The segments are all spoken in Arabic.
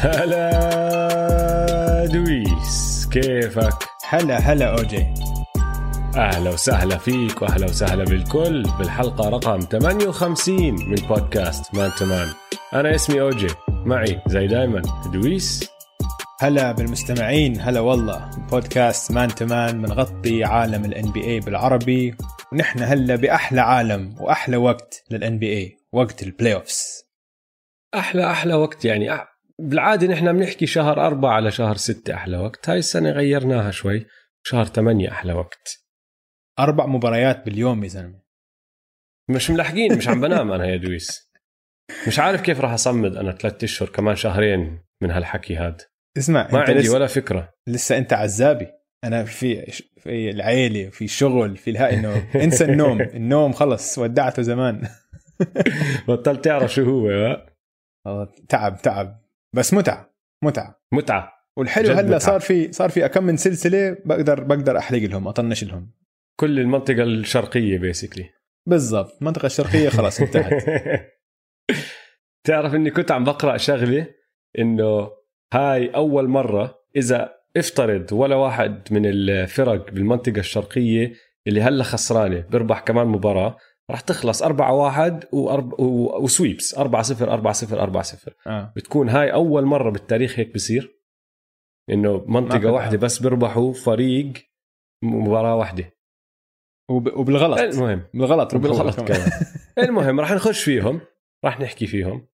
هلا دويس كيفك؟ هلا هلا أوجي. أهلا وسهلا فيك وأهلا وسهلا بالكل بالحلقة رقم 58 من بودكاست Man to Man. أنا اسمي أوجي معي زي دايما دويس. هلا بالمستمعين هلا والله. بودكاست Man to Man بنغطي عالم ال NBA بالعربي. ونحن هلا بأحلى عالم وأحلى وقت لل NBA وقت ال play اوفس أحلى أحلى وقت يعني بالعادة نحن بنحكي شهر أربعة على شهر ستة أحلى وقت. هاي السنة غيرناها شوي. شهر ثمانية أحلى وقت. أربع مباريات باليوم يا زلمه مش ملحقين مش عم بنام أنا يا دويس. مش عارف كيف راح أصمد أنا ثلاثة أشهر كمان شهرين من هالحكي هاد. اسمع ما أنت عندي لسه, ولا فكرة. لسه أنت عزابي. أنا في في العيلة في شغل في الها إنه انسى النوم. النوم خلص ودعته زمان. بطلت تعرف شو هو ها؟ تعب تعب. بس متعة متعة. متعة. والحلو هلا متعة. صار في صار في أكم من سلسلة بقدر بقدر احرق لهم أطنش لهم. كل المنطقة الشرقية بيسكلي بالضبط المنطقة الشرقية خلاص انتهت. تعرف إني كنت عم بقرأ شغلة إنه هاي أول مرة إذا افترض ولا واحد من الفرق بالمنطقة الشرقية اللي هلا خسرانة بيربح كمان مباراة راح تخلص 4 1 وأرب... و... وسويبس. 4 0 4 0 4 0 آه. بتكون هاي أول مرة بالتاريخ هيك بصير إنه منطقة واحدة أعرف. بس بيربحوا فريق مباراة واحدة. وب... وبالغلط. المهم. بالغلط وبالغلط كمان. المهم راح نخش فيهم. راح نحكي فيهم.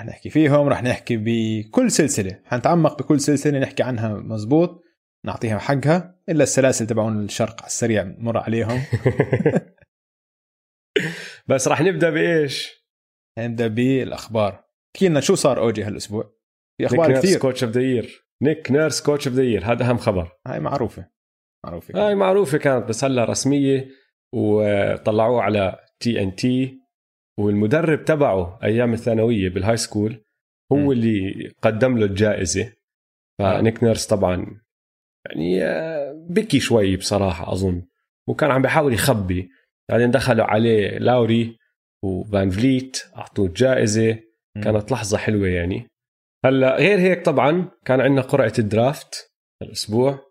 رح نحكي فيهم رح نحكي بكل سلسلة. حنتعمق بكل سلسلة نحكي عنها مزبوط نعطيها حقها إلا السلاسل تبعون الشرق على السريع مر عليهم. بس راح نبدأ بإيش؟ نبدأ بالأخبار. احكي لنا شو صار أوجي هالأسبوع؟ في أخبار كثير. Coach of the Year نيك نيرس Coach of the Year هذا أهم خبر. هاي معروفة. معروفة هاي معروفة كانت بس هلا رسمية وطلعوه على TNT والمدرب تبعه أيام الثانوية بال high school هو م. اللي قدم له الجائزة. فنيك نيرس طبعا يعني آه، بكي شوي بصراحة أظن. وكان عم بيحاول يخبي. بعدين دخلوا عليه لاوري وفان فليت أعطوه الجائزة. م. كانت لحظة حلوة يعني. هلأ غير هيك طبعا كان عندنا قرعة ال draft الأسبوع.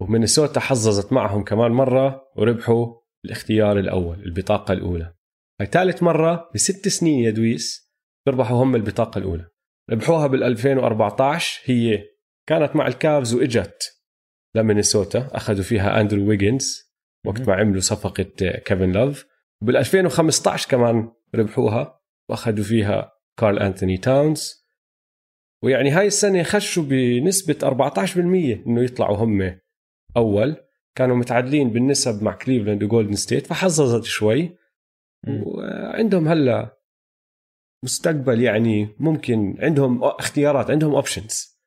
ومينيسوتا حظظت معهم كمان مرة وربحوا الاختيار الأول البطاقة الأولى. هاي ثالث مرة بست سنين يا دويس بيربحوا هم البطاقة الأولى. ربحوها بال 2014 هي كانت مع الكافز وإجت لمينيسوتا أخذوا فيها أندرو ويجنز. وقت ما عملوا صفقة كيفن لوف وبال 2015 كمان ربحوها وأخذوا فيها كارل أنتوني تاونز ويعني هاي السنة خشوا بنسبة 14% إنه يطلعوا هم أول كانوا متعادلين بالنسب مع كليفلاند وجولدن ستيت فحظظت شوي. وعندهم هلا مستقبل يعني ممكن عندهم اختيارات عندهم options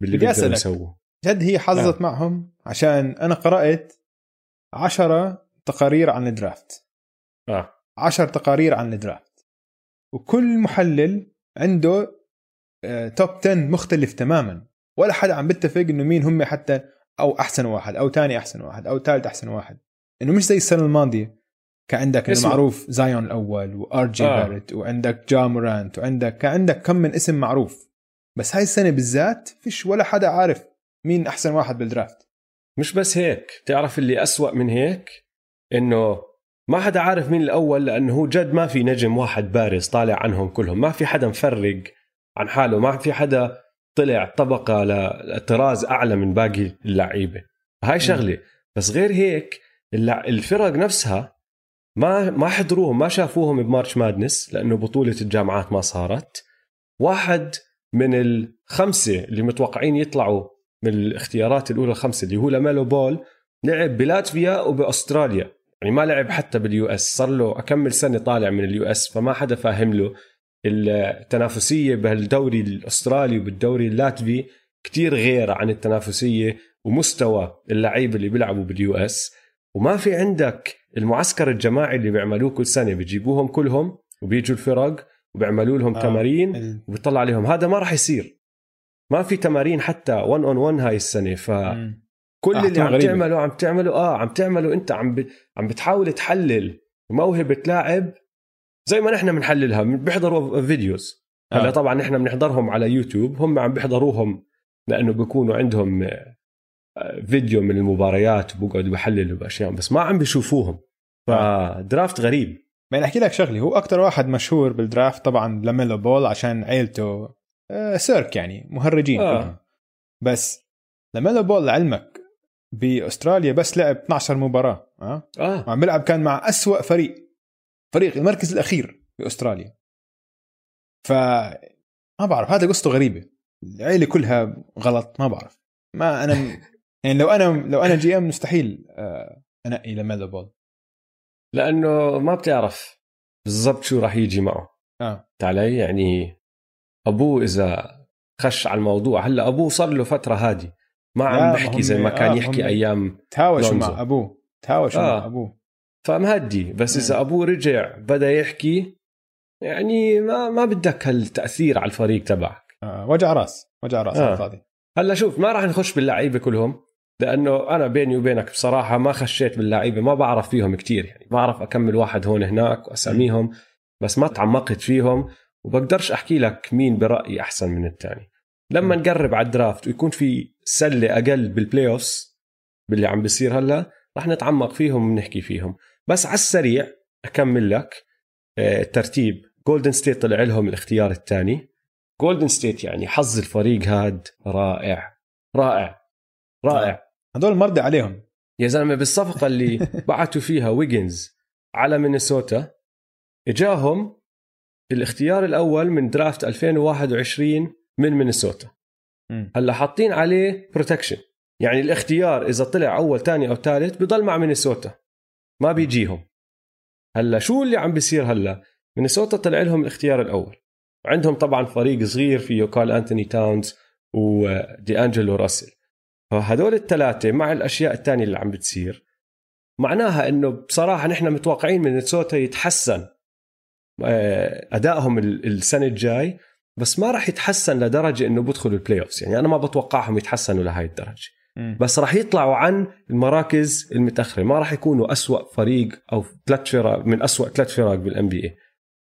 باللي بيقدروا أسألك. يسووه جد هي حظت آه. معهم عشان أنا قرأت عشرة تقارير عن ال draft. آه. عشر تقارير عن ال draft. وكل محلل عنده آه، top 10 مختلف تماما. ولا حدا عم بيتفق إنه مين هم حتى أو أحسن واحد أو ثاني أحسن واحد أو ثالث أحسن واحد. إنه مش زي السنة الماضية. كان عندك. المعروف زايون الأول وآر جي آه. باريت وعندك جا مورانت وعندك كان عندك كم من اسم معروف. بس هاي السنة بالذات فيش ولا حدا عارف مين أحسن واحد بال draft. مش بس هيك تعرف اللي أسوأ من هيك؟ إنه ما حدا عارف مين الأول لأنه هو جد ما في نجم واحد بارز طالع عنهم كلهم ما في حدا مفرق عن حاله ما في حدا طلع طبقة لطراز أعلى من باقي اللعيبة. هاي شغلة. بس غير هيك الفرق نفسها ما ما حضروهم ما شافوهم ب March Madness لأنه بطولة الجامعات ما صارت. واحد من الخمسة اللي متوقعين يطلعوا من الاختيارات الأولى الخمسة اللي هو لاميلو بول لعب بلاتفيا وبأستراليا. يعني ما لعب حتى بال U.S. صار له أكمل سنة طالع من ال U.S. فما حدا فاهم له. التنافسية بهالدوري الأسترالي وبالدوري اللاتفي كتير غير عن التنافسية ومستوى اللعيبة اللي بيلعبوا بال U.S. وما في عندك المعسكر الجماعي اللي بيعملوه كل سنة. بيجيبوهم كلهم وبيجوا الفرق وبيعملوا لهم آه. تمارين وبيطلع عليهم. هذا ما راح يصير. ما في تمارين حتى 1 on 1 هاي السنة ف. كل آه، اللي عم غريبة. تعمله عم تعمله آه عم تعمله أنت عم ب... عم بتحاول تحلل موهبة لاعب زي ما نحن بنحللها بيحضروا videos هلا آه. طبعا إحنا بنحضرهم على يوتيوب هم عم بيحضروهم لأنه بيكونوا عندهم آه، فيديو من المباريات وبقعدوا بحللوا بأشياء بس ما عم بيشوفوهم ف draft غريب ما أحكي لك شغلة هو أكثر واحد مشهور بال draft طبعا لاميلو بول عشان عيلته آه، سيرك يعني مهرجين آه. كلهم. بس لاميلو بول لعلمك بأستراليا بس لعب 12 مباراة آه آه. وعم بيلعب كان مع أسوأ فريق فريق المركز الأخير بأستراليا. ف ما بعرف هذا قصته غريبة. العيلة كلها غلط ما بعرف. ما أنا يعني لو أنا لو أنا جي إم مستحيل آه، أنقي لاميلو بول. لأنه ما بتعرف بالضبط شو راح يجي معه. آه. علي يعني أبوه إذا خش على الموضوع هلأ أبوه صار له فترة هادي ما عم بحكي زي ما كان آه، يحكي أيام تهاوشوا. مع أبوه تهاوشوا آه. مع أبوه فمهدي بس إذا أبوه رجع بدأ يحكي يعني ما ما بدك هالتأثير على الفريق تبعك آه. وجع رأس وجع رأس آه. الفاضي هلأ شوف ما راح نخش باللعيبة كلهم لأنه أنا بيني وبينك بصراحة ما خشيت باللعيبة ما بعرف فيهم كتير يعني بعرف أكمل واحد هون هناك وأساميهم بس ما تعمقت فيهم وبقدرش أحكي لك مين برأيي أحسن من الثاني لما. نقرب على ال draft ويكون في سلة أقل بال playoffs باللي عم بيصير هلأ رح نتعمق فيهم ونحكي فيهم. بس على السريع أكمل لك آه، الترتيب. جولدن ستيت طلع لهم الاختيار الثاني جولدن ستيت يعني حظ الفريق هاد رائع. رائع. رائع. هدول مرضي عليهم. يا زلمة بالصفقة اللي بعتوا فيها ويجنز على مينيسوتا إجاهم الاختيار الأول من draft 2021 من مينيسوتا. هلأ حاطين عليه protection يعني الاختيار إذا طلع أول ثاني أو ثالث بضل مع مينيسوتا. ما بيجيهم. هلأ شو اللي عم بيصير هلأ؟ مينيسوتا طلع لهم الاختيار الأول. عندهم طبعا فريق صغير فيه كارل أنتوني تاونز ودي انجلو راسل. فهدول الثلاثة مع الأشياء الثانية اللي عم بتصير معناها إنه بصراحة نحن متوقعين من مينيسوتا يتحسن. أدائهم ال- السنة الجاي بس ما راح يتحسن لدرجة إنه بدخلوا ال playoffs يعني أنا ما بتوقعهم يتحسنوا لهي الدرجة. بس راح يطلعوا عن المراكز المتأخرة. ما راح يكونوا أسوأ فريق أو ثلاث فرق من أسوأ ثلاث فرق بال NBA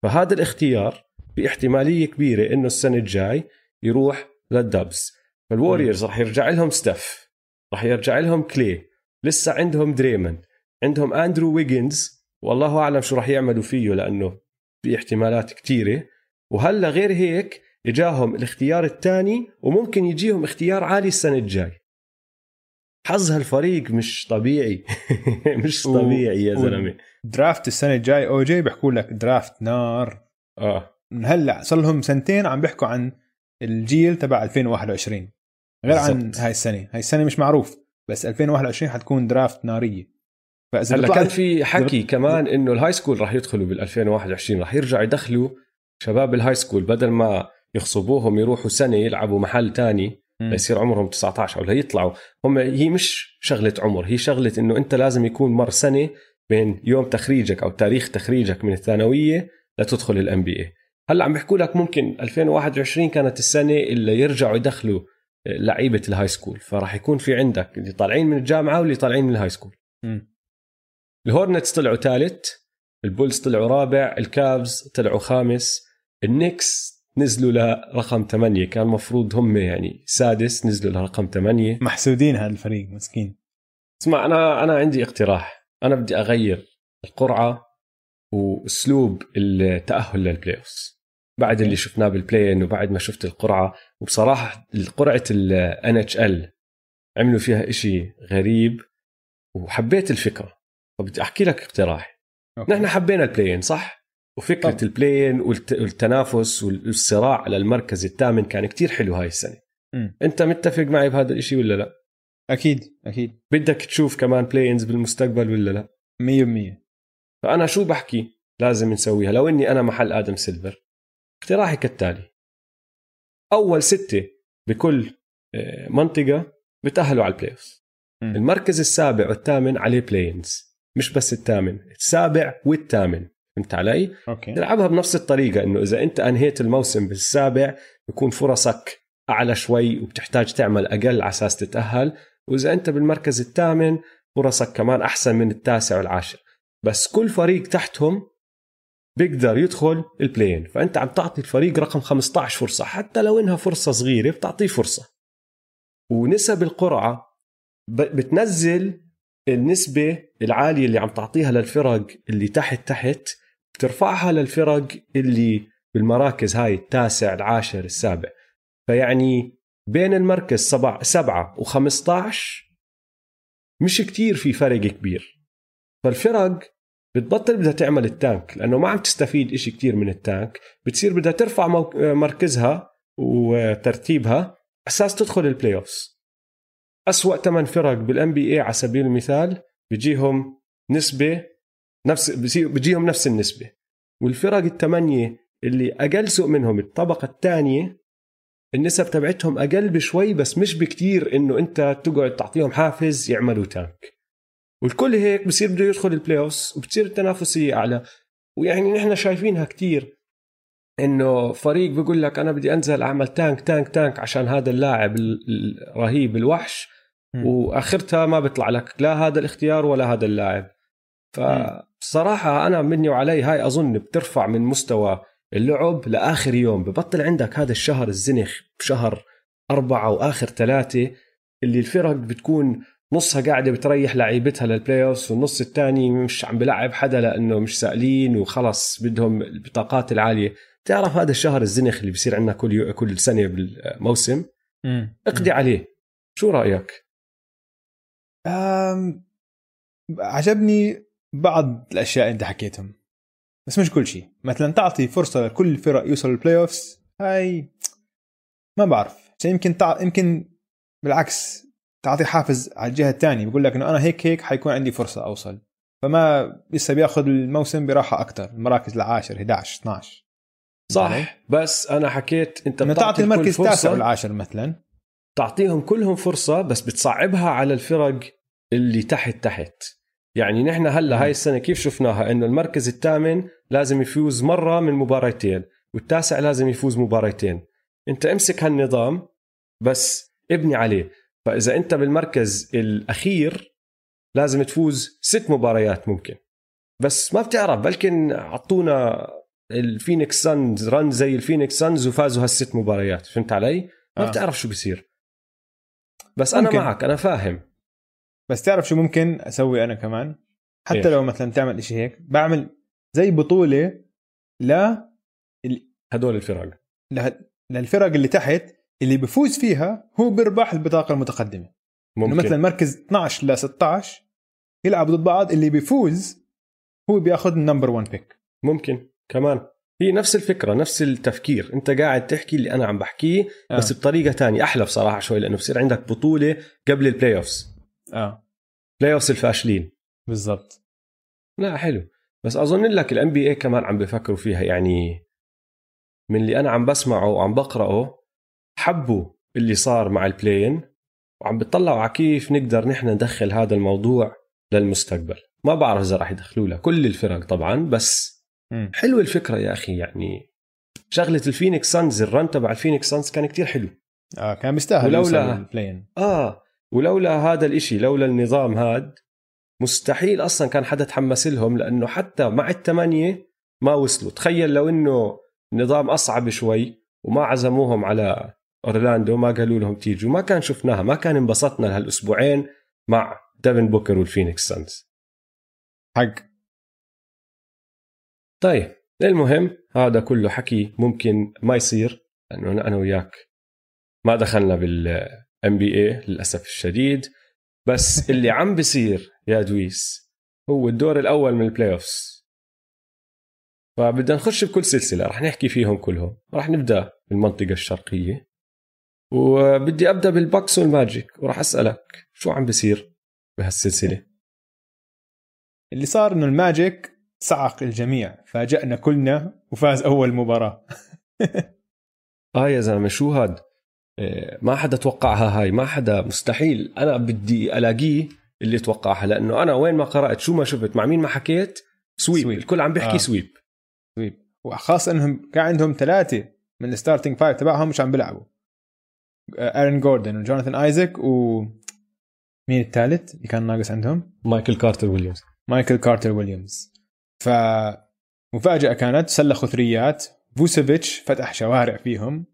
فهذا الاختيار باحتمالية كبيرة إنه السنة الجاي يروح لل Dubs فالوريورز راح يرجع لهم ستيف راح يرجع لهم كلي. لسه عندهم دريموند عندهم أندرو ويجنز. والله أعلم شو راح يعملوا فيه لأنه في احتمالات كثيره وهلا غير هيك إجاهم الاختيار الثاني وممكن يجيهم اختيار عالي السنة الجاي. حظ هالفريق مش طبيعي. مش طبيعي يا زلمة. draft السنة الجاي أو جي بيحكوا لك draft نار. آه. من هلا صار لهم سنتين عم بيحكوا عن الجيل تبع 2021 غير عن بالضبط. هاي السنة. هاي السنة مش معروف بس 2021 حتكون draft نارية. فإذا هلا كان في حكي كمان إنه ال high school راح يدخلوا بال 2021 راح يرجعوا يدخلوا شباب ال high school بدل ما يغصبوهم يروحوا سنة يلعبوا محل تاني. ليصير عمرهم 19 أو ليطلعوا هم هي مش شغلة عمر هي شغلة إنه أنت لازم يكون مر سنة بين يوم تخريجك أو تاريخ تخريجك من الثانوية لتدخل ال NBA هلأ عم بيحكوا لك ممكن 2021 كانت السنة اللي يرجعوا يدخلوا لعيبة ال high school فراح يكون في عندك اللي طالعين من الجامعة واللي طالعين من ال high school مم. الهورنتس طلعوا ثالث البولز طلعوا رابع الكافز طلعوا خامس النكس نزلوا لرقم ثمانية. كان مفروض هم يعني سادس نزلوا لرقم ثمانية. محسودين هذا الفريق مسكين. اسمع أنا أنا عندي اقتراح. أنا بدي أغير القرعة وأسلوب التأهل لل playoffs بعد اللي شفناه بال play-in وبعد ما شفت القرعة وبصراحة قرعة ال NHL عملوا فيها إشي غريب وحبيت الفكرة. فبدي أحكي لك اقتراح أوكي. نحن حبينا ال play-in صح؟ وفكرة طبعا. ال play-in والت- والتنافس والصراع على المركز الثامن كان كتير حلو هاي السنة مم. أنت متفق معي بهذا الإشي ولا لا؟ أكيد أكيد بدك تشوف كمان play-ins بالمستقبل ولا لا؟ 100% فأنا شو بحكي لازم نسويها لو إني أنا محل آدم سيلفر اقتراحي كالتالي أول ستة بكل آه، منطقة بتأهلوا على ال play. المركز السابع والثامن عليه play-ins مش بس الثامن السابع والثامن فهمت علي؟ أوكي. تلعبها بنفس الطريقة إنه إذا أنت أنهيت الموسم بالسابع بكون فرصك أعلى شوي وبتحتاج تعمل أقل على أساس تتأهل. وإذا أنت بالمركز الثامن فرصك كمان أحسن من التاسع والعاشر. بس كل فريق تحتهم بيقدر يدخل البلاين فأنت عم تعطي الفريق رقم 15 فرصة حتى لو إنها فرصة صغيرة بتعطيه فرصة. ونسب القرعة بتنزل النسبة العالية اللي عم تعطيها للفرق اللي تحت تحت بترفعها للفرق اللي بالمراكز هاي التاسع العاشر السابع. فيعني بين المركز سبعة, سبعة و15 مش كتير في فرق كبير. فالفرق بتبطل بدها تعمل ال tank لأنه ما عم تستفيد إشي كتير من ال tank. بتصير بدها ترفع مركزها وترتيبها أساس تدخل ال playoffs أسوأ ثمان فرق بال NBA على سبيل المثال بيجيهم نسبة نفس بيجيهم نفس النسبة. والفرق الثمانية اللي أقل سوء منهم الطبقة الثانية النسب تبعتهم أقل بشوي بس مش بكتير إنه أنت تقعد تعطيهم حافز يعملوا tank. والكل هيك بصير بده يدخل ال playoff وبتصير التنافسية أعلى. ويعني نحن شايفينها كتير إنه فريق بيقول لك أنا بدي أنزل أعمل tank tank tank عشان هذا اللاعب الرهيب الوحش. وآخرتها ما بيطلع لك لا هذا الاختيار ولا هذا اللاعب. فبصراحة أنا مني وعلي هاي أظن بترفع من مستوى اللعب لآخر يوم. ببطل عندك هذا الشهر الزنخ بشهر أربعة وآخر ثلاثة اللي الفرق بتكون نصها قاعدة بتريح لعيبتها لل playoff والنص الثاني مش عم بلعب حدا لأنه مش سائلين وخلص بدهم البطاقات العالية. تعرف هذا الشهر الزنخ اللي بيصير عندنا كل كل سنة بالموسم؟ اقضي عليه. شو رأيك؟ أم... عجبني بعض الأشياء اللي أنت حكيتهم. بس مش كل شيء. مثلا تعطي فرصة لكل الفرق يوصل ال playoffs هاي ما بعرف. يمكن تع... يمكن بالعكس تعطي حافز على الجهة الثانية بقول لك إنه أنا هيك هيك حيكون عندي فرصة أوصل. فما لسه بياخذ الموسم براحة أكثر المراكز العاشر 11 12 صح. بس أنا حكيت أنت إنه تعطي المركز التاسع والعاشر مثلا. تعطيهم كلهم فرصة بس بتصعبها على الفرق اللي تحت تحت. يعني نحن هلا هاي السنة كيف شفناها؟ إنه المركز الثامن لازم يفوز مرة من مباراتين والتاسع لازم يفوز مباراتين أنت امسك هالنظام بس ابني عليه. فإذا أنت بالمركز الأخير لازم تفوز ست مباريات ممكن. بس ما بتعرف بلكن أعطونا ال Phoenix Suns run زي ال Phoenix Suns وفازوا هالست مباريات. فهمت علي؟ ما آه. بتعرف شو بصير بس أنا ممكن. معك أنا فاهم. بس تعرف شو ممكن أسوي أنا كمان؟ حتى إيه؟ لو مثلا تعمل شيء هيك بعمل زي بطولة ل هدول الفرق. للفرق اللي تحت اللي بفوز فيها هو بيربح البطاقة المتقدمة. ممكن. مثلا مركز 12 ل 16 يلعبوا ضد بعض اللي بيفوز هو بياخذ ال number 1 pick ممكن. كمان. هي نفس الفكرة نفس التفكير. أنت قاعد تحكي اللي أنا عم بحكيه آه. بس بطريقة تانية أحلى بصراحة شوي لأنه بصير عندك بطولة قبل ال playoffs آه. playoffs الفاشلين. بالضبط. لا حلو. بس أظن لك ال NBA كمان عم بفكروا فيها. يعني من اللي أنا عم بسمعه وعم بقرأه حبوا اللي صار مع ال play-in وعم بيطلعوا على كيف نقدر نحن ندخل هذا الموضوع للمستقبل. ما بعرف إذا راح يدخلوا له كل الفرق طبعا. بس م. حلوة الفكرة يا أخي. يعني شغلة ال Phoenix Suns ال run تبع ال Phoenix Suns كان كتير حلو. آه كان بيستاهل ولولا ال play-in آه. ولولا هذا الإشي لولا النظام هاد مستحيل أصلا كان حدا تحمس لهم لأنه حتى مع الثمانيه ما وصلوا. تخيل لو إنه نظام أصعب شوي وما عزموهم على أورلاندو ما قالوا لهم تيجوا. ما كان شفناها ما كان انبسطنا لهالأسبوعين مع ديفن بوكر وال Phoenix Suns. حق. طيب المهم هذا كله حكي ممكن ما يصير لأنه أنا وياك ما دخلنا بال NBA للأسف الشديد. بس اللي عم بيصير يا دويس هو الدور الأول من ال playoffs فبدنا نخش بكل سلسلة رح نحكي فيهم كلهم. رح نبدأ بالمنطقة الشرقية. وبدي أبدأ بال Bucks وال Magic وراح أسألك شو عم بيصير بهالسلسلة؟ اللي صار إنه ال Magic صعق الجميع فاجأنا كلنا وفاز أول مباراة. آه يا زلمة شو هاد؟ ما حدا توقعها هاي ما حدا مستحيل. أنا بدي ألاقيه اللي توقعها لأنه أنا وين ما قرأت شو ما شفت مع مين ما حكيت sweep, sweep. الكل عم بيحكي آه. sweep. sweep. وخاصه إنهم كان عندهم ثلاثة من ال starting five تبعهم مش عم بيلعبوا. آرون جوردن وجوناثان ايزك و مين الثالث اللي كان ناقص عندهم؟ مايكل كارتر ويليامز. مايكل كارتر ويليامز. ف مفاجاه كانت سلخوا ثريات. فوتشيفيتش فتح شوارع فيهم.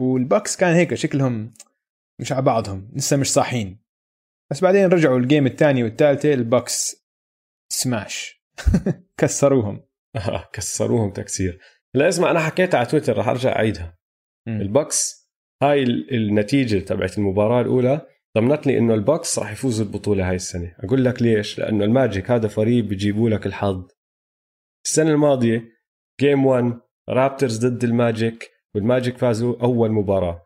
وال Bucks كان هيك شكلهم مش على بعضهم لسه مش صاحين. بس بعدين رجعوا ال game الثاني والثالثه ال Bucks smash. كسروهم. كسروهم تكسير. لا اسمع أنا حكيتها على تويتر رح أرجع أعيدها. مم. ال Bucks هاي ال- النتيجة تبعت المباراة الأولى ضمنت لي إنه ال Bucks راح يفوزوا البطولة هاي السنة. أقول لك ليش؟ لأنه ال Magic هذا فريق بيجيبوا لك الحظ. السنة الماضية game 1 Raptors ضد ال Magic. وال Magic فازوا أول مباراة.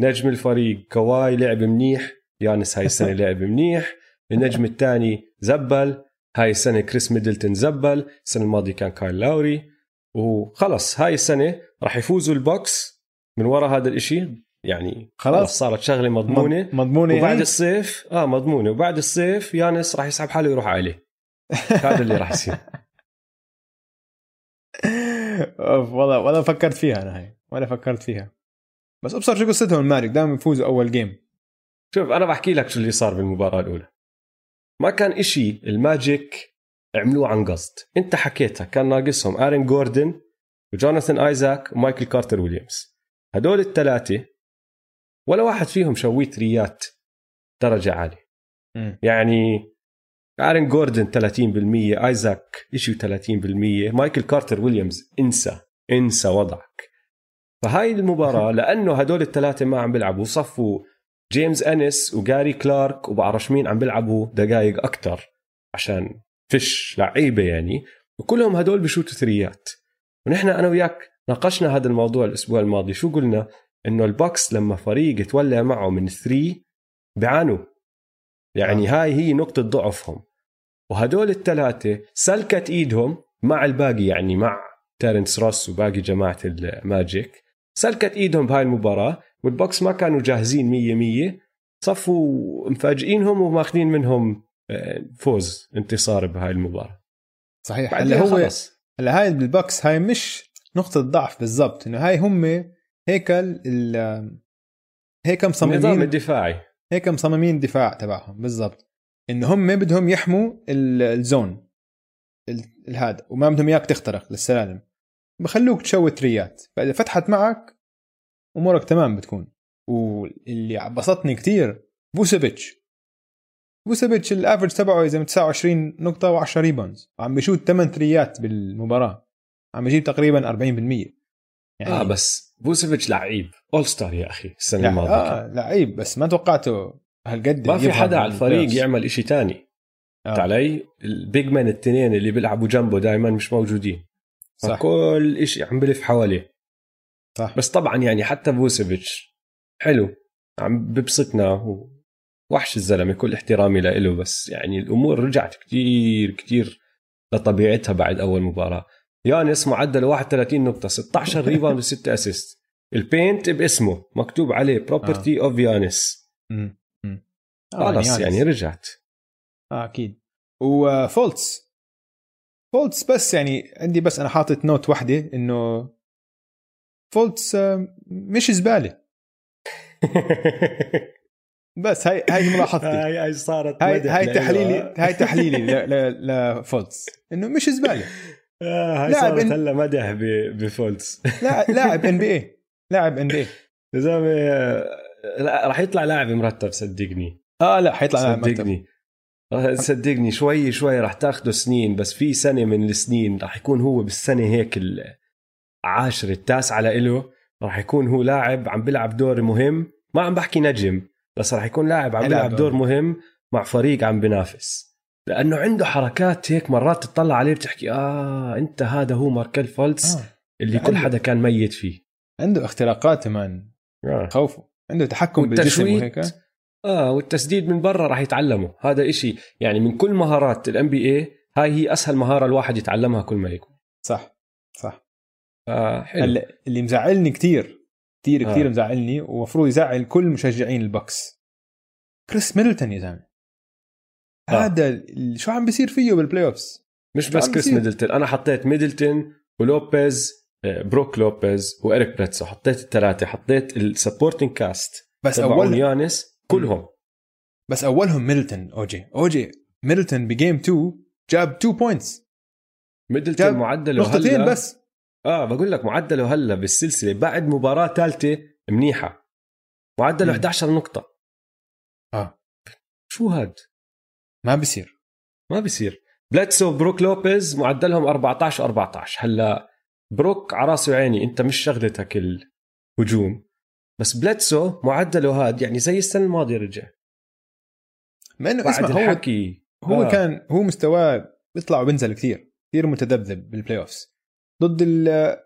نجم الفريق كواي لعب منيح يانس هاي السنة لعب منيح. النجم الثاني زبل هاي السنة كريس ميدلتون زبل السنة الماضية كان كايل لاوري. وخلص هاي السنة راح يفوزوا ال Bucks من وراء هذا الإشي. يعني خلاص. خلاص صارت شغلة مضمونة. مضمونة وبعد يعني؟ الصيف آه مضمونة. وبعد الصيف يانس راح يسحب حاله ويروح عليه. هذا اللي راح يصير. والله ولا فكرت فيها أنا هاي. ولا فكرت فيها. بس أبصر شو قصتهم الماجيك دائما يفوزوا أول game شوف أنا بحكي لك شو اللي صار بالمباراة الأولى. ما كان إشي ال Magic عملوه عن قصد. أنت حكيتها كان ناقصهم آرون جوردن وجوناثان آيزاك ومايكل كارتر ويليامز. هدول الثلاثة ولا واحد فيهم شويت threeات درجة عالية. مم. يعني آرون جوردن 30% آيزاك شيء 30% مايكل كارتر ويليامز انسى انسى وضعك. فهاي المباراة لأنه هدول الثلاثة ما عم بيلعبوا صفوا جيمس أنيس وجاري كلارك وبعرفش مين عم بيلعبوا دقائق أكتر عشان فيش لعيبة يعني وكلهم هدول بشوتوا threeات. ونحن أنا وياك ناقشنا هذا الموضوع الأسبوع الماضي شو قلنا؟ إنه ال Bucks لما فريق تولع معه من three بيعانوا. يعني آه. هاي هي نقطة ضعفهم. وهدول الثلاثة سلكت إيدهم مع الباقي يعني مع تيرنس روس وباقي جماعة ال Magic سلكت إيدهم بهاي المباراة وال Bucks ما كانوا جاهزين مية مية. صفوا مفاجئينهم وماخذين منهم آه، فوز انتصار بهاي المباراة. صحيح. هلا هو خلص. هلا هاي بال Bucks هاي مش نقطة ضعف بالضبط إنه هاي هم هيكل ال هيك النظام مصممين الدفاعي. هيك مصممين الدفاع تبعهم بالضبط. إنه هم بدهم يحموا ال- ال zone ال- الهذا وما بدهم إياك تخترق للسلالم. بخلوك تشوت threeات. فاذا فتحت معك أمورك تمام بتكون. واللي عبسطني كتير فوسيفيتش فوسيفيتش ال average تبعه إذا 29 نقطة و10 rebounds وعم بيشوت 8 threeات بالمباراة. عم بيجيب تقريبا 40% يعني آه بس فوسيفيتش لعيب. all star يا أخي السنة لا الماضية. آه لعيب بس ما توقعته هالقد ما في حدا على الفريق. يعمل إشي تاني. آه. علي؟ ال big man التنين اللي بيلعبوا جنبه دائما مش موجودين. صح. فكل إشي عم بلف حواليه. صح. بس طبعا يعني حتى فوسيفيتش حلو عم ببسطنا وحش الزلمة كل احترامي له بس يعني الأمور رجعت كتير كتير لطبيعتها بعد أول مباراة. يانس معدله 31 نقطة 16 rebound و6 assist ال paint باسمه مكتوب عليه property of يانس. آه، خلص يانس. يعني رجعت. آه أكيد. وفولتس. فولتس بس يعني عندي بس أنا حاطط note واحدة إنه فولتس آه، مش زبالة. بس هاي هاي ملاحظتي. هاي هاي صارت هاي هاي تحليلي. هاي تحليلي لفولتس. إنه مش زبالة. آه، هاي صارت إن- هلا مدح بفولتس. لاعب NBA لاعب NBA يا زلمه راح يطلع لاعب مرتب صدقني. آه لا حيطلع لاعب مرتب. صدقني. صدقني شوي شوي راح تاخده سنين بس في سنة من السنين راح يكون هو بالسنة هيك العاشر التاسعه لإله راح يكون هو لاعب عم بيلعب دور مهم ما عم بحكي نجم بس راح يكون لاعب عم بيلعب دور. دور مهم مع فريق عم بينافس لأنه عنده حركات هيك مرات تطلع عليه بتحكي آه أنت هذا هو ماركل فولتس آه. اللي كل. حدا كان ميت فيه عنده اختراقات كمان آه. خوفه عنده تحكم بالجسم وهيك آه والتسديد من برا راح يتعلمه. هذا إشي يعني من كل مهارات ال NBA هاي هي أسهل مهارة الواحد يتعلمها كل ما يكون. صح صح. آه حلو. اللي مزعلني كتير كتير آه. كتير مزعلني ومفروض يزعل كل مشجعين ال Bucks كريس ميدلتون يا زلمة. آه. هذا شو عم بيصير فيه بال playoffs مش بس كريس. ميدلتون أنا حطيت ميدلتون ولوبيز آه، بروك لوبيز وإريك بليدسو. حطيت الثلاثة حطيت ال supporting cast بس أول يانس. كلهم. بس أولهم ميدلتون أوكي. أوكي ميدلتون ب game 2 جاب 2 points. ميدلتون معدله نقطتين هلا بس. آه بقول لك معدله هلا بالسلسلة. بعد مباراة ثالثة منيحة. معدله مم. 11 نقطة. آه. شو هاد؟ ما بصير ما بيصير. بليدسو بروك لوبيز معدلهم 14 14 هلأ بروك على راسي وعيني أنت مش شغلتك الهجوم. بس بليدسو معدله هاد يعني زي السنة الماضية رجع. مع إنه بعد اسمع هو الحكي. هو آه. كان هو مستواه بيطلع وبينزل كثير كثير متذبذب بال playoffs ضد ال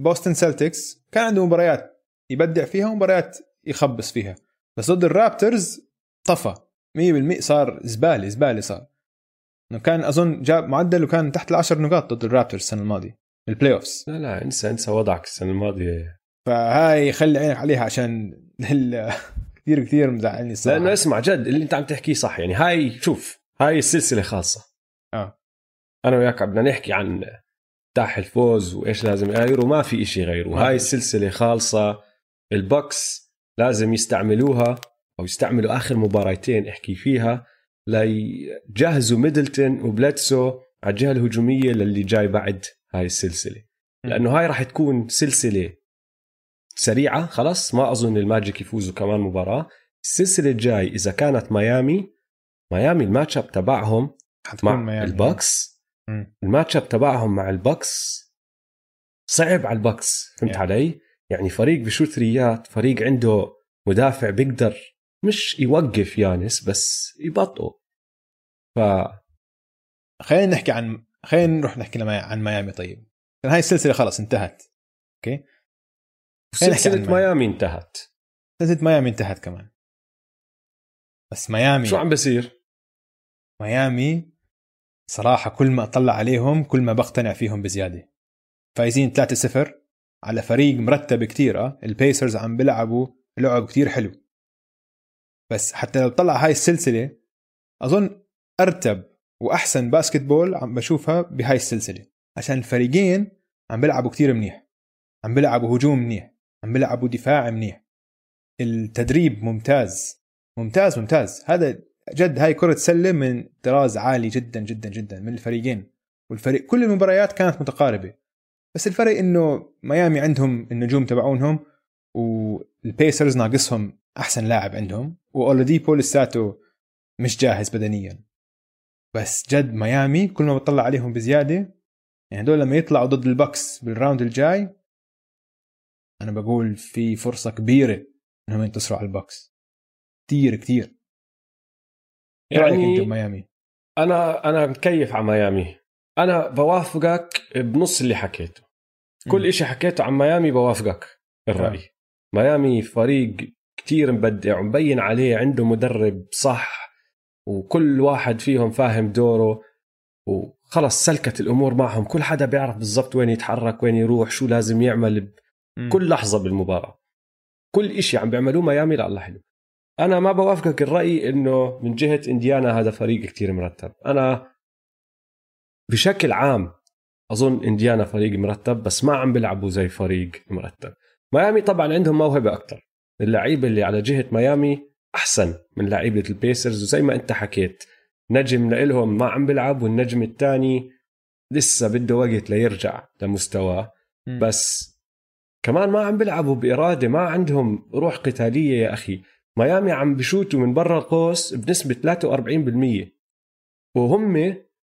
Boston Celtics كان عنده مباريات يبدع فيها ومباريات يخبص فيها. بس ضد الرابترز طفى. 100% صار زبالة زبالة صار. إنه كان أظن جاب معدله كان تحت العشر نقاط ضد الرابترز السنة الماضية بال playoffs لا لا انسى انسى وضعك السنة الماضية. فهاي خلي عينك عليها عشان كثير كثير مزعلني الصراحة. لأنه اسمع جد اللي أنت عم تحكيه صح يعني هاي شوف هاي السلسلة خاصة. آه. أنا وياك بدنا نحكي عن تاح الفوز وإيش لازم يغيروا ما في إشي غيره ما هاي. السلسلة خالصه البوكس لازم يستعملوها أو يستعملوا آخر مباراتين أحكي فيها ليجهزوا ميدلتون وبلدسو على الجهة الهجومية للي جاي بعد هاي السلسلة. لأنه هاي راح تكون سلسلة سريعة خلص ما أظن الماجيك يفوزوا كمان مباراة السلسلة الجاي إذا كانت ميامي ميامي ال matchup تبعهم مع ميامي. البوكس مم. ال matchup تبعهم مع البكس صعب على البكس فهمت Yeah. علي؟ يعني فريق بشوت ثريات فريق عنده مدافع بيقدر مش يوقف يانيس بس يبطئه ف خلينا نحكي عن خلينا نروح نحكي. عن ميامي طيب هاي السلسلة خلص انتهت أوكي سلسلة ميامي انتهت. سلسلة ميامي انتهت كمان. بس ميامي شو عم بصير؟ ميامي صراحة كل ما أطلع عليهم كل ما بقتنع فيهم بزيادة. فايزين 3-0 على فريق مرتب كتير آه. البيسرز عم بيلعبوا لعب كتير حلو. بس حتى لو طلع هاي السلسلة أظن أرتب وأحسن basketball عم بشوفها بهاي السلسلة. عشان الفريقين عم بيلعبوا كتير منيح. عم بيلعبوا هجوم منيح. عم بيلعبوا دفاع منيح. التدريب ممتاز. ممتاز ممتاز. هذا جد هاي كرة سلة من طراز عالي جدا جدا جدا من الفريقين. والفريق كل المباريات كانت متقاربة. بس الفرق إنه ميامي عندهم النجوم تبعونهم والبيسرز ناقصهم أحسن لاعب عندهم واولاديبو لساته مش جاهز بدنيا. بس جد ميامي كل ما بطلع عليهم بزيادة يعني هدول لما يطلعوا ضد البكس بال round الجاي أنا بقول في فرصة كبيرة إنهم ينتصروا على البكس كثير كثير إيه رأيك أنت يعني بميامي؟ أنا أنا مكيف على ميامي أنا بوافقك بنص اللي حكيته كل. إشي حكيته عن ميامي بوافقك الرأي آه. ميامي فريق كتير مبدع ومبين عليه عنده مدرب صح وكل واحد فيهم فاهم دوره وخلص سلكت الأمور معهم كل حدا بيعرف بالضبط وين يتحرك وين يروح شو لازم يعمل مم. بكل لحظة بالمباراة. كل إشي عم بيعملوه ميامي لا الله حلو. أنا ما بوافقك الرأي إنه من جهة إنديانا هذا فريق كتير مرتب. أنا بشكل عام أظن إنديانا فريق مرتب بس ما عم بيلعبوا زي فريق مرتب. ميامي طبعا عندهم موهبة أكثر اللعيبه اللي على جهة ميامي أحسن من لعيبة البيسرز وزي ما أنت حكيت نجم لإلهم ما عم بيلعب والنجم الثاني لسه بده وقت ليرجع لمستواه. بس كمان ما عم بيلعبوا بإرادة ما عندهم روح قتالية يا أخي. ميامي عم بشوتوا من برا القوس بنسبة 43% وهم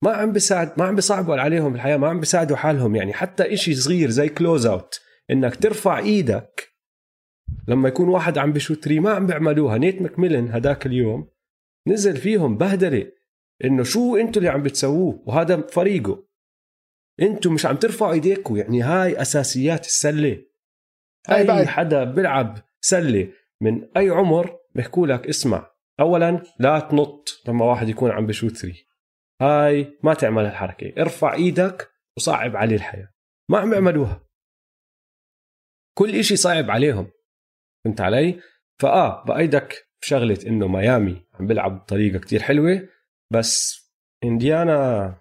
ما عم بيساعد ما عم بيصعبوا عليهم الحياة ما عم بيساعدوا حالهم. يعني حتى إشي صغير زي close out إنك ترفع إيدك. لما يكون واحد عم بشوت ما عم بيعملوها. نيت ماكميلن هداك اليوم نزل فيهم بهدلة إنه شو أنتوا اللي عم بتسووه؟ وهذا فريقه. أنتوا مش عم ترفعوا ايديكم يعني هاي أساسيات السلة. أي بعد- حدا بيلعب سلة من أي عمر بيحكوا لك اسمع. اولا لا تنط لما واحد يكون عم بشوت ثري. هاي ما تعمل الحركه ارفع إيدك وصعب عليه الحياة. ما عم يعملوها. كل إشي صعب عليهم. فهمت علي؟ فآه بأيدك بشغله إنه ميامي عم بيلعب بطريقه كتير حلوة بس إنديانا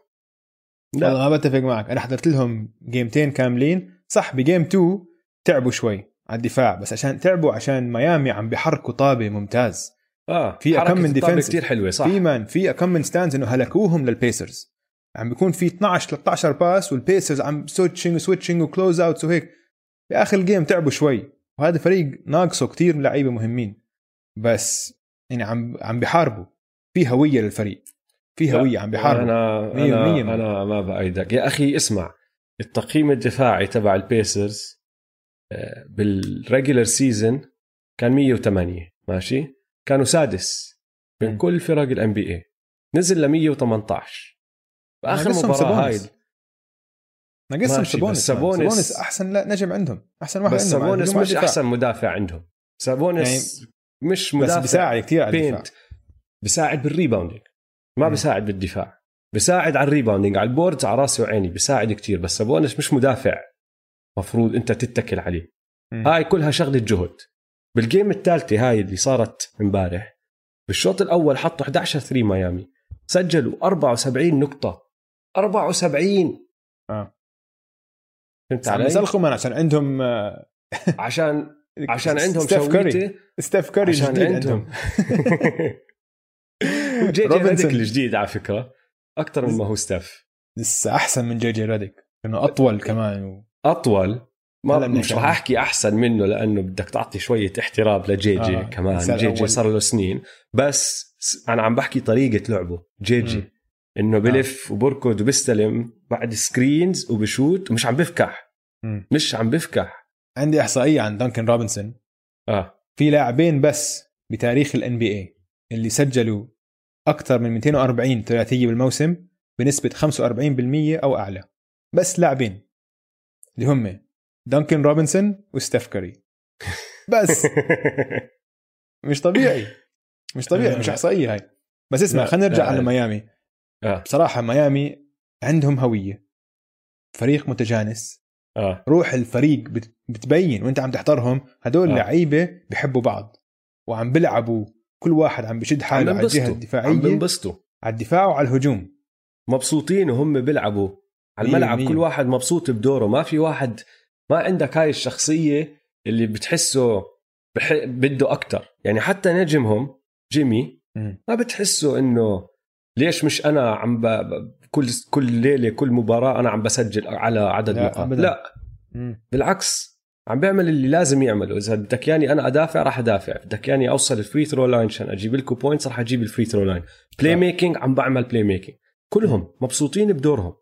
لا. ما بتفق معك. أنا حضرت لهم جيمتين كاملين. صح ب game 2 تعبوا شوي على الدفاع بس عشان تعبوا عشان ميامي عم بيحركوا طابة ممتاز. آه في أكم من defensive. كتير حلوة صح. في مان في كم من stands إنه هلكوهم للبيسرز عم بيكون في 12 13 pass والبيسرز عم switching و switching و close outs وهيك في آخر ال game تعبوا شوي وهذا فريق ناقصه كتير لعيبة مهمين. بس يعني عم عم بيحاربوا. في هوية للفريق. في هوية عم بيحاربوا. أنا مية أنا بالمية. أنا ما بأيدك. يا أخي اسمع التقييم الدفاعي تبع البيسرز بال regular season كان 108 ماشي؟ كانوا سادس. من كل فرق ال NBA نزل ل 118 بآخر مباراة هاي. ناقصهم سابونيس بس سابونيس, أحسن لا نجم عندهم. أحسن واحد بس عندهم سابونيس مش الدفاع. أحسن مدافع عندهم. سابونيس يعني مش بس مدافع بيساعد كثير على الدفاع. بينت بيساعد بال rebounding. ما. بيساعد بالدفاع. بيساعد على ال rebounding. على ال boards على راسي وعيني. بيساعد كتير. بس سابونيس مش مدافع. مفروض انت تتكل عليه. مم. هاي كلها شغلة جهد. بال game الثالثه هاي اللي صارت امبارح بالشوط الأول حطوا 11 3 ميامي. سجلوا 74 نقطة. 74 آه. فهمت علي؟ يسلخوا من عشان عندهم آه، عشان عشان عندهم ستيف كاري ستيف كاري عشان عندهم. جي جي. ريديك الجديد على فكرة. أكثر من ما هو ستاف لسه أحسن من جي جي ريديك لأنه أطول كمان و... أطول؟ ما مش رح. أحكي أحسن منه لأنه بدك تعطي شوية احترام لجي جي آه، آه كمان جي جي. صار له سنين. بس أنا عم بحكي طريقة لعبه جي. جي إنه بلف وبركض وبيستلم بعد screens وبشوت ومش عم بفكح. مم. مش عم بفكح. عندي إحصائية عن دانكن روبنسون. آه. في لاعبين بس بتاريخ ال NBA اللي سجلوا أكثر من 240 ثلاثية بالموسم بنسبة 45% أو أعلى. بس لاعبين. اللي هم دانكن روبنسون وستيف كاري. بس. مش طبيعي. مش طبيعي. مش إحصائية هاي. بس اسمع خلينا نرجع. على ميامي آه. بصراحة ميامي عندهم هوية. فريق متجانس. آه. روح الفريق بت- بتبين وانت عم تحضرهم. هدول آه. لعيبة بيحبوا بعض وعم بيلعبوا. كل واحد عم بشد حاله على الجهة بينبسطوا. عم الدفاعية بينبسطوا. على الدفاع وعلى الهجوم. مبسوطين وهم بيلعبوا. على الملعب. كل واحد مبسوط بدوره ما في واحد ما عندك هاي الشخصية اللي بتحسه بح... بده أكتر يعني حتى نجمهم جيمي. ما بتحسه إنه ليش مش أنا عم ب... كل كل ليلة كل مباراة أنا عم بسجل على عدد لا، نقاط. لا مم. بالعكس عم بيعمل اللي لازم يعمله إذا بدك ياني أنا أدافع راح أدافع بدك ياني أوصل ال free throw line عشان أجيب لكم points راح أجيب ال free throw line play. making عم بعمل play making كلهم مبسوطين بدورهم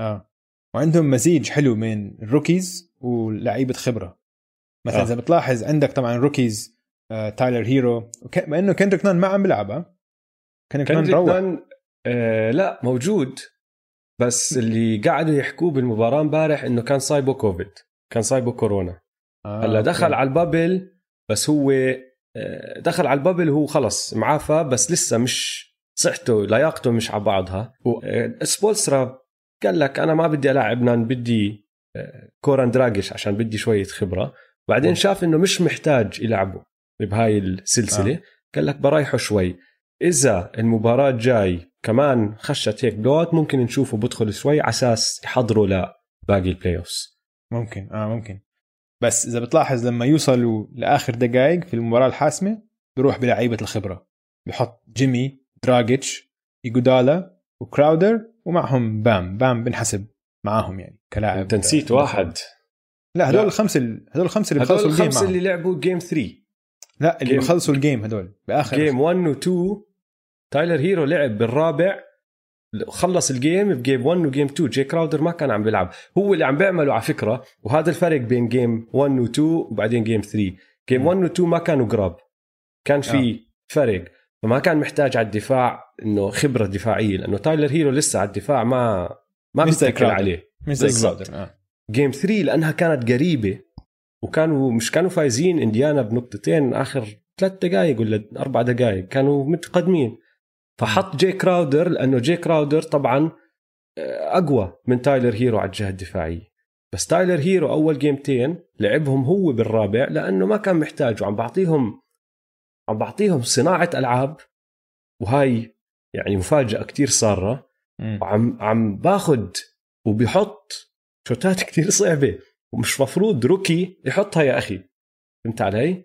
آه. وعندهم مزيج حلو من ال rookies ولعيبة خبرة. مثلا آه. إذا بتلاحظ عندك طبعا rookies آه، تايلر هيرو وك... مع إنه كندريك نان ما عم بيلعب آه. كندريك نان روح. نان آه لا موجود. بس اللي قعدوا يحكوه بالمباراة امبارح إنه كان صايبه كوفيد كان صايبه كورونا. آه، هلأ okay. دخل على ال bubble بس هو آه، دخل على ال bubble هو خلص معافى بس لسه مش صحته لياقته مش على بعضها. آه، سبولسترا قال لك أنا ما بدي ألعب نان بدي آه، جوران دراجيتش عشان بدي شوية خبرة. بعدين. شاف إنه مش محتاج يلعبه بهاي السلسلة. آه. قال لك برايحه شوي. إذا المباراة جاي كمان خشت هيك blowout ممكن نشوفه بدخل شوي على أساس يحضروا لباقي ال playoffs ممكن آه ممكن. بس إذا بتلاحظ لما يوصلوا لآخر دقائق في المباراة الحاسمة بيروح بلعيبة الخبرة. بحط جيمي دراجيتش إيجودالا وكراودر ومعهم بام. بام بنحسب معاهم يعني كلاعب انت نسيت واحد. لا هدول لا. الخمسة ال- هدول الخمسة اللي بخلصوا ال game الخمسة. اللي لعبوا game 3 لا اللي بخلصوا ال game هدول بآخر. جيم 1 و 2 تايلر هيرو لعب بالرابع. خلص الجيم ب game 1 و game 2 جي كراودر ما كان عم بيلعب. هو اللي عم بيعمله على فكرة. وهذا الفرق بين game 1 و 2 وبعدين game 3 game 1 و 2 ما كانوا قراب كان في فرق. فما كان محتاج على الدفاع. إنه خبرة دفاعية لأنه تايلر هيرو لسه على الدفاع ما ما بيتكل. عليه مش زي بالضبط. كراودر آه. game 3 لأنها كانت قريبة وكانوا مش كانوا فايزين إنديانا بنقطتين آخر ثلاث دقائق ولا أربع دقائق كانوا متقدمين فحط جي كراودر لأنه جي كراودر طبعا آه، أقوى من تايلر هيرو على الجهة الدفاعية بس تايلر هيرو أول جيمتين لعبهم هو بالرابع لأنه ما كان محتاج وعم بعطيهم عم بعطيهم صناعة ألعاب وهاي يعني مفاجأة كتير سارة. وعم عم باخد وبيحط شوتات كتير صعبة. ومش مفروض روكي يحطها يا أخي. فهمت علي؟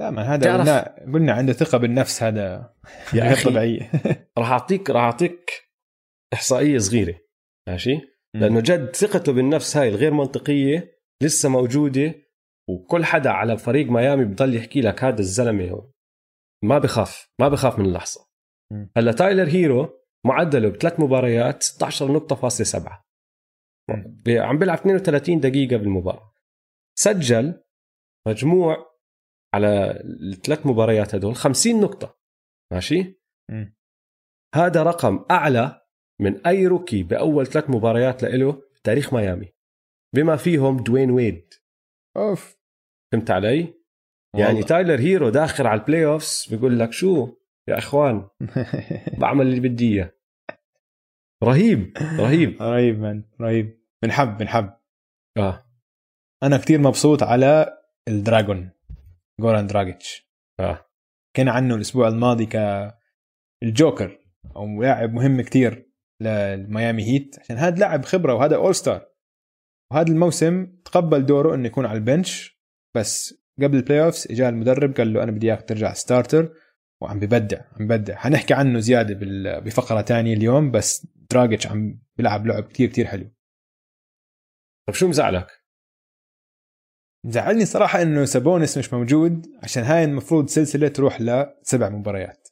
ما هذا قلنا قلنا عنده ثقة بالنفس هذا يا غير أخي طبيعيه راح اعطيك راح أعطيك إحصائية صغيرة. ماشي؟ لأنه جد ثقته بالنفس هاي الغير منطقية لسه موجودة. وكل حدا على فريق ميامي بضل يحكي لك هذا الزلمة ما بخاف ما بخاف من اللحظة. هلا تايلر هيرو معدله بثلاث مباريات 16 نقطة فاصلة سبعة. عم بيلعب 32 دقيقة بالمباراة. سجل مجموع على الثلاث مباريات هدول 50 نقطة. ماشي؟ م. هذا رقم أعلى من أي rookie بأول ثلاث مباريات له تاريخ ميامي. بما فيهم دوين ويد. أوف. فهمت علي؟ يعني تايلر هيرو داخل على ال playoffs بيقول لك شو؟ يا إخوان بعمل اللي بدي إياه. رهيب رهيب. رهيب من رهيب. بنحب بنحب آه. أنا كثير مبسوط على ال dragon جوران دراجيتش. آه. كان عنه الأسبوع الماضي كالجوكر أو لاعب مهم كثير للميامي هيت عشان هذا لاعب خبرة وهذا all star وهذا الموسم تقبل دوره إنه يكون على ال bench بس قبل ال playoffs اجى المدرب قال له أنا بدي إياك ترجع starter وعم ببدع عم ببدع. حنحكي عنه زيادة بفقرة تانية اليوم بس دراجيتش عم بيلعب لعب كتير كتير حلو. طيب شو مزعلك؟ مزعلني صراحة إنه سابونس مش موجود عشان هاي المفروض سلسلة تروح لسبع مباريات.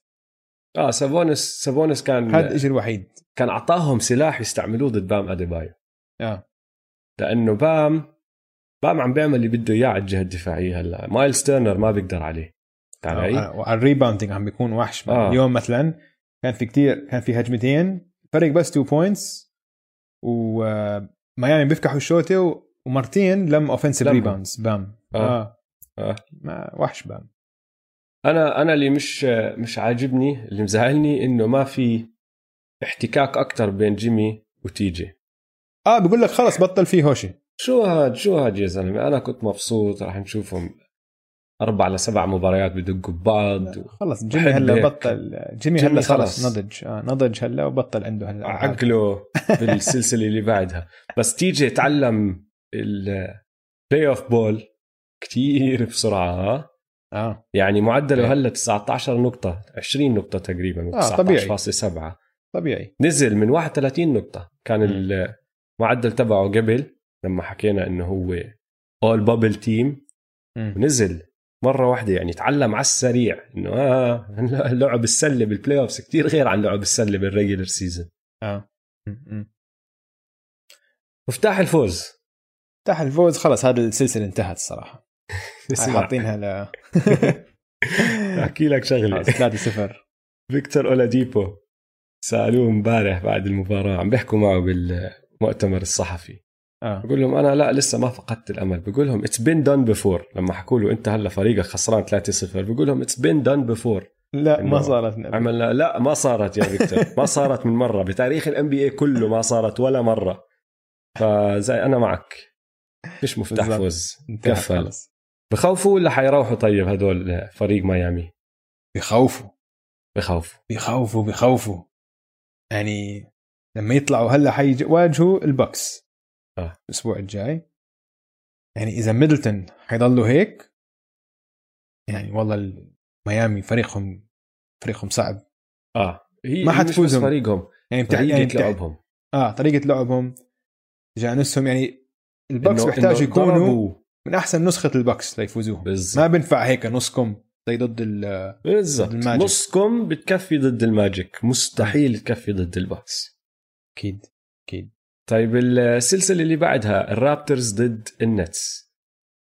آه سابونس سابونس كان هذا الشيء الوحيد. كان أعطاهم سلاح يستعملوه ضد بام أديبايو. آه. لأنه بام بام عم بيعمل اللي بده إياه على الجهة الدفاعية هلا. مايلز تيرنر ما بيقدر عليه. ال rebounding عم بيكون وحش آه. اليوم مثلا كان في كتير كان في هجمتين فرق بس 2 points وميامي بيفتحوا الشوطة ومرتين لم offensive rebounds بام. آه, آه. آه. ما وحش بام. أنا أنا اللي مش مش عاجبني اللي مزعلني إنه ما في احتكاك أكثر بين جيمي وتي جي. آه بقول لك خلص بطل في هوشي. شو هاد شو هاد يا زلمة؟ أنا كنت مبسوط راح نشوفهم. أربع لسبع مباريات بدقوا ببعض. خلص جيمي هلا بطل. جيمي هلا خلص نضج. آه نضج هلا وبطل عنده هلا عقله بالسلسلة اللي بعدها. بس تي جي تعلم ال playoff ball كثير بسرعة آه. يعني معدله هلا 19 نقطة 20 نقطة تقريبا آه 19.7 طبيعي. نزل من 31 نقطة. كان المعدل تبعه قبل لما حكينا إنه هو all bubble team نزل مرة واحدة يعني تعلم على السريع إنه آه لعب السلة بال playoffs كثير غير عن لعب السلة بال regular season آه. مفتاح الفوز. مفتاح الفوز خلص هذه السلسلة انتهت الصراحة. حاطينها ل أحكي لك شغلة. 3 0 فيكتور أولاديبو سألوه امبارح بعد المباراة عم بيحكوا معه بالمؤتمر الصحفي. آه. بقول لهم أنا لا لسه ما فقدت الأمل. بقول لهم it's been done before لما حكوا له أنت هلا فريقك خسران 3-0 بقول لهم it's been done before لا ما صارت عملنا لا ما صارت يا فيكتور. ما صارت من مرة. بتاريخ ال NBA كله ما صارت ولا مرة. فزي أنا معك. فيش مفتاح فوز. كفل بخوفوا ولا حيروحوا طيب هدول فريق ميامي؟ بخوفوا. بخوفوا. بخوفوا بخوفوا. يعني لما يطلعوا هلا حيواجهوا البوكس. آه. الأسبوع الجاي. يعني إذا ميدلتون حيضلوا هيك يعني والله ميامي فريقهم فريقهم صعب. آه. هي ما حتفوزهم. فريقهم يعني طريقة يعني لعبهم. آه طريقة لعبهم جانّيس هم يعني البوكس بيحتاجوا يكونوا من أحسن نسخة البوكس ليفوزوها بالزبط. ما بينفع هيك نصكم زي ضد ال بالضبط. نصكم بتكفي ضد الماجيك. مستحيل تكفي ضد البوكس. أكيد أكيد. طيب السلسلة اللي بعدها الرابترز ضد النتس.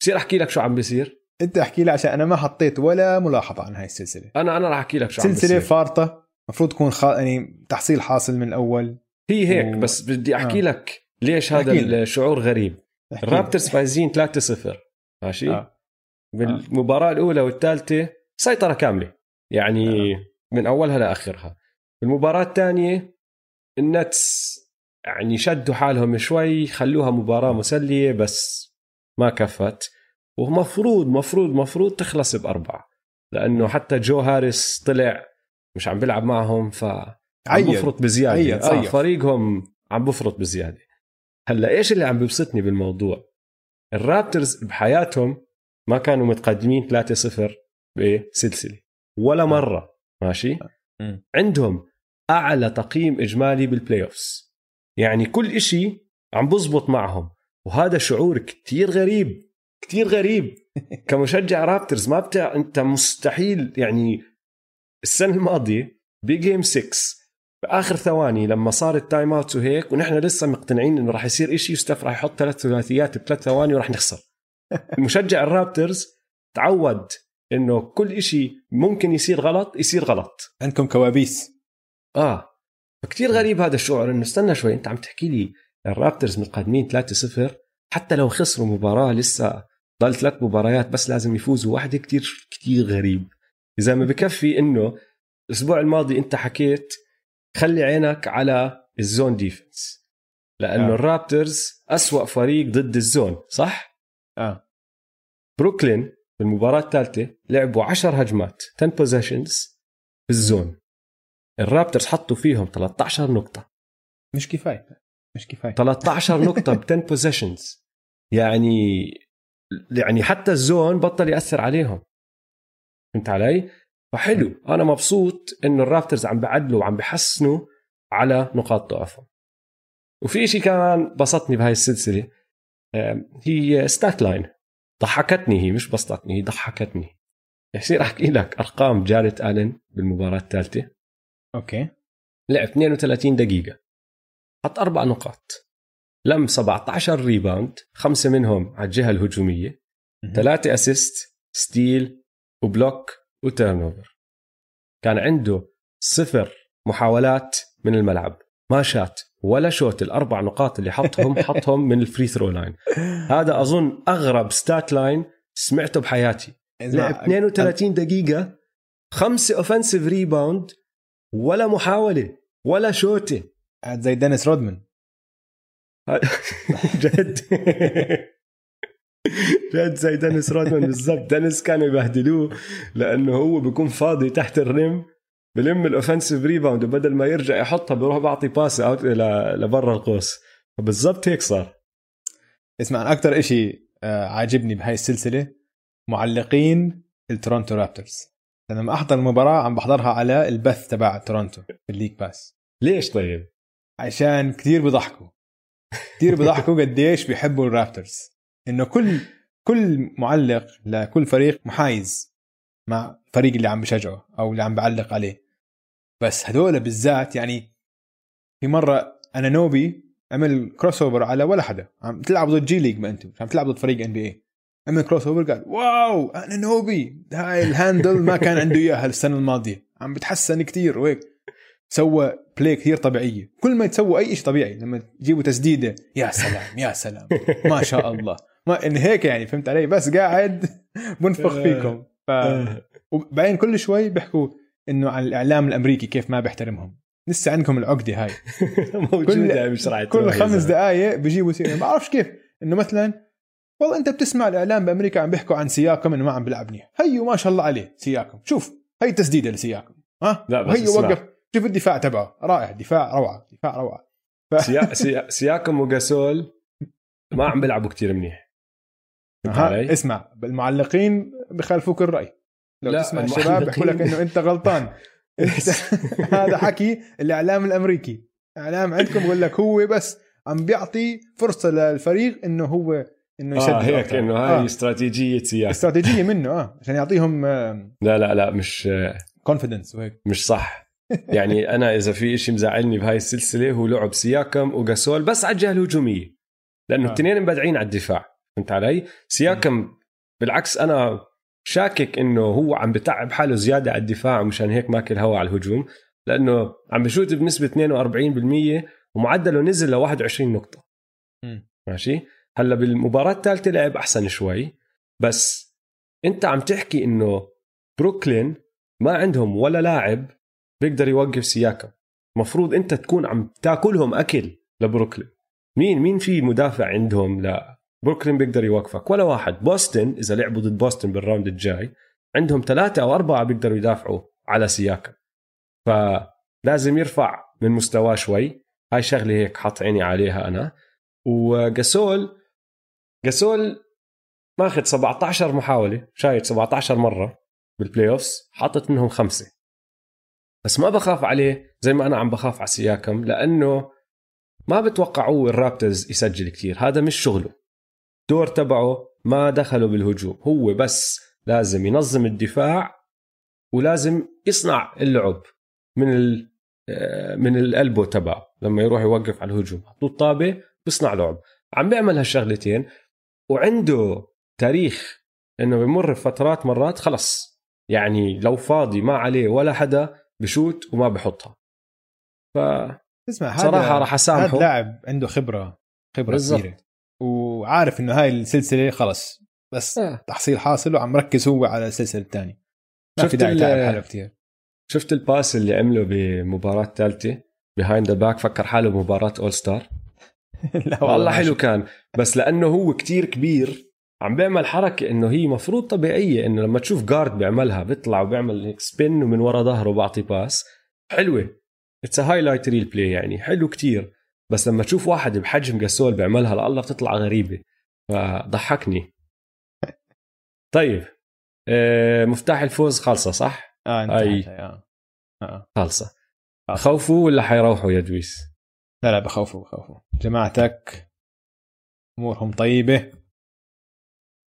بصير أحكي لك شو عم بيصير؟ أنت احكي لي عشان أنا ما حطيت ولا ملاحظة عن هاي السلسلة. أنا أنا راح أحكي لك شو عم بيصير. سلسله فارطة المفروض تكون خ... يعني تحصيل حاصل من الأول. هي هيك و... بس بدي أحكي آه. لك ليش هذا الشعور غريب. الرابترز فايزين 3-0 ماشي؟ آه. بالمباراة الأولى والثالثة سيطرة كاملة. يعني آه. من أولها لآخرها. المباراه الثانية النتس يعني شدوا حالهم شوي خلوها مباراة مسلية بس ما كفت. ومفروض مفروض مفروض تخلص بأربعة. لأنه حتى جو هاريس طلع مش عم بيلعب معهم ف عم بفرط بزيادة. آه فريقهم عم بفرط بزيادة. هلأ إيش اللي عم بيبسطني بالموضوع؟ الرابترز بحياتهم ما كانوا متقدمين 3-0 بسلسلة. ولا آه. مرة. ماشي؟ م. عندهم أعلى تقييم إجمالي بال playoffs يعني كل إشي عم بزبط معهم. وهذا شعور كتير غريب كتير غريب. كمشجع رابترز ما بتعرف أنت مستحيل يعني السنة الماضية ب game 6 بآخر ثواني لما صار ال timeout وهيك ونحن لسه مقتنعين إنه راح يصير إشي وستيف راح يحط ثلاث ثلاثيات بثلاث ثواني وراح نخسر. مشجع الرابترز تعود إنه كل إشي ممكن يصير غلط يصير غلط. عندكم كوابيس. آه. فكتير غريب هذا الشعور. إنه استنى شوي أنت عم تحكي لي الرابترز متقدمين 3-0 حتى لو خسروا مباراة لسه ضل ثلاث مباريات بس لازم يفوزوا. واحدة كتير كتير غريب. إذا ما بكفي إنه الأسبوع الماضي أنت حكيت خلي عينك على ال zone defense لأنه آه. الرابترز أسوأ فريق ضد ال zone صح؟ آه. بروكلين بالمباراة الثالثة لعبوا 10 هجمات 10 possessions بال zone الرابترز حطوا فيهم 13 نقطة. مش كفاية مش كفاية. 13 نقطة ب 10 possessions يعني يعني حتى ال zone بطل يأثر عليهم. فهمت علي؟ فحلو. أنا مبسوط انه الرابترز عم بعدلوا وعم بحسنوا على نقاط ضعفهم. وفي شيء كمان بسطني بهاي السلسلة هي stat line ضحكتني هي مش بسطتني هي ضحكتني. يصير أحكي لك أرقام جاريت آلن بالمباراة الثالثة. أوكي. لعب 32 دقيقة. حط أربع نقاط. لم 17 rebound خمسة منهم على الجهة الهجومية ثلاثة assist steal و block و turnover كان عنده صفر محاولات من الملعب. ما شات ولا shot الأربع نقاط اللي حطهم حطهم من ال free throw line هذا أظن أغرب stat line سمعته بحياتي. لعب 32 دقيقة خمسة offensive rebound ولا محاولة ولا شوتة. زي دينيس رودمان. جد. جد زي دينيس رودمان بالضبط. دينيس كانوا يبهدلوه لأنه هو بيكون فاضي تحت ال rim بلم ال offensive rebound وبدل ما يرجع يحطها بيروح بعطي pass out لبرا القوس. فبالضبط هيك صار. اسمع أكثر شيء آه، عاجبني بهاي السلسلة معلقين التورونتو رابترز. لما أحضر المباراة عم بحضرها على البث تبع تورونتو في ال League Pass. ليش طيب؟ عشان كثير بضحكوا. كثير بضحكوا قديش بيحبوا الرابترز. إنه كل كل معلق لكل فريق محايز مع الفريق اللي عم بشجعه أو اللي عم بعلق عليه. بس هذول بالذات يعني في مرة أنا نوبي عمل crossover على ولا حدا. عم تلعب ضد جي ليج ما أنتم. عم تلعب ضد فريق NBA عمل crossover قال wow أنا نوبي. هاي ال handle ما كان عنده إياها السنة الماضية. عم بتحسن كثير وهيك. سوى play كثير طبيعية. كل ما تسووا أي شيء طبيعي لما تجيبوا تسديدة يا سلام يا سلام. ما شاء الله. ما إن هيك يعني فهمت علي؟ بس قاعد بنفخ آه. فيكم. ف... آه. وبعدين كل شوي بيحكوا إنه عن الإعلام الأمريكي كيف ما بيحترمهم. لسه عندكم العقدة هاي. موجودة راح كل خمس دقائق بيجيبوا سيرة. ما بعرفش كيف. إنه مثلا والله انت بتسمع الاعلام بأمريكا عم بيحكوا عن سياكم إنه ما عم بيلعب منيح هيو ما شاء الله عليه سياكم. شوف هي تسديده لسياكم ها؟ لا بس وهي وقف. شوف الدفاع تبعه رائع دفاع روعة دفاع روعة. ف... سيا... سيا... سياكم وجاسول ما عم بيلعبوا كتير منيح. ها اسمع المعلقين بخالفوك الرأي. لو لا تسمع الشباب بيحكوا لك إنه أنت غلطان. أنت هذا حكي الإعلام الأمريكي. إعلام عندكم بقول لك هو بس عم بيعطي فرصة للفريق إنه هو إنه يسدد آه هيك انه هاي آه. استراتيجيه سياسه استراتيجية منه آه عشان يعطيهم آه لا لا لا مش كونفدنس وهيك مش صح يعني أنا إذا في شيء مزعلني بهاي السلسلة هو لعب سياكم وجاسول بس على الجهة الهجومية لأنه الاثنين آه. مبدعين على الدفاع فهمت علي؟ سياكم بالعكس أنا شاكك إنه هو عم بتعب حاله زيادة على الدفاع مشان هيك ماكل هوا على الهجوم لأنه عم بشوت بنسبة 42% ومعدله نزل ل 21 نقطة م. ماشي هلا بالمباراة الثالثة لعب أحسن شوي بس أنت عم تحكي إنه بروكلين ما عندهم ولا لاعب بيقدر يوقف سياكم. مفروض أنت تكون عم تاكلهم أكل لبروكلين. مين مين في مدافع عندهم لا بروكلين بيقدر يوقفك؟ ولا واحد. بوسطن إذا لعبوا ضد بوسطن بال round الجاي عندهم ثلاثة أو أربعة بيقدروا يدافعوا على سياكام فلازم يرفع من مستواه شوي. هاي شغلة هيك حط عيني عليها أنا. وجاسول جاسول ماخذ 17 محاولة شايت 17 مرة بال playoffs حاطط منهم خمسة. بس ما بخاف عليه زي ما أنا عم بخاف على سياكم لأنه ما بتوقعوا الرابترز يسجل كتير. هذا مش شغله. دور تبعه ما دخلوا بالهجوم. هو بس لازم ينظم الدفاع ولازم يصنع اللعب من ال آه، من القلبه تبعه. لما يروح يوقف على الهجوم. حطوا طابه بيصنع لعب. عم بيعمل هالشغلتين. وعنده تاريخ إنه بمر بفترات مرات خلص. يعني لو فاضي ما عليه ولا حدا بشوت وما بحطها. ف اسمع صراحة راح أسامحه. هذا لاعب عنده خبرة خبرة بالزبط. كبيرة. وعارف إنه هاي السلسلة خلص بس آه. تحصيل حاصل وعم ركز هو على السلسلة الثانية. ما في داعي تعب حاله كثير شفت ال pass اللي عمله بمباراة ثالثة؟ behind the back فكر حاله بمباراة all star لا والله حلو كان. بس لأنه هو كتير كبير عم بيعمل حركة إنه هي مفروض طبيعية إنه لما تشوف guard بيعملها بيطلع وبيعمل هيك spin ومن ورا ظهره بعطي pass حلوة. it's highlight reel play يعني. حلو كتير. بس لما تشوف واحد بحجم جاسول بيعملها لله بتطلع غريبة. فضحكني. طيب. آه، مفتاح الفوز خالصه صح؟ آه انت أي... آه. آه. خالصه خوفوا ولا حيروحوا يا دويس؟ لا لا بخوفوا بخوفوا جماعتك أمورهم طيبة.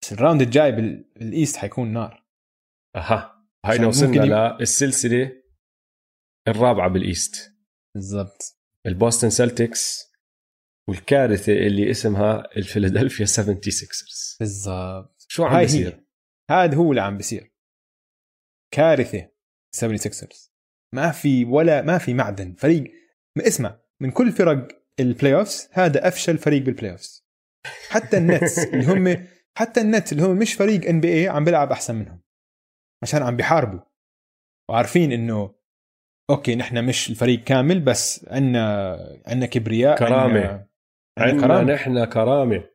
بس ال round الجاي بال East حيكون نار. أها. هاي وصلنا للسلسله الرابعة بال East بالضبط. البوستن سلتكس والكارثة اللي اسمها الفيلادلفيا 76رز بالضبط. شو عم بيصير؟ هذا هو اللي عم بيصير. كارثة 76رز ما في ولا ما في معدن. فريق اسمع. من كل فرق ال playoffs هذا أفشل فريق بال playoffs حتى النتس اللي هم حتى النتس اللي هم مش فريق NBA عم بيلعب أحسن منهم. عشان عم بيحاربوا. وعارفين إنه okay نحن مش الفريق كامل بس عندنا عندنا كبرياء كرامة. عندنا نحن كرامة.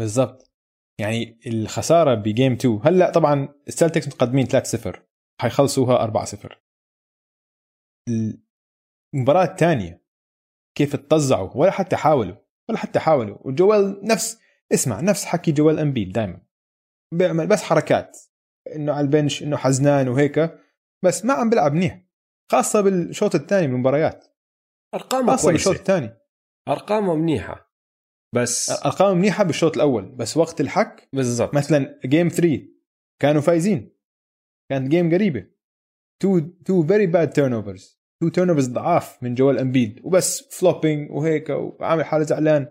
بالضبط. يعني الخسارة ب game 2 هلأ طبعا السلتكس متقدمين 3-0 حيخلصوها 4-0 المباراة الثانية. كيف اتطزعوا ولا حتى حاولوا ولا حتى حاولوا وجوال نفس اسمع نفس حكي جوال امبيد دائما بيعمل بس حركات. إنه على ال bench إنه حزنان وهيك بس ما عم بيلعب منيح. خاصة بالشوط الثاني من المباريات أرقامه خاصة كويسة. بالشوط الثاني. أرقامه منيحة. بس أرقامه منيحة بالشوط الأول بس وقت الحك بالضبط. مثلا game 3 كانوا فايزين. كانت game قريبة. two two very bad turnovers two turn ضعاف من جوال امبيد وبس flopping وهيك وعامل حاله زعلان.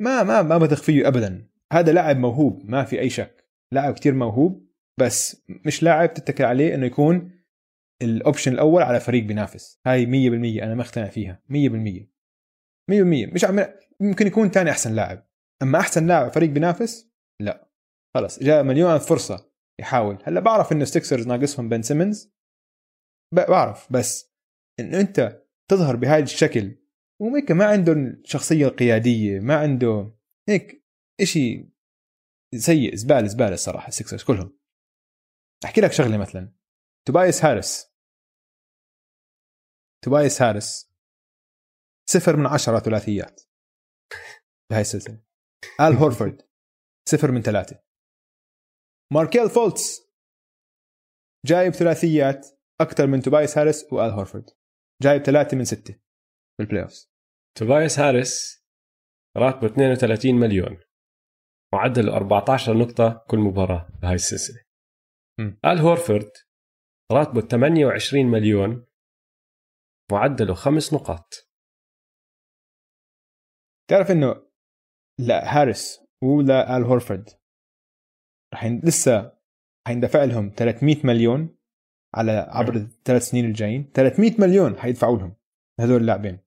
ما ما ما بثق فيه ابدا. هذا لاعب موهوب ما في أي شك. لاعب كتير موهوب بس مش لاعب تتكل عليه إنه يكون ال option الأول على فريق بينافس. هاي 100% أنا مقتنع فيها. 100% 100% مش عم ممكن يكون ثاني أحسن لاعب. أما أحسن لاعب فريق بينافس لا. خلص جاء مليون فرصة يحاول. هلأ بعرف انه سيكسرز ناقصهم بن سيمنز بعرف بس إنه أنت تظهر بهذا الشكل. وميكا ما عندهم شخصية قيادية ما عنده هيك إشي سيء زبالة زبالة الصراحة السكسرز كلهم. أحكي لك شغلة مثلا. توبايس هارس توبايس هارس صفر من عشرة ثلاثيات. بهاي السلسلة. آل هورفورد صفر من ثلاثة. ماركيل فولتس جايب ثلاثيات أكثر من توبايس هارس وآل هورفورد جايب ثلاثة من ستة بال playoff توبايس هارس راتبه 32 مليون. معدله 14 نقطة كل مباراة بهاي السلسلة. آل هورفورد راتبه 28 مليون. معدله خمس نقاط. تعرف إنه لا هاريس ولا آل هورفورد رح لسه رح يندفع لهم 300 مليون. على عبر نعم. الثلاث سنين الجايين. 300 مليون حيدفعوا لهم هذول اللاعبين.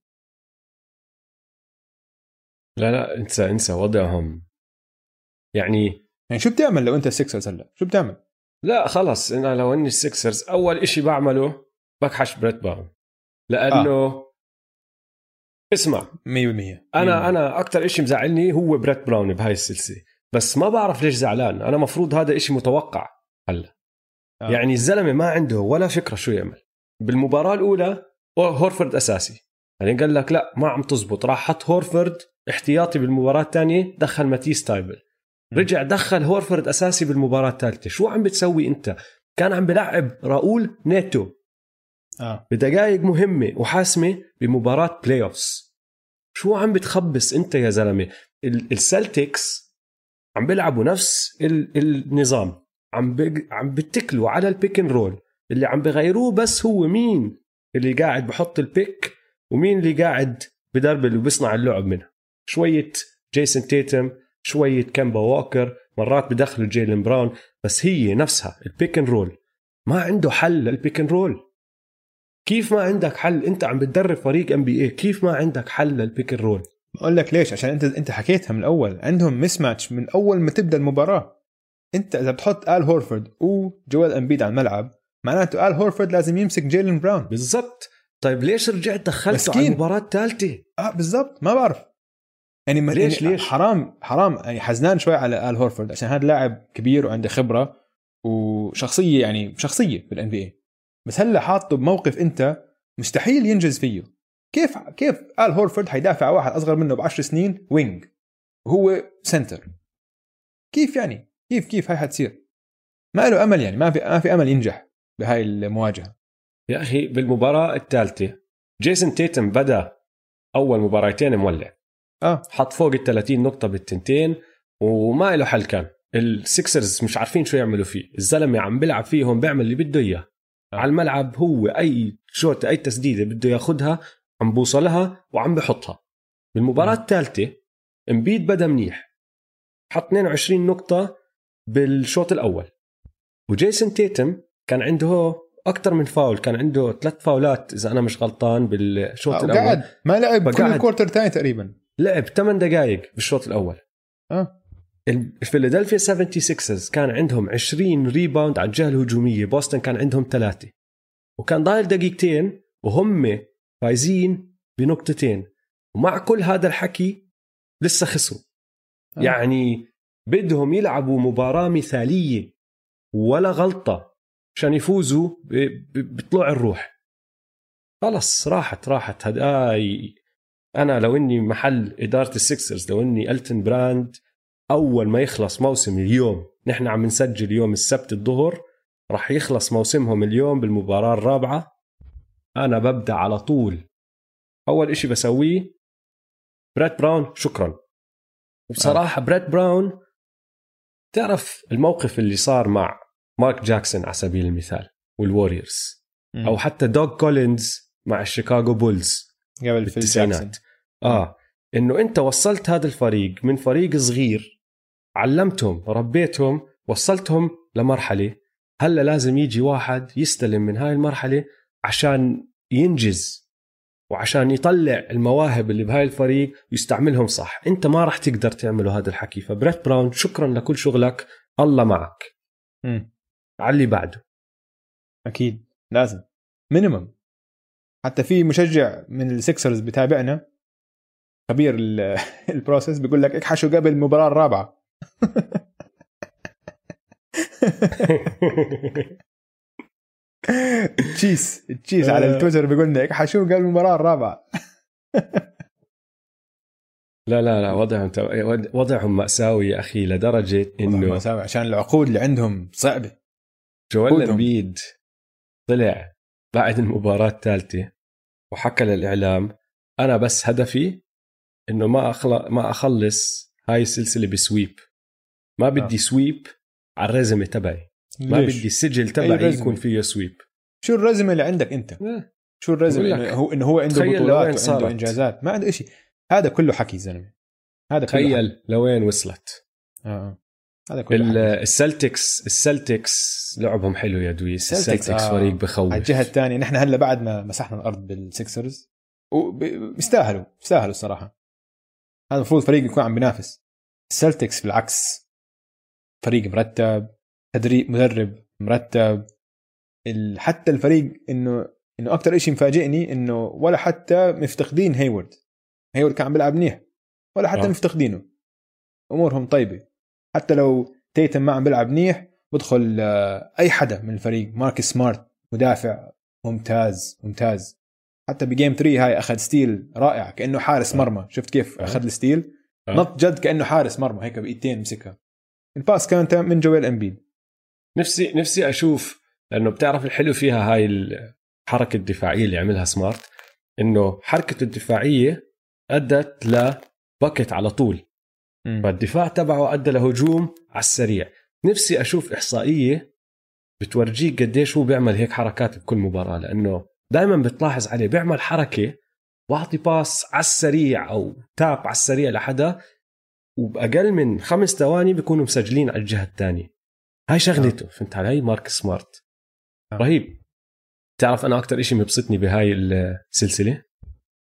لا لا انسى انسى وضعهم. يعني يعني شو بتعمل لو انت سيكسرز هلا؟ شو بتعمل؟ لا خلص أنا لو إني السكسرز أول إشي بعمله بكحش بريت براون لأنه آه. اسمع. 100% أنا أنا أكثر إشي مزعلني هو بريت براون بهاي السلسلة. بس ما بعرف ليش زعلان. أنا مفروض هذا إشي متوقع هلا. آه. يعني الزلمة ما عنده ولا فكرة شو يعمل. بالمباراة الأولى هورفورد أساسي. يعني قال لك لا ما عم تزبط. راح حط هورفورد احتياطي بالمباراة الثانية دخل ماتيس تايبل. رجع دخل هورفورد أساسي بالمباراة الثالثة. شو عم بتسوي أنت؟ كان عم بلعب راؤول نيتو آه. بدقائق مهمة وحاسمة بمباراة playoffs شو عم بتخبص أنت يا زلمة؟ ال- السلتكس عم بيلعبوا نفس ال- النظام. عم. عم بيتكلوا على ال pick and roll. اللي عم بغيروه بس هو مين اللي قاعد بحط ال pick ومين اللي قاعد بدربل وبيصنع اللعب منها شوية جيسون تيتم شوية كامبا ووكر مرات بدخلوا جيلين براون بس هي نفسها ال pick and roll. ما عنده حل لل pick and roll. كيف ما عندك حل؟ أنت عم بتدرب فريق NBA كيف ما عندك حل لل pick and roll؟ بقول لك ليش؟ عشان أنت أنت حكيتها من الأول. عندهم mismatch من أول ما تبدأ المباراة. انت اذا بتحط آل هورفورد وجويل امبيد على الملعب معناته آل هورفورد لازم يمسك جيلن براون. بالضبط. طيب ليش رجعت دخلته على. المباراة الثالثة؟ آه بالضبط. ما بعرف. يعني ليش- يعني ليش؟ حرام حرام. يعني حزنان شوي على آل هورفورد عشان هذا لاعب كبير وعنده خبرة وشخصية يعني شخصية بال NBA بس هلا حاطه بموقف انت مستحيل ينجز فيه. كيف كيف آل هورفورد حيدافع واحد أصغر منه ب 10 سنين؟ wing. وهو center. كيف يعني؟ كيف كيف هاي حتصير؟ ما له أمل يعني ما في ما في أمل ينجح بهاي المواجهة. يا أخي بالمباراة الثالثة جيسون تيتم بدا أول مباراتين مولع. آه. حط فوق ال 30 نقطة بالتنتين وما له حل كان. السكسرز مش عارفين شو يعملوا فيه. الزلمة عم بيلعب فيهم بيعمل اللي بده إياه. على الملعب هو أي shot أي تسديدة بده ياخذها عم بوصلها وعم بحطها. بالمباراة مم. الثالثة امبيد بدا منيح. حط 22 نقطة بالشوط الأول. وجيسون تيتم كان عنده أكثر من فاول كان عنده ثلاث فاولات إذا أنا مش غلطان بالشوط آه، الأول. وقعد ما لعب كل. ال quarter الثاني تقريبا. لعب 8 دقائق بالشوط الأول. آه. الفيلادلفيا 76 كان عندهم 20 rebound على الجهة الهجومية بوسطن كان عندهم ثلاثة. وكان ضايل دقيقتين وهم فايزين بنقطتين. ومع كل هذا الحكي لسه خسروا. آه. يعني بدهم يلعبوا مباراة مثالية ولا غلطة عشان يفوزوا بطلوع الروح. خلص راحت راحت. هداي أنا لو إني محل إدارة السكسرز لو إني ألتن براند أول ما يخلص موسم اليوم نحن عم نسجل يوم السبت الظهر راح يخلص موسمهم اليوم بالمباراة الرابعة. أنا ببدأ على طول. أول إشي بسويه بريت براون شكرا. وبصراحة بريت براون تعرف الموقف اللي صار مع مارك جاكسون على سبيل المثال والوريورز. أو حتى دوغ كولينز مع الشيكاغو بولز قبل فيل بالتسعينات. جاكسون آه إنه أنت وصلت هذا الفريق من فريق صغير علمتهم ربيتهم وصلتهم لمرحلة هلا لازم يجي واحد يستلم من هاي المرحلة عشان ينجز وعشان يطلع المواهب اللي بهاي الفريق ويستعملهم صح. انت ما راح تقدر تعملوا هذا الحكي. فبريت براون شكرا لكل شغلك. الله معك. مم. على اللي بعده. أكيد. لازم. minimum حتى في مشجع من السكسرز بتابعنا خبير ال- ال process بيقول لك اكحشوا قبل المباراة الرابعة. تشيس تشيس على التويتر بيقول لنا اكحشوا قبل المباراة الرابعة. لا لا لا وضعهم وضعهم مأساوي يا أخي لدرجة إنه انه عشان العقود اللي عندهم صعبة. جويل. امبيد طلع بعد المباراة الثالثة وحكى للإعلام أنا بس هدفي إنه ما أخل... ما أخلص هاي السلسلة ب sweep. ما بدي sweep على ال resume تبعي. ما ليش؟ بدي السجل تبعي؟ يكون فيه sweep شو ال resume اللي عندك أنت شو ال resume إنه هو إنه هو عنده بطولات وعنده صارت. إنجازات ما عنده شيء هذا كله حكي زلمة هذا كله. تخيل لوين وصلت آه. آه. هذا كله. السلتكس السلتكس لعبهم حلو يا دويس السلتكس، السلتكس آه. فريق بخوف على الجهة الثانية نحن هلا بعد ما مسحنا الأرض بالسكسرز وبيستاهلوا بيستاهلوا الصراحة هذا المفروض فريق يكون عم بينافس السلتكس بالعكس فريق مرتب تدريب مدرب مرتب ال- حتى الفريق انه إنه أكثر شيء مفاجئني إنه ولا حتى مفتقدين هيورد. هيورد كان عم بيلعب منيح. ولا حتى آه. مفتقدينه. أمورهم طيبة. حتى لو تيتم ما عم بيلعب منيح بدخل آه، أي حدا من الفريق. ماركس سمارت مدافع ممتاز ممتاز. حتى ب game 3 هاي أخذ steal رائع كأنه حارس آه. مرمى. شفت كيف آه. أخذ ال steal. نط جد كأنه حارس مرمى هيك بإيدتين مسكها. ال pass كانت من جويل إمبيد. نفسي نفسي أشوف لأنه بتعرف الحلو فيها هاي ال... الحركة الدفاعية اللي عملها سمارت إنه حركته الدفاعية أدت ل bucket على طول. مم. فالدفاع تبعه أدى لهجوم على السريع. نفسي أشوف إحصائية بتورجيك قديش هو بيعمل هيك حركات بكل مباراة لأنه دائما بتلاحظ عليه بيعمل حركة واعطي pass على السريع أو tap على السريع لحدا وبأقل من خمس ثواني بيكونوا مسجلين على الجهة الثانية. هاي شغلته فهمت علي؟ ماركس سمارت. آه. رهيب. تعرف أنا أكثر شيء مبسطني بهاي السلسلة؟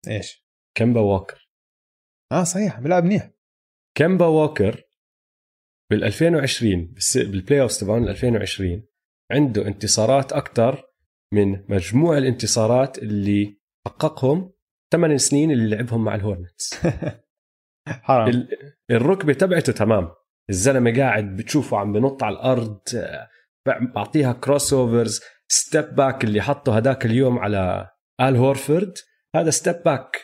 إيش؟ كمبا ووكر. آه صحيح بيلعب منيح. كمبا ووكر بال 2020 بالس- بال playoff تبعون 2020 عنده انتصارات أكثر من مجموع الانتصارات اللي حققهم ثمان سنين اللي لعبهم مع الهورنتس. حرام. ال- الركبة تبعته تمام. الزلمة قاعد بتشوفه عم بنط على الأرض آه، بعطيها crossovers step back اللي حطه هداك اليوم على آل هورفورد هذا step back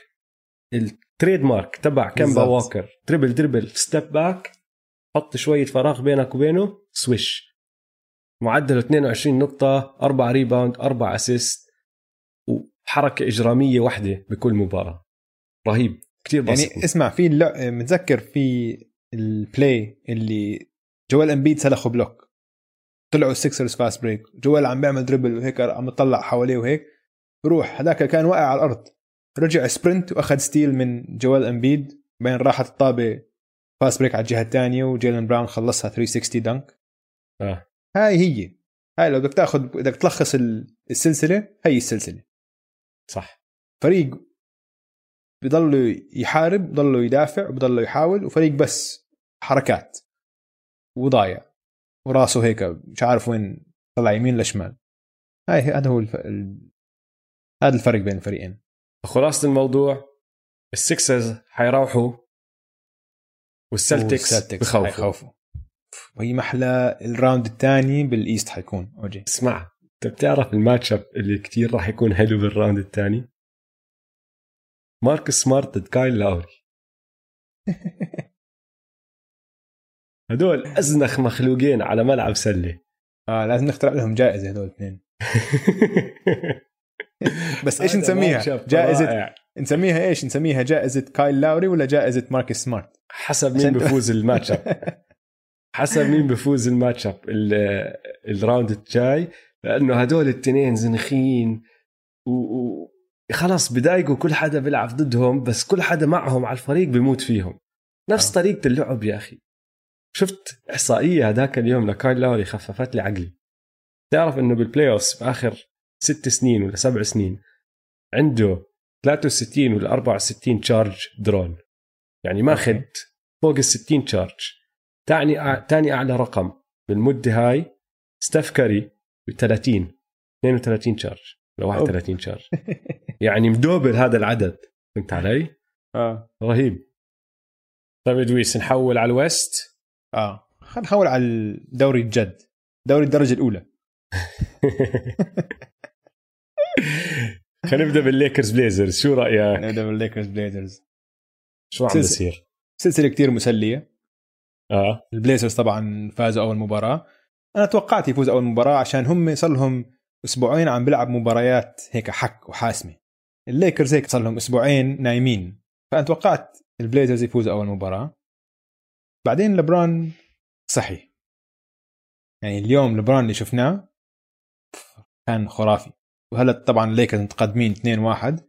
ال trademark تبع كمبا. ووكر dribble dribble step back حط شوية فراغ بينك وبينه swish معدله 22 نقطة 4 rebound 4 assist وحركة إجرامية واحدة بكل مباراة رهيب كثير يعني بسيط اسمع في. متذكر في ال play اللي جوال امبيد سلخه block طلعوا السكسرز fast break جوال عم بيعمل dribble وهيك عم يطلع حواليه وهيك. بروح هذاك كان واقع على الأرض. رجع sprint وأخذ steal من جوال امبيد بين راحت الطابة fast break على الجهة الثانية وجيلن براون خلصها 360 dunk آه. هاي هي. هاي لو بدك تاخذ بدك تلخص ال- السلسلة هي السلسلة. صح. فريق بضله يحارب بضله يدافع وبضله يحاول وفريق بس. حركات وضايع وراسه هيك مش عارف وين طلع يمين لشمال. هاي هذا هو الف... ال... هذا الفرق بين الفريقين. خلاصة الموضوع السكسرز حيروحوا والسلتكس بخوفوا. حيخوفوا. وهي محلى ال round الثاني بال East حيكون أوجي. اسمع أنت بتعرف ال matchup اللي كتير راح يكون حلو بال round الثاني؟ ماركس سمارت ضد كايل لاوري. هدول أزنخ مخلوقين على ملعب سلة آه لازم نخترع لهم جائزة هذول الاثنين بس إيش نسميها؟ جائزه رائع. نسميها إيش؟ نسميها جائزة كايل لاوري ولا جائزة ماركس سمارت؟ حسب مين بفوز ال matchup حسب مين بفوز ال match up ال- ال round الجاي لأنه هدول التنين زنخين و... و... خلاص بدايقوا كل حدا بيلعب ضدهم بس كل حدا معهم على الفريق بيموت فيهم نفس آه. طريقة اللعب يا أخي شفت إحصائية هذاك اليوم لكايل لاوري خففت لي عقلي. تعرف إنه بال playoff بآخر ست سنين ولا سبع سنين عنده 63 ولا 64 charge drawn يعني ماخذ. فوق ال 60 charge تاني أع... تاني أعلى رقم بالمدة هاي ستيف كاري ب 30 32 charge ولا 31 charge يعني مدوبل هذا العدد. فهمت علي؟ آه. رهيب. طيب إدويس نحول على ال West. آه. خلينا نحول على الدوري الجد. دوري الدرجة الأولى. خلينا نبدأ بالليكرز بليزرز. شو رأيك؟ نبدأ بالليكرز بليزرز. شو عم. بيصير؟ سلسلة كتير مسلية. آه. البليزرز طبعا فازوا أول مباراة. أنا توقعت يفوز أول مباراة عشان هم صار لهم أسبوعين عم بيلعب مباريات هيك حك وحاسمة. الليكرز هيك صار لهم أسبوعين نايمين. فأنا توقعت البليزرز يفوز أول مباراة. بعدين لبران صحي. يعني اليوم لبران اللي شفناه كان خرافي. وهلا طبعا الليكرز متقدمين 2-1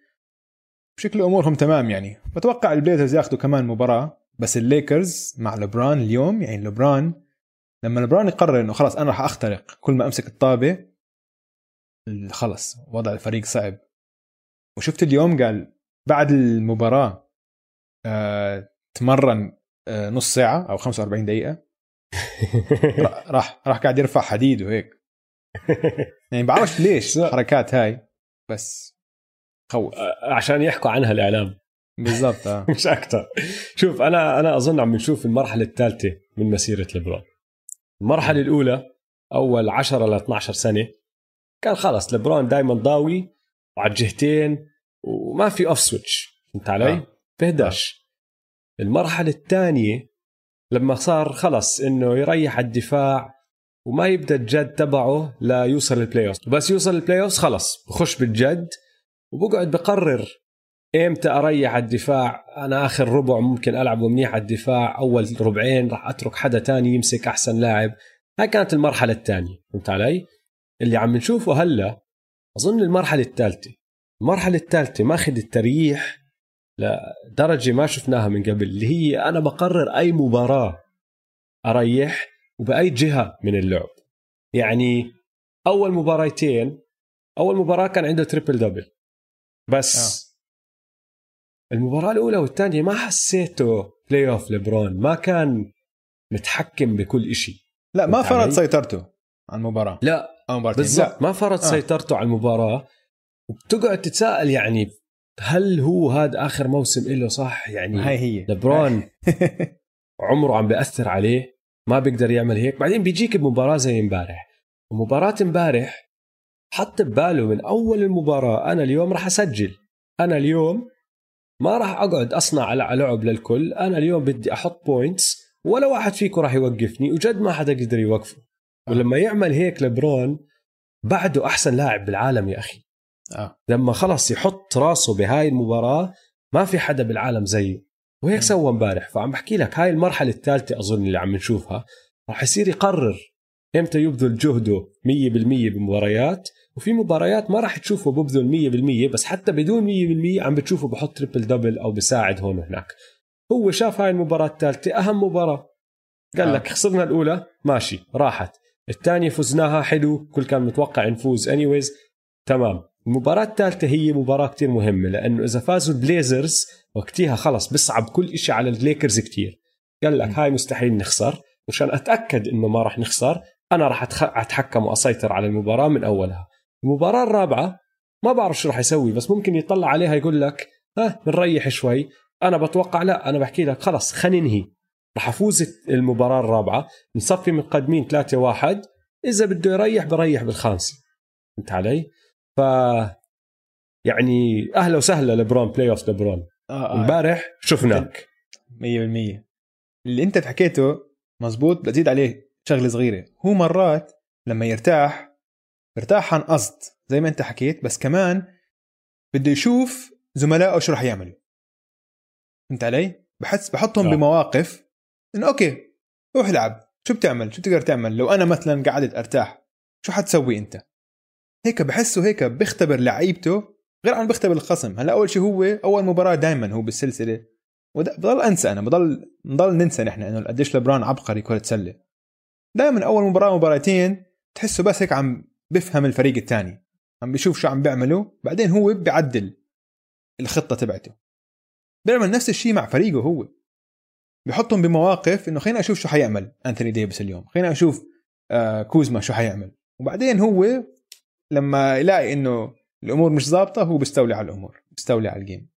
بشكل أمورهم تمام يعني. بتوقع البليزرز ياخذوا كمان مباراة بس الليكرز مع لبران اليوم يعني لبران لما لبران يقرر إنه خلاص أنا راح أخترق كل ما أمسك الطابة خلص وضع الفريق صعب. وشفت اليوم قال بعد المباراة آه تمرن نص ساعة أو 45 دقيقة. را- راح راح قاعد يرفع حديد وهيك يعني بعرفش ليش الحركات هاي بس خوف. عشان يحكوا عنها الإعلام. بالضبط آه. مش أكثر شوف أنا أنا أظن عم نشوف المرحلة الثالثة من مسيرة ليبرون. المرحلة الأولى أول 10 ل 12 سنة كان خلص ليبرون دائما ضاوي وعلى الجهتين وما في off switch فهمت علي؟ آه. بهداش. المرحلة الثانية لما صار خلص إنه يريح الدفاع وما يبدأ الجد تبعه ليوصل ال playoff بس يوصل ال playoff خلص بخش بالجد وبقعد بقرر إمتى أريح الدفاع. أنا آخر ربع ممكن ألعبه منيح على الدفاع أول ربعين راح أترك حدا تاني يمسك أحسن لاعب. هاي كانت المرحلة الثانية فهمت علي؟ اللي عم نشوفه هلأ أظن المرحلة الثالثة. المرحلة الثالثة ماخذ التريح لدرجه ما شفناها من قبل اللي هي أنا بقرر أي مباراة أريح وبأي جهة من اللعب. يعني أول مباراتين أول مباراة كان عنده triple double بس آه. المباراة الأولى والثانية ما حسيته playoff ليبرون ما كان متحكم بكل شيء لا ما فرض سيطرته على المباراة. لا بالضبط ما فرض آه. سيطرته على المباراة. وبتقعد تتساءل يعني هل هو هذا آخر موسم له صح؟ يعني هاي هي. لبرون عمره عم بيأثر عليه ما بيقدر يعمل هيك. بعدين بيجيك بمباراة زي امبارح. مباراه امبارح حط بباله من أول المباراة أنا اليوم راح أسجل. أنا اليوم ما راح أقعد أصنع على لعب للكل. أنا اليوم بدي أحط بوينتس ولا واحد فيكم راح يوقفني وجد ما حدا قدر يوقفه. ولما يعمل هيك لبرون بعده أحسن لاعب بالعالم يا أخي. آه. لما خلص يحط راسه بهاي المباراة ما في حدا بالعالم زيه. وهيك سوى امبارح. فعم بحكي لك هاي المرحلة الثالثة أظن اللي عم نشوفها. راح يصير يقرر إمتى يبذل جهده 100% بمباريات. وفي مباريات ما راح تشوفه ببذل 100% بس حتى بدون 100% عم بتشوفه بحط triple double أو بساعد هون وهناك هو شاف هاي المباراة الثالثة أهم مباراة. قال آه. لك خسرنا الأولى ماشي راحت. الثانية فزناها حلو كل كان متوقع نفوز anyways تمام. المباراة الثالثة هي مباراة كتير مهمة لأنه إذا فازوا البليزرز وقتها خلص بيصعب كل شيء على الليكرز كتير. قال لك هاي مستحيل نخسر مشان أتأكد إنه ما راح نخسر أنا راح أتحكم وأسيطر على المباراة من أولها. المباراة الرابعة ما بعرف شو راح يسوي بس ممكن يطلع عليها يقول لك ها بنريح شوي أنا بتوقع لا أنا بحكي لك خلص خلينا ننهي. راح أفوز المباراة الرابعة نصفي متقدمين 3 1 إذا بده يريح بريح بالخامسة فهمت علي؟ ف يعني أهلا وسهلا لبرون playoff لبرون آه، آه. امبارح شفناك 100% اللي انت حكيته مزبوط بزيد عليه شغلة صغيرة هو مرات لما يرتاح يرتاح عن قصد زي ما انت حكيت بس كمان بده يشوف زملائه شو راح يعملوا فهمت علي؟ بحس بحطهم آه. بمواقف إنه أوكي روح العب شو بتعمل؟ شو بتقدر تعمل؟ لو أنا مثلا قعدت أرتاح شو حتسوي أنت؟ هيك بحسه هيك بيختبر لعيبته غير عن بيختبر الخصم. هلا أول شيء هو أول مباراة دائما هو بالسلسلة. بضل أنسى أنا بضل بضل ننسى نحن إنه قديش لبران عبقري كرة سله دائما أول مباراة مباراتين تحسه بس هيك عم بفهم الفريق الثاني. عم بيشوف شو عم بيعمله بعدين هو بيعدل الخطة تبعته. بيعمل نفس الشيء مع فريقه هو. بحطهم بمواقف إنه خلينا أشوف شو حيعمل انثوني ديفيس اليوم خلينا أشوف آه كوزما شو حيعمل. وبعدين هو لما يلاقي إنه الأمور مش ظابطة هو بيستولي على الأمور بيستولي على ال game.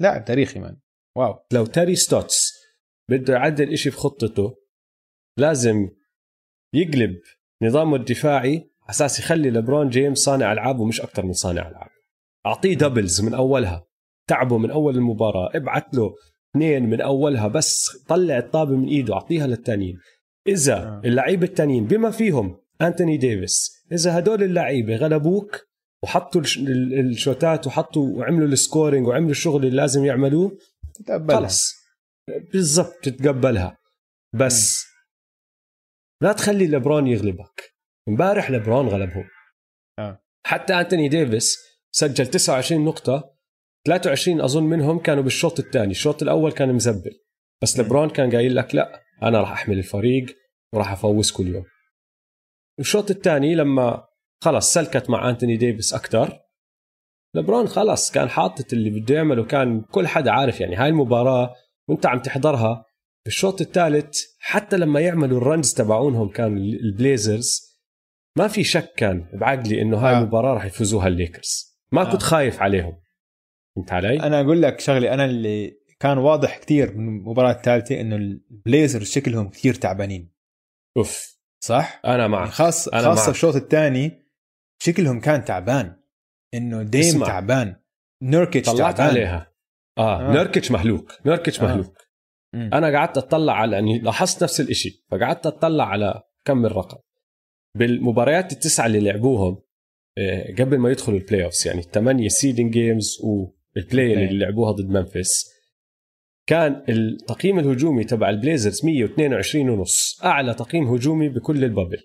لاعب تاريخي man. Wow. لو تاري ستوتس بده يعدل إشي في خطته لازم يقلب نظامه الدفاعي أساس يخلي لبرون جيمس صانع العاب ومش أكثر من صانع ألعاب. أعطيه doubles من أولها تعبه من أول المباراة ابعت له اثنين من أولها بس طلع الطابة من إيده أعطيها للتانيين. إذا آه. اللعيبة التانيين بما فيهم انتوني ديفيس إذا هدول اللعيبة غلبوك وحطوا الشوتات وحطوا وعملوا ال scoring وعملوا الشغل اللي لازم يعملوه خلص. بالضبط تتقبلها. بس لا تخلي لبرون يغلبك. امبارح لبرون غلبهم. آه. حتى انتوني ديفيس سجل 29 نقطة. 23 أظن منهم كانوا بالشوط الثاني. الشوط الأول كان مزبل. بس لبرون كان قايل لك لا أنا راح أحمل الفريق وراح افوزكم اليوم الشوط الثاني لما خلص سلكت مع أنتوني ديفيس أكثر لبرون خلص كان حاطط اللي بده يعمله كان كل حدا عارف يعني هاي المباراة وأنت عم تحضرها بالشوط الثالث حتى لما يعملوا ال runs تبعونهم كان البليزرز ما في شك كان بعقلي إنه هاي آه. المباراة راح يفوزوها الليكرز ما آه. كنت خايف عليهم فهمت علي؟ أنا أقول لك شغلة أنا اللي كان واضح كثير من المباراة الثالثة إنه البليزرز شكلهم كثير تعبانين أوف صح؟ أنا معك. يعني خاص أنا خاصة الشوط الثاني شكلهم كان تعبان. إنه ديم اسمع. تعبان. نوركيتش طلعت تعبان. عليها. آه. آه. نوركيتش مهلوك. نوركيتش آه. مهلوك. مم. أنا قعدت أطلع على يعني لاحظت نفس الشيء فقعدت أطلع على كمل رقم. بالمباريات التسعة اللي لعبوهم آه، قبل ما يدخلوا ال playoffs يعني الثمانية seeding games وال play اللي لعبوها ضد ممفيس كان التقييم الهجومي تبع البليزرز 122 ونص. أعلى تقييم هجومي بكل ال bubble.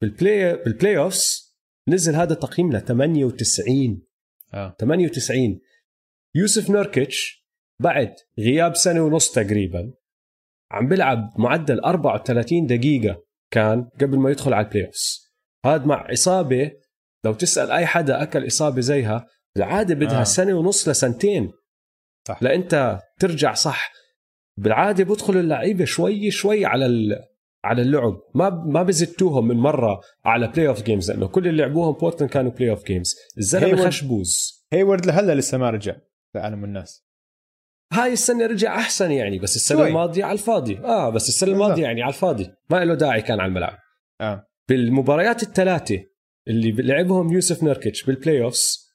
بال play بال playoffs نزل هذا التقييم ل 98 آه. 98 يوسف نوركيتش بعد غياب سنة ونص تقريبا عم بيلعب معدل 34 دقيقة كان قبل ما يدخل على ال playoffs هذا مع إصابة لو تسأل أي حدا أكل إصابة زيها بالعاده بدها آه. سنة ونص لسنتين. صح. لانت ترجع صح. بالعادة بدخل اللعيبة شوي شوي على على اللعب. ما ما بزتوهم من مرة على بلاي اوف جيمز لأنه كل اللي لعبوهم بورتن كانوا بلاي اوف جيمز الزلمه خشبوز. هيورد لهلا لسه ما رجع لعالم الناس. هاي السنة رجع أحسن يعني بس السنة شوي. الماضية على الفاضي. آه بس السنة الماضية يعني على الفاضي. ما له داعي كان على الملعب. آه. بالمباريات الثلاثة اللي لعبهم يوسف نركتش بالبلاي اوفز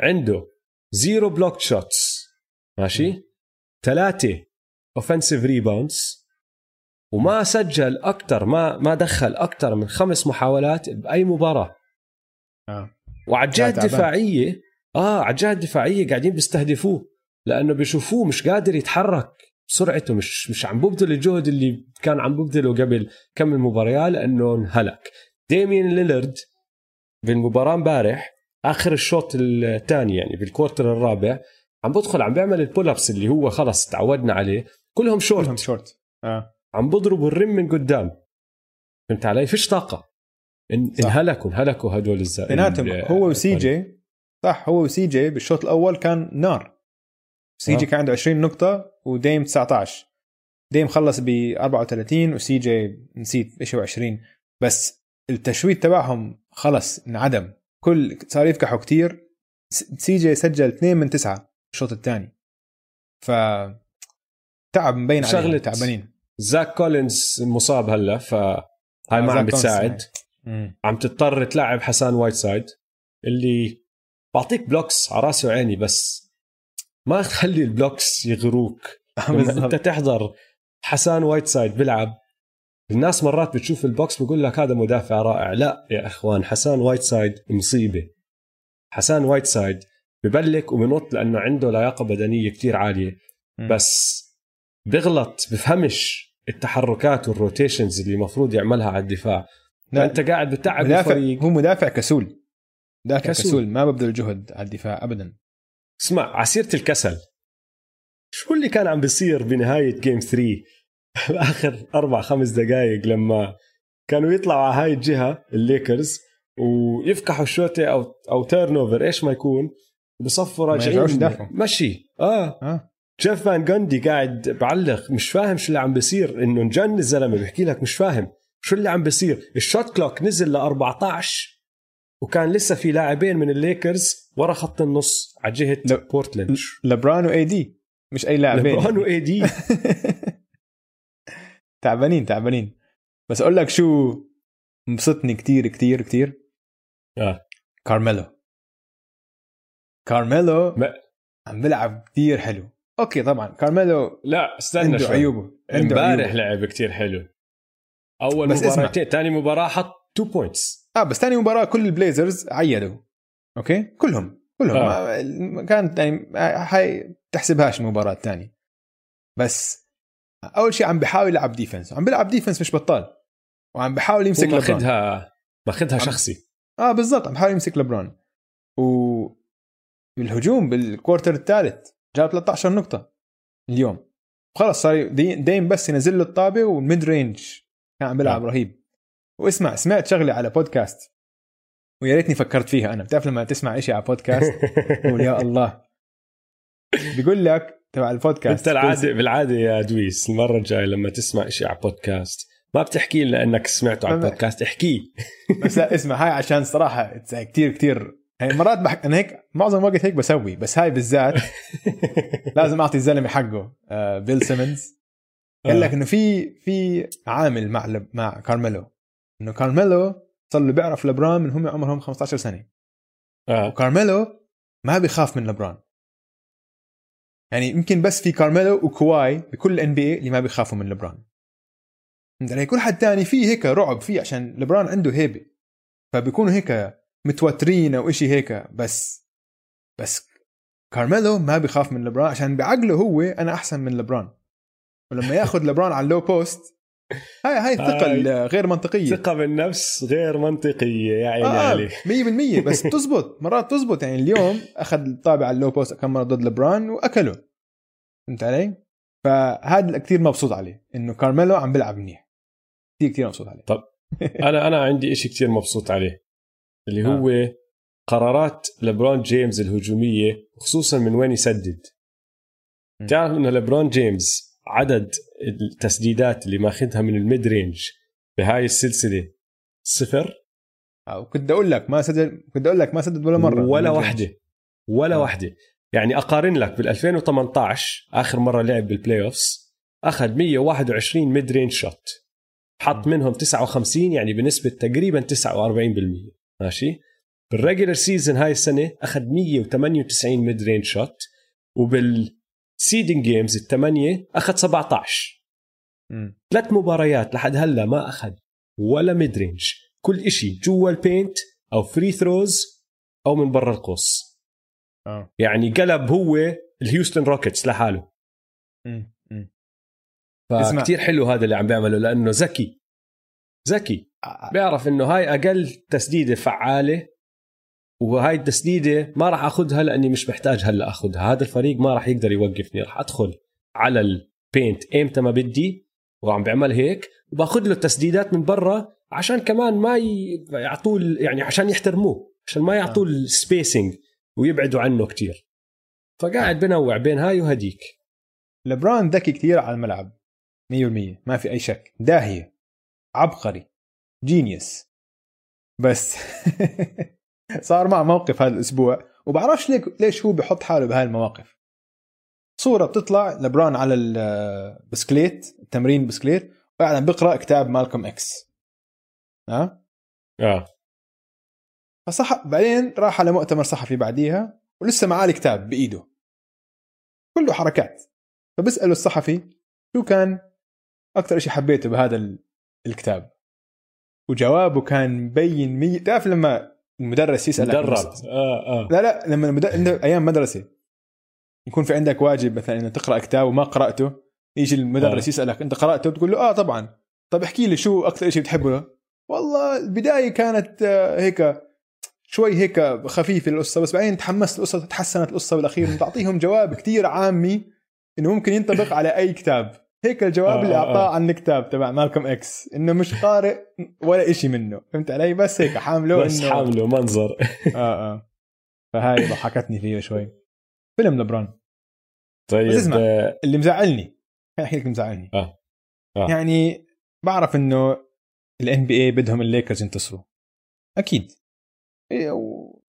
عنده زيرو بلوك شوتس ماشي؟ ثلاثة offensive rebounds وما سجل أكثر ما ما دخل أكثر من خمس محاولات بأي مباراة. آه. وعلى الجهه الدفاعية آه على الجهه الدفاعية قاعدين بيستهدفوه لأنه بيشوفوه مش قادر يتحرك بسرعته مش مش عم ببذل الجهد اللي كان عم ببذله قبل كم المباريات لأنه انهلك. ديميان ليلرد بالمباراة امبارح آخر الشوط الثاني يعني بال quarter الرابع عم بدخل عم بيعمل ال pull-ups اللي هو خلص تعودنا عليه كلهم شورت كلهم شورت آه. عم بضربوا ال rim من قدام. فهمت علي؟ فيش طاقة. إن انهلكوا انهلكوا هدول الزلمه هو وسي جي. صح هو وسي جي بالشوط الأول كان نار. سي جي آه. كان عنده 20 نقطة وديم 19 ديم خلص ب 34 وسي جي نسيت شيء 20 بس التشويت تبعهم خلص انعدم. كل صار يفكحوا كتير. سي جي سجل 2 من 9 الشوط الثاني. ف تعب مبين عليه تعبانين. زاك كولينز مصاب هلا فهاي ما عم بتساعد. عم تضطر تلعب حسان وايت سايد اللي بعطيك blocks على راسي وعيني بس ما تخلي ال blocks يغروك. لما أنت تحضر حسان وايت سايد بيلعب الناس مرات بتشوف ال blocks بقول لك هذا مدافع رائع. لا يا إخوان حسان وايت سايد مصيبة. حسان وايت سايد ببلك وبنط لأنه عنده لياقة بدنية كتير عالية. بس بغلط بفهمش التحركات وال rotations اللي المفروض يعملها على الدفاع. لا. انت قاعد بتعب مدافع الفريق. هو مدافع كسول. مدافع كسول. كسول. ما ببذل جهد على الدفاع ابدا. اسمع عسيرة الكسل. شو اللي كان عم بيصير بنهاية game 3 بآخر أربع خمس دقائق لما كانوا يطلعوا على هاي الجهة الليكرز ويفكحوا الشوطة أو أو turnover إيش ما يكون؟ بصفوا راجعين. مشي. آه. آه. جيف فان جاندي قاعد بعلق مش فاهم شو اللي عم بيصير إنه انجن الزلمه بيحكي لك مش فاهم شو اللي عم بيصير. ال shot clock نزل ل 14 وكان لسه في لاعبين من الليكرز ورا خط النص على جهة ل... بورتلاند. لبران و AD مش أي لاعبين. لبران و AD تعبانين تعبانين. بس أقول لك شو مبسطني كتير كتير كتير. آه. كارميلو. كارميلو ما... عم بيلعب كتير حلو. أوكي طبعا. كارميلو لا استنى عنده شوي. عيوبه امبارح لعب كتير حلو. أول مباراتين ثاني مباراة حط 2 points آه بس ثاني مباراة كل البليزرز عيدوا أوكي؟ كلهم. كلهم. آه. كانت يعني هاي تحسبهاش المباراه الثانية بس أول شيء عم بحاول يلعب defense عم بيلعب defense مش بطال. وعم بحاول يمسك لبران ماخذها ماخذها شخصي. آه بالضبط. عم بحاول يمسك لبران و بالهجوم بال quarter الثالث جاب 13 نقطة اليوم. خلص صار دايم بس ينزل له الطابة وال mid range. كان عم بيلعب آه. رهيب. واسمع سمعت شغلة على بودكاست. ويا ريتني فكرت فيها أنا. بتعرف لما تسمع شيء على بودكاست؟ تقول يا الله. بيقول لك تبع البودكاست أنت العاده بالعادة يا دويس المرة الجاية لما تسمع شيء على بودكاست ما بتحكي لنا إنك سمعته على البودكاست احكيه بس لا اسمع هاي عشان صراحة كثير كثير يعني مرات بحك... أنا هيك معظم الوقت هيك بسوي بس هاي بالذات لازم أعطي الزلمة حقه آه بيل سيمنز قال لك إنه في في عامل مع مع كارميلو إنه كارميلو صار له بيعرف لبران من هم عمرهم 15 سنة. آه. وكارميلو ما بيخاف من لبران. يعني يمكن بس في كارميلو وكواي بكل ال NBA اللي ما بيخافوا من لبران. علي؟ كل حد تاني فيه هيك رعب فيه عشان لبران عنده هيبة. فبيكونوا هيك متوترين أو إشي هيك بس بس كارميلو ما بيخاف من لبران عشان بعقله هو أنا أحسن من لبران ولما ياخذ لبران على ال low post هاي هاي الثقة غير منطقية. ثقة بالنفس غير منطقية يا عيني آه علي. 100% بس تزبط مرات تزبط. يعني اليوم أخذ الطابة على ال low post كم مرة ضد لبران وأكله. فهمت علي؟ فهذا كثير مبسوط عليه إنه كارميلو عم بيلعب منيح. كثير كثير مبسوط عليه. طب أنا أنا عندي شيء كثير مبسوط عليه. اللي آه. هو قرارات لبرون جيمس الهجومية خصوصا من وين يسدد. تعرف إنه لبرون جيمس عدد التسديدات اللي ماخذها من ال mid range بهاي السلسلة صفر؟ وكنت أقول لك ما سدد كنت أقول لك ما سدد ولا مرة ولا واحدة. ولا آه. واحدة. يعني أقارن لك بال 2018 آخر مرة لعب بال playoffs اخذ 121 mid range shot حط منهم 59 يعني بنسبة تقريبا 49% ماشي؟ بال regular season هاي السنة أخذ 198 mid range shot وبال seeding games الثمانية أخذ 17 ثلاث مباريات لحد هلأ ما أخذ ولا mid range كل شيء جوا ال paint أو free throws أو من برا القوس. آه. يعني قلب هو الهيوستن روكيتس لحاله. فكتير حلو هذا اللي عم بيعمله لأنه ذكي. ذكي آه، آه. بيعرف إنه هاي أقل تسديدة فعالة وهاي التسديدة ما راح أخذها لأني مش محتاج هلأ أخذها. هذا الفريق ما راح يقدر يوقفني. راح أدخل على ال paint ايمتى ما بدي وعم بيعمل هيك وبأخذ له التسديدات من برا عشان كمان ما يعطوه يعني عشان يحترموه عشان ما يعطوه ال spacing ويبعدوا عنه كتير. فقاعد بنوع بين هاي وهديك. لبران ذكي كثير على الملعب 100% ما في أي شك. داهية. عبقري. genius بس. صار مع موقف هذا الأسبوع وبعرفش ليش هو بحط حاله بهاي المواقف. صورة بتطلع لبران على البسكليت تمرين بسكليت وقاعد عم بقرأ كتاب مالكوم إكس. ها؟ آه. فصح بعدين راح على مؤتمر صحفي بعديها ولسه معاه الكتاب بإيده. كله حركات. فبسأله الصحفي شو كان أكثر شيء حبيته بهذا الكتاب. وجوابه كان مبين مية تعرف لما المدرس يسأل مدرب. آه آه. لا لا لما المدرس أيام مدرسة. يكون في عندك واجب مثلا إنه تقرأ كتاب وما قرأته يجي المدرس آه. يسألك أنت قرأته؟ تقول له آه طبعا. طب احكي لي شو أكثر شيء بتحبه؟ والله البداية كانت آه، هيك شوي هيك خفيفة القصة بس بعدين تحمست القصة تحسنت القصة بالأخير تعطيهم جواب كتير عامي إنه ممكن ينطبق على أي كتاب. هيك الجواب آه اللي آه، أعطاه آه. عن الكتاب تبع مالكم إكس إنه مش قارئ ولا إشي منه. فهمت علي؟ بس هيك حامله بس إنه... حامله منظر. آه آه. فهاي ضحكتني فيه شوي. فيلم لبران طيب بس اسمع آه، اللي مزعلني أحكي لك مزعلني. آه. آه. يعني بعرف إنه ال NBA بدهم الليكرز ينتصروا. أكيد. إيه و...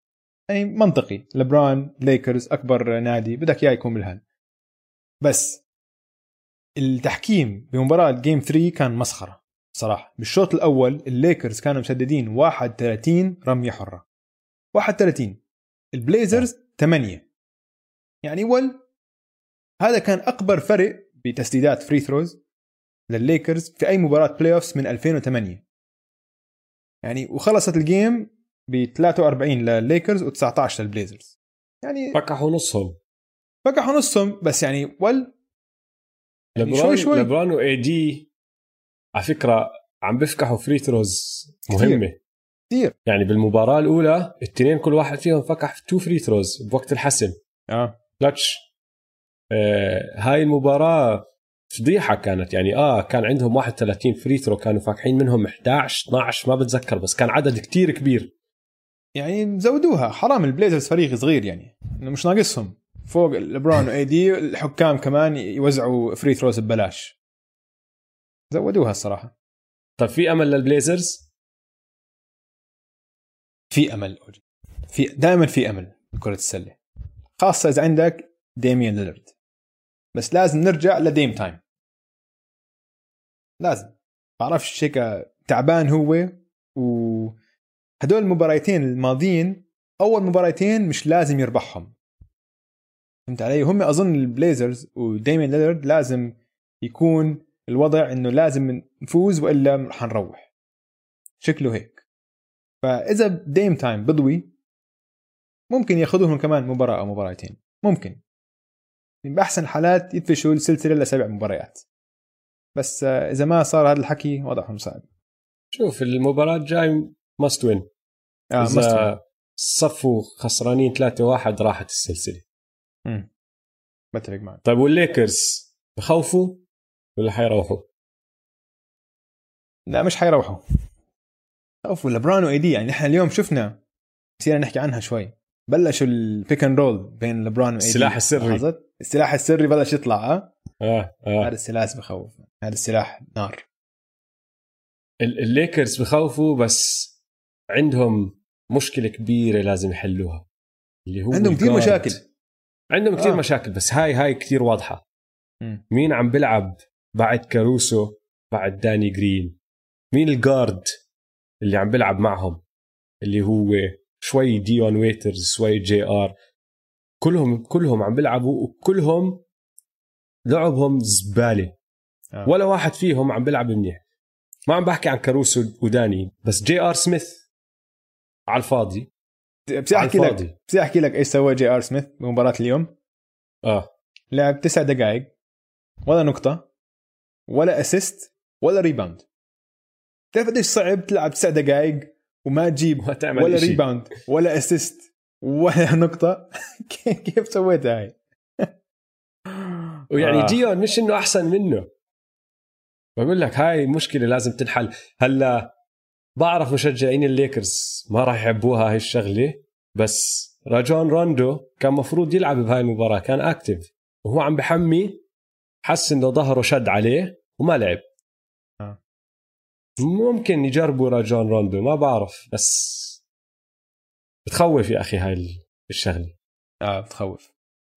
يعني منطقي. لبران ليكرز أكبر نادي بدك إياه يكون بالهال بس التحكيم بمباراة game 3 كان مسخرة صراحة. بالشوط الأول الليكرز كانوا مسددين 31 رمية حرة. 31 البليزرز 8 يعني ول هذا كان أكبر فرق بتسديدات free throws للليكرز في أي مباراة playoffs من 2008 يعني وخلصت ال game ب 43 للليكرز و19 للبليزرز. يعني فكحوا نصهم. فكحوا نصهم بس يعني ول لبران شوي شوي. لبران و AD على فكرة عم بيفكحوا free throws مهمة. كثير. يعني بالمباراة الأولى الاثنين كل واحد فيهم فكح two free throws بوقت الحسم. آه. كلتش آه هاي المباراة فضيحة كانت. يعني آه كان عندهم 31 free throw كانوا فاكحين منهم 11 12 ما بتذكر بس كان عدد كتير كبير. يعني زودوها. حرام البليزرز فريق صغير يعني. مش ناقصهم. فوق لبرون واي دي الحكام كمان يوزعوا free throws ببلاش. زودوها الصراحة. طيب في أمل للبليزرز؟ في أمل في دائما في أمل بكرة السلة. خاصة إذا عندك ديميان ليلرد بس لازم نرجع ل Dame Time لازم. بعرفش هيك تعبان هو و هدول المباريتين الماضيين أول مباريتين مش لازم يربحهم. فهمت علي؟ هم أظن البليزرز وديميان ليلرد لازم يكون الوضع إنه لازم نفوز وإلا رح نروح شكله هيك. فإذا Dame Time بضوي ممكن ياخذوهم كمان مباراة أو مباراتين. ممكن. باحسن الحالات يدفشوا السلسلة لسبع مباريات. بس آه، إذا ما صار هذا الحكي وضعهم صعب. شوف المباراة الجاي must win آه إذا صفوا خسرانين 3 1 راحت السلسلة. امم بتفق معك. طيب والليكرز بخوفوا ولا حيروحوا؟ لا مش حيروحوا. خوفوا لبران واي دي يعني نحن اليوم شفنا نسينا نحكي عنها شوي. بلشوا ال pick and roll بين لبران و AD السلاح السري. السلاح السري بلش يطلع آه آه آه. هذا السلاح بخوف. هذا السلاح نار. ال- الليكرز بخوفوا بس عندهم مشكلة كبيرة لازم يحلوها اللي هو عندهم كثير. مشاكل. عندهم كثير آه. مشاكل بس هاي هاي كثير واضحة. مم. مين عم بيلعب بعد كاروسو بعد داني جرين؟ مين ال guard اللي عم بيلعب معهم؟ اللي هو شوي ديون ويترز شوي جي آر. كلهم كلهم عم بيلعبوا وكلهم لعبهم زبالة. آه. ولا واحد فيهم عم بيلعب منيح. ما عم بحكي عن كاروسو وداني بس جي آر سميث على الفاضي. بدي على احكي لك بدي احكي لك إيش سوى جي آر سميث بمباراة اليوم؟ آه. لعب تسع دقائق ولا نقطة ولا assist ولا rebound تعرف قديش صعب تلعب تسع دقائق وما تجيب ولا إشي. rebound ولا assist ولا نقطة؟ كيف سويتها هاي؟ ويعني آه. ديون مش إنه أحسن منه. بقول لك هاي مشكلة لازم تنحل. هلا بعرف مشجعين الليكرز ما راح يحبوها هاي الشغلة بس راجون روندو كان مفروض يلعب بهاي المباراة كان active وهو عم يحمي حس إنه ظهره شد عليه وما لعب. آه. ممكن يجربوا راجون روندو ما بعرف بس بتخوف يا أخي هاي الشغلة. آه بتخوف.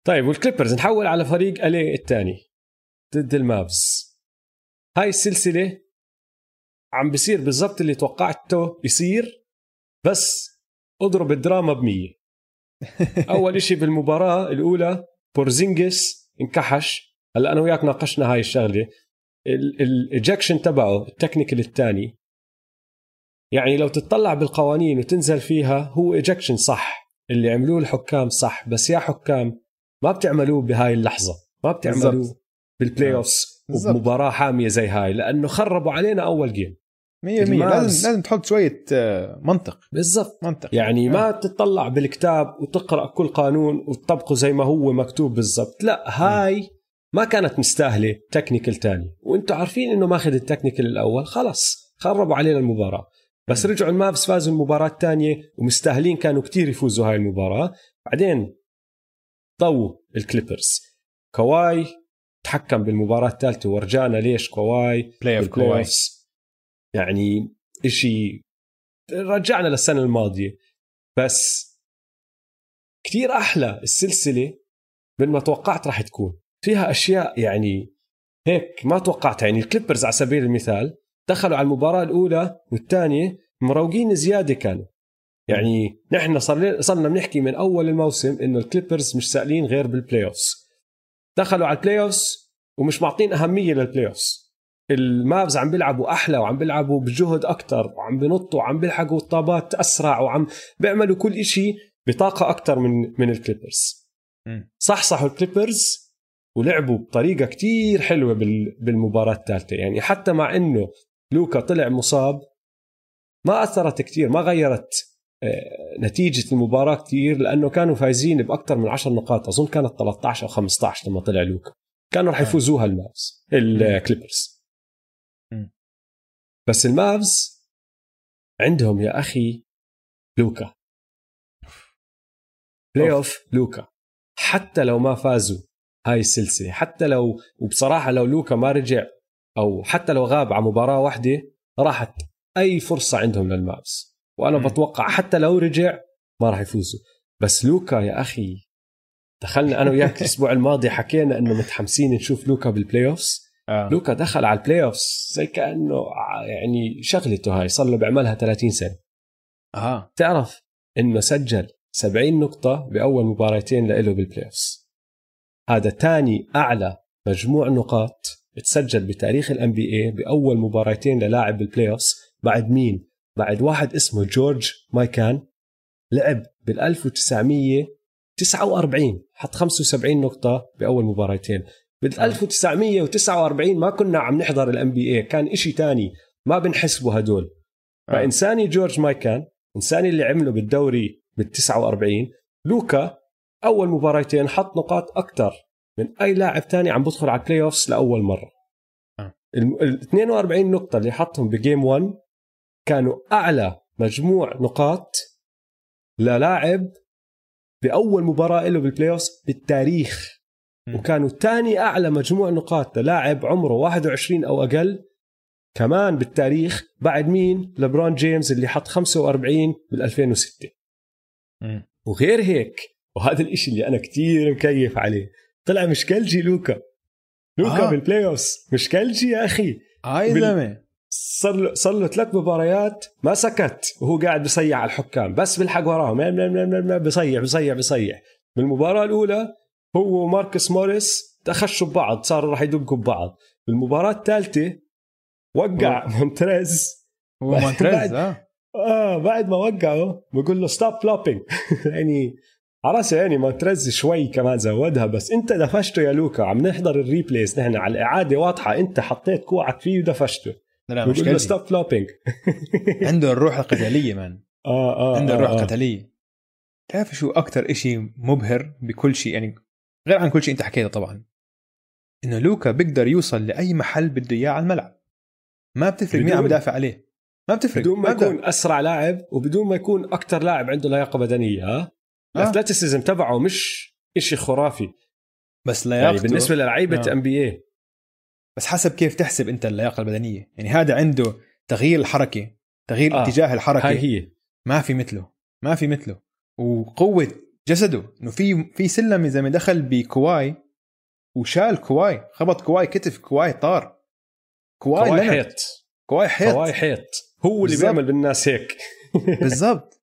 طيب والكليبرز نحول على فريق الي الثاني ضد المافز هاي السلسلة عم بصير بالضبط اللي توقعته يصير بس اضرب الدراما بمية. أول إشي بالمباراة الأولى بورزينجس انكحش. هلأ أنا وياك ناقشنا هاي الشغلة. ال ejection تبعه ال technical الثاني. يعني لو تطلع بالقوانين وتنزل فيها هو ejection صح. اللي عملوه الحكام صح بس يا حكام ما بتعملوه بهاي اللحظة. ما بتعملوه. بال play. offs بالضبط. وبمباراة حامية زي هاي لأنه خربوا علينا أول game 100% المافز. لازم لازم تحط شوية آه، منطق. بالضبط. منطق. يعني آه. ما تطلع بالكتاب وتقرأ كل قانون وتطبقه زي ما هو مكتوب بالضبط. لا هاي ما كانت مستاهلة technical تاني. وأنتم عارفين إنه ماخذ ال technical الأول. خلص خربوا علينا المباراة. بس. رجعوا المافز فازوا المباراة الثانية ومستاهلين كانوا كتير يفوزوا هاي المباراة. بعدين طو الكليبرز كواي تحكم بالمباراة الثالثة ورجانا ليش كواي playoff كواي. يعني إشي رجعنا للسنة الماضية بس كتير أحلى السلسلة من ما توقعت راح تكون. فيها أشياء يعني هيك ما توقعتها. يعني الكليبرز على سبيل المثال دخلوا على المباراة الأولى والثانية مروقين زيادة كانوا. يعني نحن صرنا بنحكي من أول الموسم إنه الكليبرز مش سائلين غير بال play دخلوا على ال play ومش معطين أهمية لل play المافز عم بيلعبوا أحلى وعم بيلعبوا بجهد أكثر وعم بنطوا وعم بيلحقوا الطابات أسرع وعم بيعملوا كل إشي بطاقة أكثر من من الكليبرز. صحصحوا الكليبرز ولعبوا بطريقة كتير حلوة بال- بالمباراة الثالثة يعني حتى مع إنه لوكا طلع مصاب ما أثرت كتير ما غيرت آه، نتيجة المباراة كتير لأنه كانوا فايزين باكثر من 10 نقاط أظن كانت 13 أو 15 لما طلع لوكا كانوا رح آه. يفوزوها المافز الكليبرز. بس المافز عندهم يا أخي لوكا. playoff. لوكا. حتى لو ما فازوا هاي السلسلة حتى لو وبصراحة لو لوكا ما رجع أو حتى لو غاب على مباراة واحدة راحت أي فرصة عندهم لل Mavs وأنا مم. بتوقع حتى لو رجع ما راح يفوزوا. بس لوكا يا أخي دخلنا أنا وياك الأسبوع الماضي حكينا إنه متحمسين نشوف لوكا بال playoffs آه. لوكا دخل على ال playoffs زي كأنه ع- يعني شغلته هاي صار له بيعملها 30 سنة. آه. تعرف إنه سجل 70 نقطة بأول مباراتين له بال playoffs هذا تاني أعلى مجموع نقاط تسجل بتاريخ ال NBA بأول مباراتين للاعب بال playoffs بعد مين؟ بعد واحد اسمه جورج مايكان لعب بال 1949 حط 75 نقطة بأول مباراتين. بال 1949 ما كنا عم نحضر ال NBA كان إشي تاني. ما بنحسبه هدول. آه. فانسى لي جورج مايكان انسى لي اللي عمله بالدوري بال 49 لوكا أول مباراتين حط نقاط أكثر من أي لاعب تاني عم بدخل على ال playoffs لأول مرة. آه. ال 42 نقطة اللي حطهم ب game 1 كانوا أعلى مجموع نقاط للاعب بأول مباراة له بال playoff بالتاريخ. وكانوا ثاني أعلى مجموع نقاط. للاعب عمره 21 أو أقل. كمان بالتاريخ بعد مين؟ لبرون جيمس اللي حط 45 بال 2006 وغير هيك وهذا الإشي اللي أنا كتير مكيف عليه. طلع مشكلجي لوكا. لوكا آه. بال playoff مشكلجي يا أخي. هاي آه زلمة. صار له صار له ثلاث مباريات ما سكت. وهو قاعد بيصيح على الحكام. بس بيلحق وراهم. بيصيح بيصيح بيصيح بالمباراة الأولى هو وماركوس موريس تخشوا ببعض صاروا راح يدقوا ببعض. بالمباراة الثالثة وقع مونتريز. هو مونتريز آه. آه بعد ما وقعه بقول له stop flopping يعني على راسي يعني مونتريز شوي كمان زودها بس انت دفشته يا لوكا. عم نحضر ال replays نحن. على الإعادة واضحة انت حطيت كوعك فيه ودفشته. لا مش ستوب فلوبينج عنده الروح القتالية man آه آه عنده آه الروح آه. القتالية. تعرف شو أكثر إشي مبهر بكل شيء؟ يعني غير عن كل شيء انت حكيته طبعا. إنه لوكا بيقدر يوصل لأي محل بده إياه على الملعب. ما بتفرق مين عم يدافع عليه. ما بتفرق بدون ما يكون أسرع لاعب وبدون ما يكون أكثر لاعب عنده لياقة بدنية ها؟ ال athleticism تبعه مش إشي خرافي. بس لياقته يعني بالنسبة للعيبة NBA بس حسب كيف تحسب أنت اللياقة البدنية. يعني هذا عنده تغيير الحركة تغيير آه. اتجاه الحركة. هاي هي. ما في مثله. ما في مثله. وقوة جسده. إنه في في سلم اذا ما دخل بكواي وشال كواي خبط كواي كتف كواي طار. كواي, كواي حيط. كواي حيط. كواي حيط. هو اللي بيعمل بالناس هيك. بالضبط.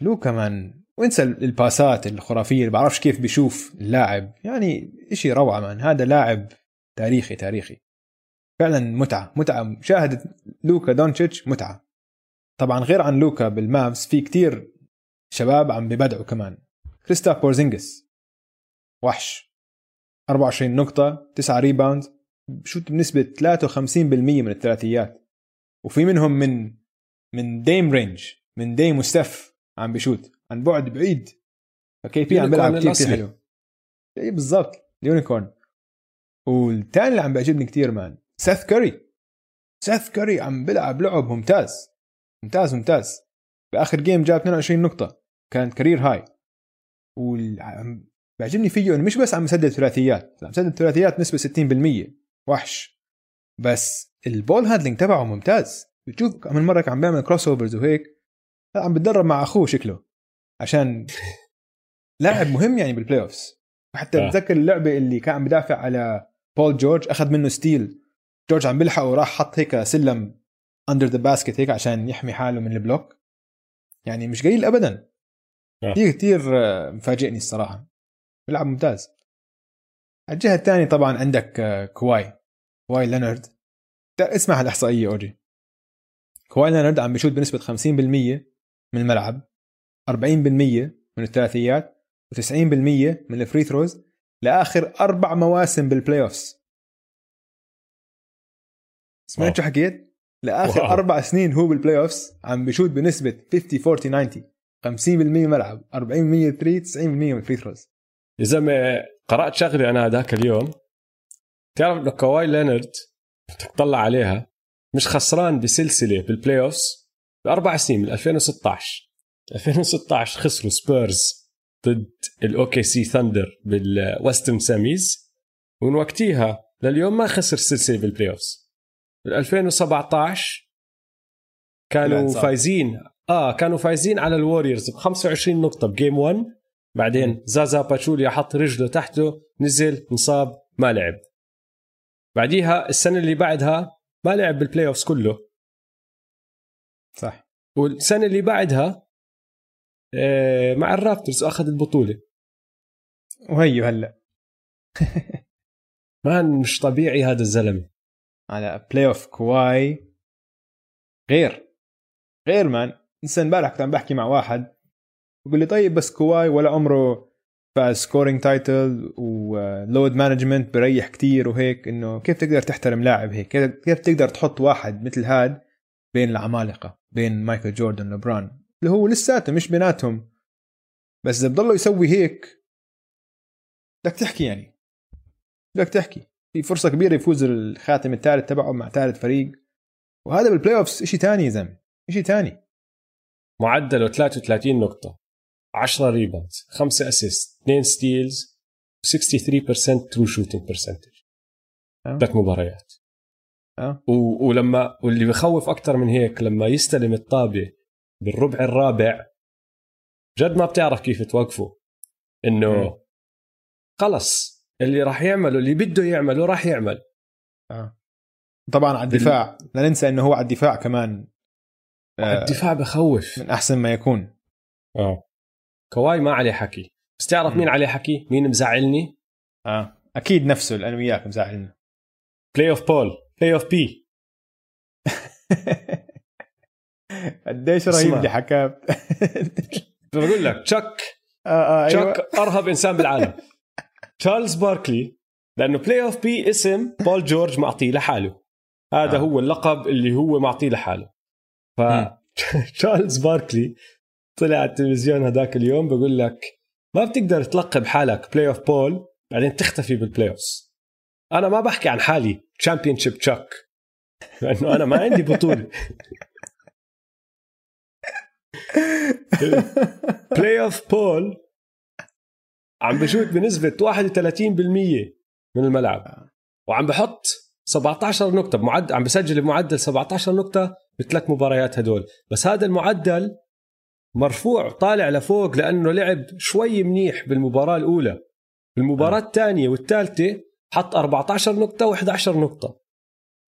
لوكا man وانسى الباسات الخرافية اللي بعرفش كيف بيشوف اللاعب. يعني إشي روعة man. هذا لاعب تاريخي تاريخي. فعلا متعة متعة. مشاهدة لوكا دونتشيتش متعة. طبعا غير عن لوكا بال Mavs في كتير شباب عم ببدعوا كمان. كريستابس بورزينجيس. وحش. 24 نقطة 9 rebound بشوت بنسبة 53% من الثلاثيات. وفي منهم من من Dame range من Dame و stuff عم بشوت. عن بعد بعيد. ف KP عم بيلعب كثير حلو اي بالضبط. ال unicorn. والثاني اللي عم بيعجبني كثير man سيث كاري سيث كاري عم بيلعب لعب ممتاز. ممتاز ممتاز. بآخر game جاب 22 نقطة. كانت career high بيعجبني فيه إنه مش بس عم يسدد ثلاثيات عم يسدد ثلاثيات نسبة 60% وحش. بس ال ball handling تبعه ممتاز. بتشوف من مرة عم بيعمل crossovers وهيك عم بتدرب مع أخوه شكله. عشان لاعب مهم يعني بال playoffs حتى آه. بتذكر اللعبة اللي كان عم بدافع على بول جورج أخذ منه steal جورج عم بيلحقه وراح حط هيك سلم under the basket هيك عشان يحمي حاله من ال block. يعني مش قليل ابدا. كثير كثير آه، مفاجئني الصراحة. بيلعب ممتاز. على الجهة الثانية طبعا عندك آه، كواي كواي لينارد. اسمع هالاحصائيه أوجي. كواي لينارد عم بيشوت بنسبة 50% من الملعب 40% من الثلاثيات و90% من ال free throws لآخر أربع مواسم بال playoffs سمعت شو حكيت؟ لآخر wow. أربع سنين هو بال playoffs عم بشوت بنسبة 50 40 90 50% ملعب 40% 3 90% من ال free throws يا زلمه قرأت شغله أنا هذاك اليوم تعرف انه كواي لينرد تطلع عليها مش خسران بسلسلة بال playoffs بأربع سنين من 2016 2016 خسروا سبيرز ضد ال OKC Thunder بال Western semis ومن وقتها لليوم ما خسر سلسلة بال playoffs بال 2017 كانوا فايزين آه كانوا فايزين على ال Warriors ب 25 نقطة ب game 1 بعدين زازا باتشوليا حط رجله تحته نزل انصاب ما لعب. بعديها السنة اللي بعدها ما لعب بال playoffs كله. صح. والسنة اللي بعدها آه، مع ال Raptors اخذ البطوله وهيو هلا. man مش طبيعي هذا الزلمة. على playoff كواي. غير. غير man. لسه امبارح كنت عم بحكي مع واحد بقول لي طيب بس كواي ولا عمره فاز scoring title و load management بريح كتير وهيك إنه كيف تقدر تحترم لاعب هيك؟ كيف تقدر تحط واحد مثل هاد بين العمالقة بين مايكل جوردن لبران اللي هو لساته مش بيناتهم. بس إذا بضله يسوي هيك بدك تحكي يعني. بدك تحكي. في فرصة كبيرة يفوز الخاتم الثالث تبعه مع ثالث فريق. وهذا بال playoffs شيء ثاني يا زلمة شيء ثاني معدله 33 نقطة. 10 rebound 5 assist 2 steals 63% true shooting percentage ثلاث مباريات. أه. و... ولما واللي بخوف أكثر من هيك لما يستلم الطابة بالربع الرابع جد ما بتعرف كيف توقفه. إنه خلص اللي راح يعمله اللي بده يعمله راح يعمل. آه. طبعا على الدفاع. لا ننسى إنه هو على الدفاع كمان. آه الدفاع بخوف. من أحسن ما يكون. آه. كواي ما عليه حكي. بس تعرف مين عليه حكي؟ مين مزعلني؟ آه. أكيد نفسه لأنه وياك مزعلنا playoff بول playoff P قديش رهيب اللي حكاه. بقول لك تشاك آه آه تشاك أيوة. أرهب إنسان بالعالم. تشارلز باركلي لأنه playoff P اسم بول جورج معطيه لحاله. هذا آه. هو اللقب اللي هو معطيه لحاله. ف تشارلز باركلي طلع على التلفزيون هذاك اليوم بقول لك ما بتقدر تلقب حالك playoff بول بعدين تختفي بال playoff أنا ما بحكي عن حالي champion ship تشاك لأنه أنا ما عندي بطولة. playoff بول عم بشوت بنسبة 31% من الملعب. وعم بحط 17 نقطة بمعدل عم بسجل بمعدل 17 نقطة بثلاث مباريات هدول. بس هذا المعدل مرفوع طالع لفوق لأنه لعب شوي منيح بالمباراة الأولى. بالمباراة الثانية والثالثة حط 14 نقطة و11 نقطة.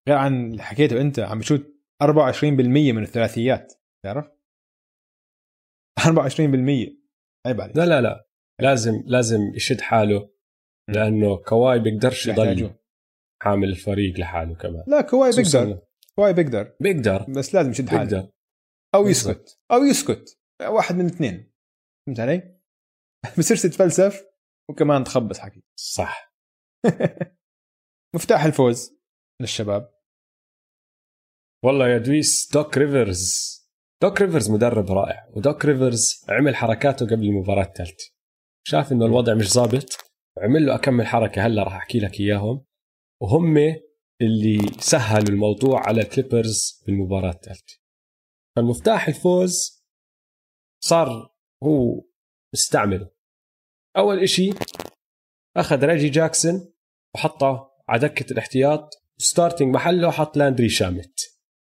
غير عن اللي حكيته أنت عم بشوت 24% من الثلاثيات تعرف 24% عيب عليك. لا لا لا. لازم لازم يشد حاله لأنه كواي بيقدرش يضل. حامل الفريق لحاله كمان. لا كواي بيقدر. كواي بيقدر. بيقدر. بس لازم يشد حاله. بيقدر. أو يسكت. أو يسكت. واحد من الاثنين فهمت علي؟ بصير تتفلسف وكمان تخبص حكي. صح. مفتاح الفوز للشباب. والله يا دويس دوك ريفرز. دوك ريفرز مدرب رائع ودوك ريفرز عمل حركاته قبل المباراة الثالثة. شاف إنه الوضع مش ظابط؟ وعمل له كم حركة هلا راح أحكي لك إياهم. وهم اللي سهلوا الموضوع على ال Clippers بالمباراة الثالثة فالمفتاح الفوز صار هو استعمله أول إشي أخذ راجي جاكسون وحطه على دكة الاحتياط starting محله حط لاندري شامت.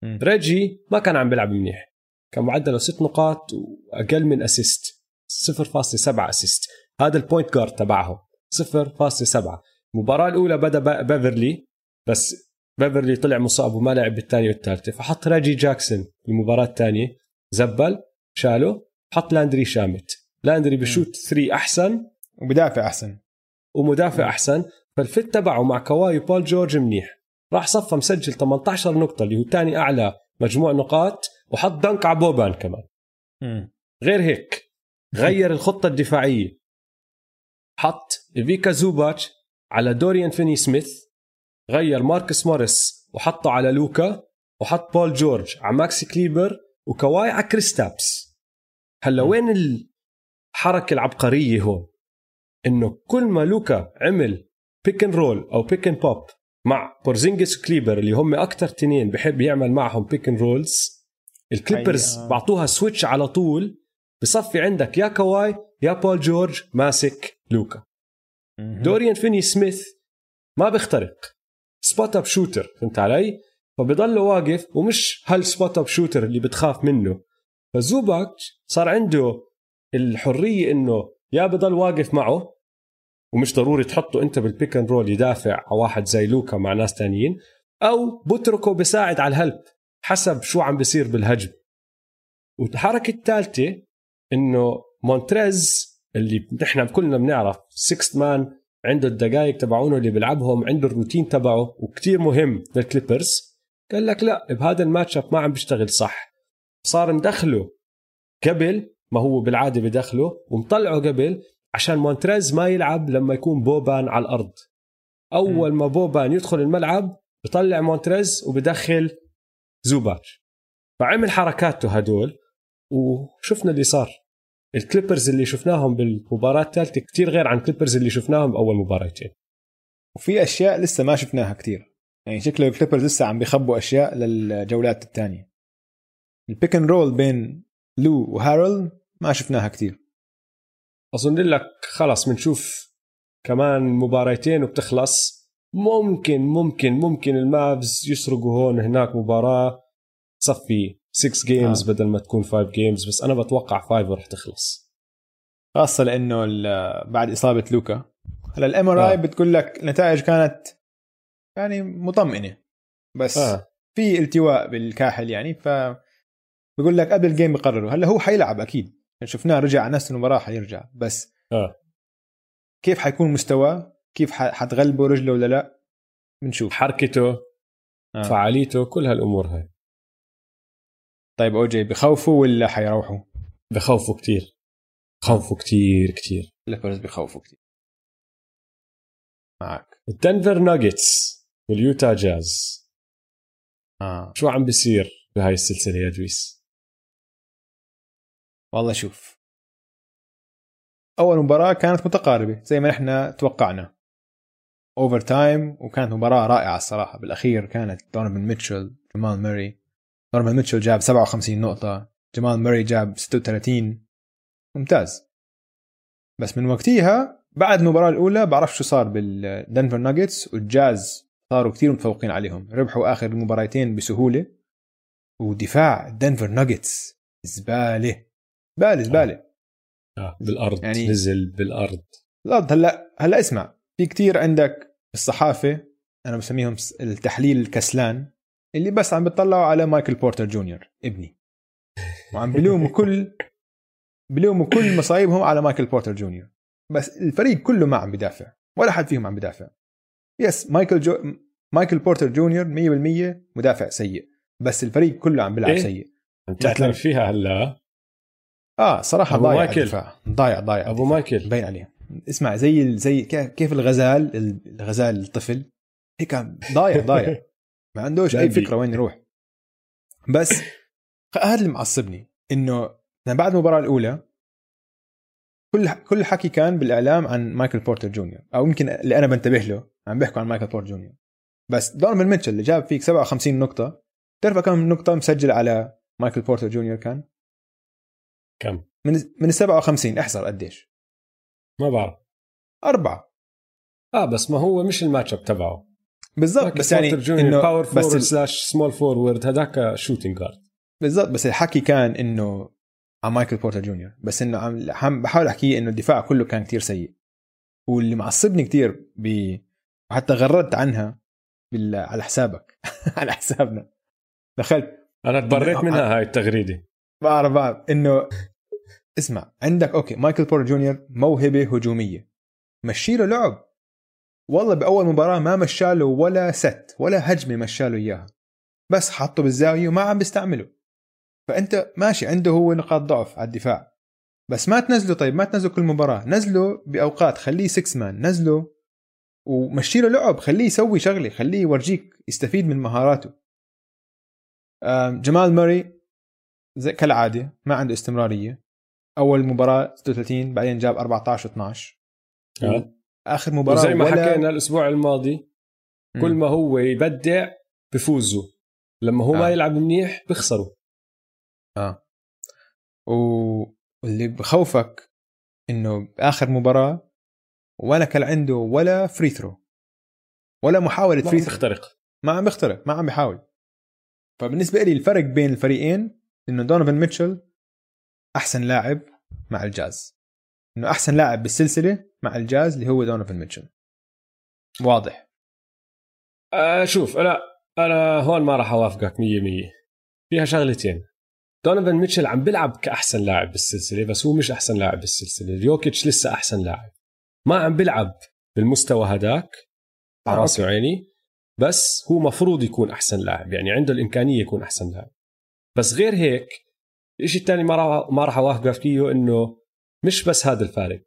ريجي ما كان عم بيلعب منيح. كان معدله ست نقاط وأقل من assist 0.7 assist هذا ال point guard تبعهم 0.7 المباراه الأولى بدأ بيفرلي بس بيفرلي طلع مصاب وما لعب بالثانية والثالثة. فحط راجي جاكسون المباراة الثانية. زبل شاله حط لاندري شامت. لاندري بشوت 3 أحسن. وبدافع أحسن. ومدافع أحسن. فال fit تبعه مع كواي بول جورج منيح. راح صفى مسجل 18 نقطة اللي هو ثاني أعلى مجموع نقاط وحط dunk على بوبان كمان. م. غير هيك غير الخطة الدفاعية. حط فيكا زوباتش على دوريان فيني سميث غير ماركس موريس وحطه على لوكا وحط بول جورج على ماكسي كليبر وكواي على كريستابس هلا وين الحركة العبقرية هون؟ إنه كل ما لوكا عمل pick and roll أو pick and pop مع بورزينجس وكليبر اللي هم أكثر تنين بحب يعمل معهم pick and rolls ال Clippers. بعطوها switch على طول بصفي عندك يا كواي يا بول جورج ماسك لوكا. دوريان فيني سميث ما بيخترق. spot up shooter فهمت علي؟ فبضل واقف ومش هال spot up shooter اللي بتخاف منه. فزوباك صار عنده الحرية إنه يا بضل واقف معه ومش ضروري تحطه أنت بال pick and roll يدافع على واحد زي لوكا مع ناس تانيين أو بتركه بساعد على ال help حسب شو عم بيصير بالهجم. والحركة الثالثه إنه مونتريز اللي نحن كلنا بنعرف. sixth man عنده الدقائق تبعونه اللي بيلعبهم عنده الروتين تبعه وكتير مهم لل Clippers. قال لك لا بهذا الماتش ما عم بيشتغل صح. صار مدخله قبل ما هو بالعادة بدخله ومطلعه قبل عشان مونتريز ما يلعب لما يكون بوبان على الأرض. أول ما بوبان يدخل الملعب بطلع مونتريز وبدخل زوباش. فعمل حركاته هدول وشفنا اللي صار. الكليبرز اللي شفناهم بالمباراة الثالثة كتير غير عن الكليبرز اللي شفناهم بأول مباراتين. وفي أشياء لسه ما شفناها كتير. يعني شكله الكليبرز لسه عم بيخبوا أشياء للجولات الثانية. ال pick and roll بين لو وهارل ما شفناها كتير. أظن لك خلص بنشوف كمان مباراتين وبتخلص. ممكن ممكن ممكن المافز يسرقوا هون هناك مباراة تصفي 6 games آه. بدل ما تكون 5 games بس أنا بتوقع 5 رح تخلص. خاصة لأنه بعد إصابة لوكا. هلا ال MRI بتقول لك النتائج كانت يعني مطمئنة. بس آه. في التواء بالكاحل يعني ف بقول لك قبل ال game بقرروا هلا هو حيلعب أكيد. شفناه رجع على نفس المباراة حيرجع. بس آه. كيف حيكون مستواه؟ كيف حتغلبه رجله ولا لا؟ بنشوف. حركته آه. فعاليته كل هالأمور هاي. طيب أوجي بخوفوا ولا حيروحوا بخوفوا كتير. خوفوا كتير كتير. الكليبرز بخوفوا كتير. معك. الدنفر ناجتس واليوتا جاز. آه. شو عم بيصير بهاي السلسلة يا دويس؟ والله شوف. أول مباراة كانت متقاربة زي ما نحن توقعنا. overtime وكانت مباراة رائعة الصراحة. بالأخير كانت دونيفن ميتشل جمال ماري دونيفن ميتشل جاب 57 نقطة. جمال ماري جاب 36 ممتاز. بس من وقتها بعد المباراة الأولى بعرف شو صار بالدنفر ناجتس والجاز صاروا كثير متفوقين عليهم. ربحوا آخر المباراتين بسهولة. ودفاع دنفر ناجتس زبالة. زبالة زبالة. آه بالأرض. يعني نزل بالأرض. بالارض هلا هلا اسمع. في كتير عندك الصحافه أنا بسميهم التحليل الكسلان. اللي بس عم بيطلعوا على مايكل بورتر جونيور ابني. وعم بلوموا كل بلوموا كل مصايبهم على مايكل بورتر جونيور. بس الفريق كله ما عم بدافع ولا حد فيهم عم بدافع. yes مايكل جو مايكل بورتر جونيور 100% مدافع سيء بس الفريق كله عم بيلعب إيه؟ سيء. تعترف فيها هلا؟ آه صراحة أبو ضايع مايكل. الدفاع. ضايع ضايع أبو الدفاع. مايكل. مبين عليه اسمع زي زي كيف الغزال الغزال الطفل؟ هيك ضايع ضايع. ما عندوش أي. فكرة وين يروح. بس هذا اللي معصبني إنه بعد المباراة الأولى كل كل الحكي كان بالإعلام عن مايكل بورتر جونيور أو يمكن اللي أنا بنتبه له عم بيحكوا عن مايكل بورتر جونيور. بس دونيفن ميتشل اللي جاب فيك 57 نقطة تعرف كم نقطة مسجل على مايكل بورتر جونيور كان؟ كم؟ من من ال 57 احصر قديش؟ ما بعرف. أربعة. آه بس ما هو مش ال matchup تبعه. بالضبط بس يعني إنه power forward slash small forward هذاك shooting guard بالضبط بس الحكي كان إنه عن مايكل بورتر جونيور بس إنه عم عم بحاول احكيه إنه الدفاع كله كان كتير سيء. واللي معصبني كتير ب وحتى غردت عنها بال... على حسابك على حسابنا. دخلت. أنا تبريت منها هاي التغريدة. بعرف بعرف إنه اسمع عندك okay مايكل بورتر جونيور موهبة هجومية. مشي له لعب. والله بأول مباراة ما مشاله ولا set ولا هجمة مشاله إياها. بس حطه بالزاوية وما عم بيستعمله فأنت ماشي عنده هو نقاط ضعف على الدفاع. بس ما تنزله طيب ما تنزله كل مباراة. نزله بأوقات خليه 6 مان نزله ومشي له لعب خليه يسوي شغلة خليه يورجيك يستفيد من مهاراته. جمال ماري زي كالعادة ما عنده استمرارية. أول مباراة 36 بعدين جاب 14 12 آه. آخر مباراة وزي ما ولا- حكينا الأسبوع الماضي كل. ما هو يبدع بفوزوا لما هو آه. ما يلعب منيح بيخسروا آه. واللي بخوفك إنه باخر مباراة ولا كان عنده ولا free throw ولا محاولة ما free عم throw تخترق ما عم بيخترق ما عم بيحاول. فبالنسبة لي الفرق بين الفريقين إنه دونيفن ميتشل أحسن لاعب مع الجاز. إنه أحسن لاعب بالسلسلة مع الجاز اللي هو دونيفن ميتشل. واضح. آه شوف أنا أنا هون ما راح أوافقك 100% فيها شغلتين. دونيفن ميتشل عم بيلعب كأحسن لاعب بالسلسلة بس هو مش أحسن لاعب بالسلسلة. يوكيتش لسه أحسن لاعب. ما عم بيلعب بالمستوى هداك على آه، راسي وعيني بس هو مفروض يكون أحسن لاعب. يعني عنده الإمكانية يكون أحسن لاعب. بس غير هيك الشيء الثاني ما راح ما راح أوافقك فيه إنه مش بس هذا الفارق.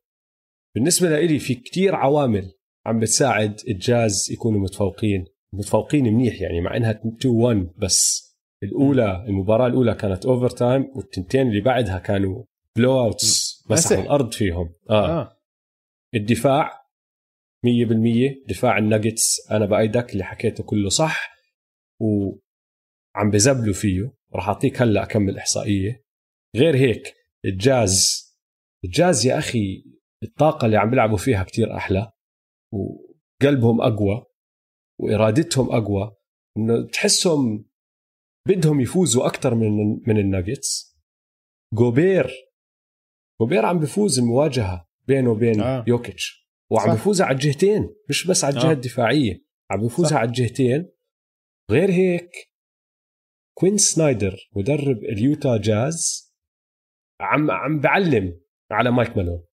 بالنسبة لي في كتير عوامل عم بتساعد الجاز يكونوا متفوقين متفوقين منيح يعني مع إنها 2 1 بس. الأولى المباراة الأولى كانت overtime والتنتين اللي بعدها كانوا blowouts مسحوا مسح. الأرض فيهم. آه, آه. الدفاع 100% دفاع الناجتس أنا بأيدك اللي حكيته كله صح وعم بزبلوا فيه. راح أعطيك هلأ اكمل احصائيه غير هيك الجاز الجاز يا أخي الطاقة اللي عم بيلعبوا فيها كتير أحلى وقلبهم أقوى وإرادتهم أقوى إنه تحسهم بدهم يفوزوا أكثر من من الناجتس جوبير جوبير عم بفوز المواجهه بينه وبين آه. يوكيتش وعم. بفوزها على الجهتين مش بس على الجهة آه. الدفاعية عم بفوزها. على الجهتين غير هيك كوين سنايدر مدرب اليوتا جاز عم عم بعلم على مايك مالون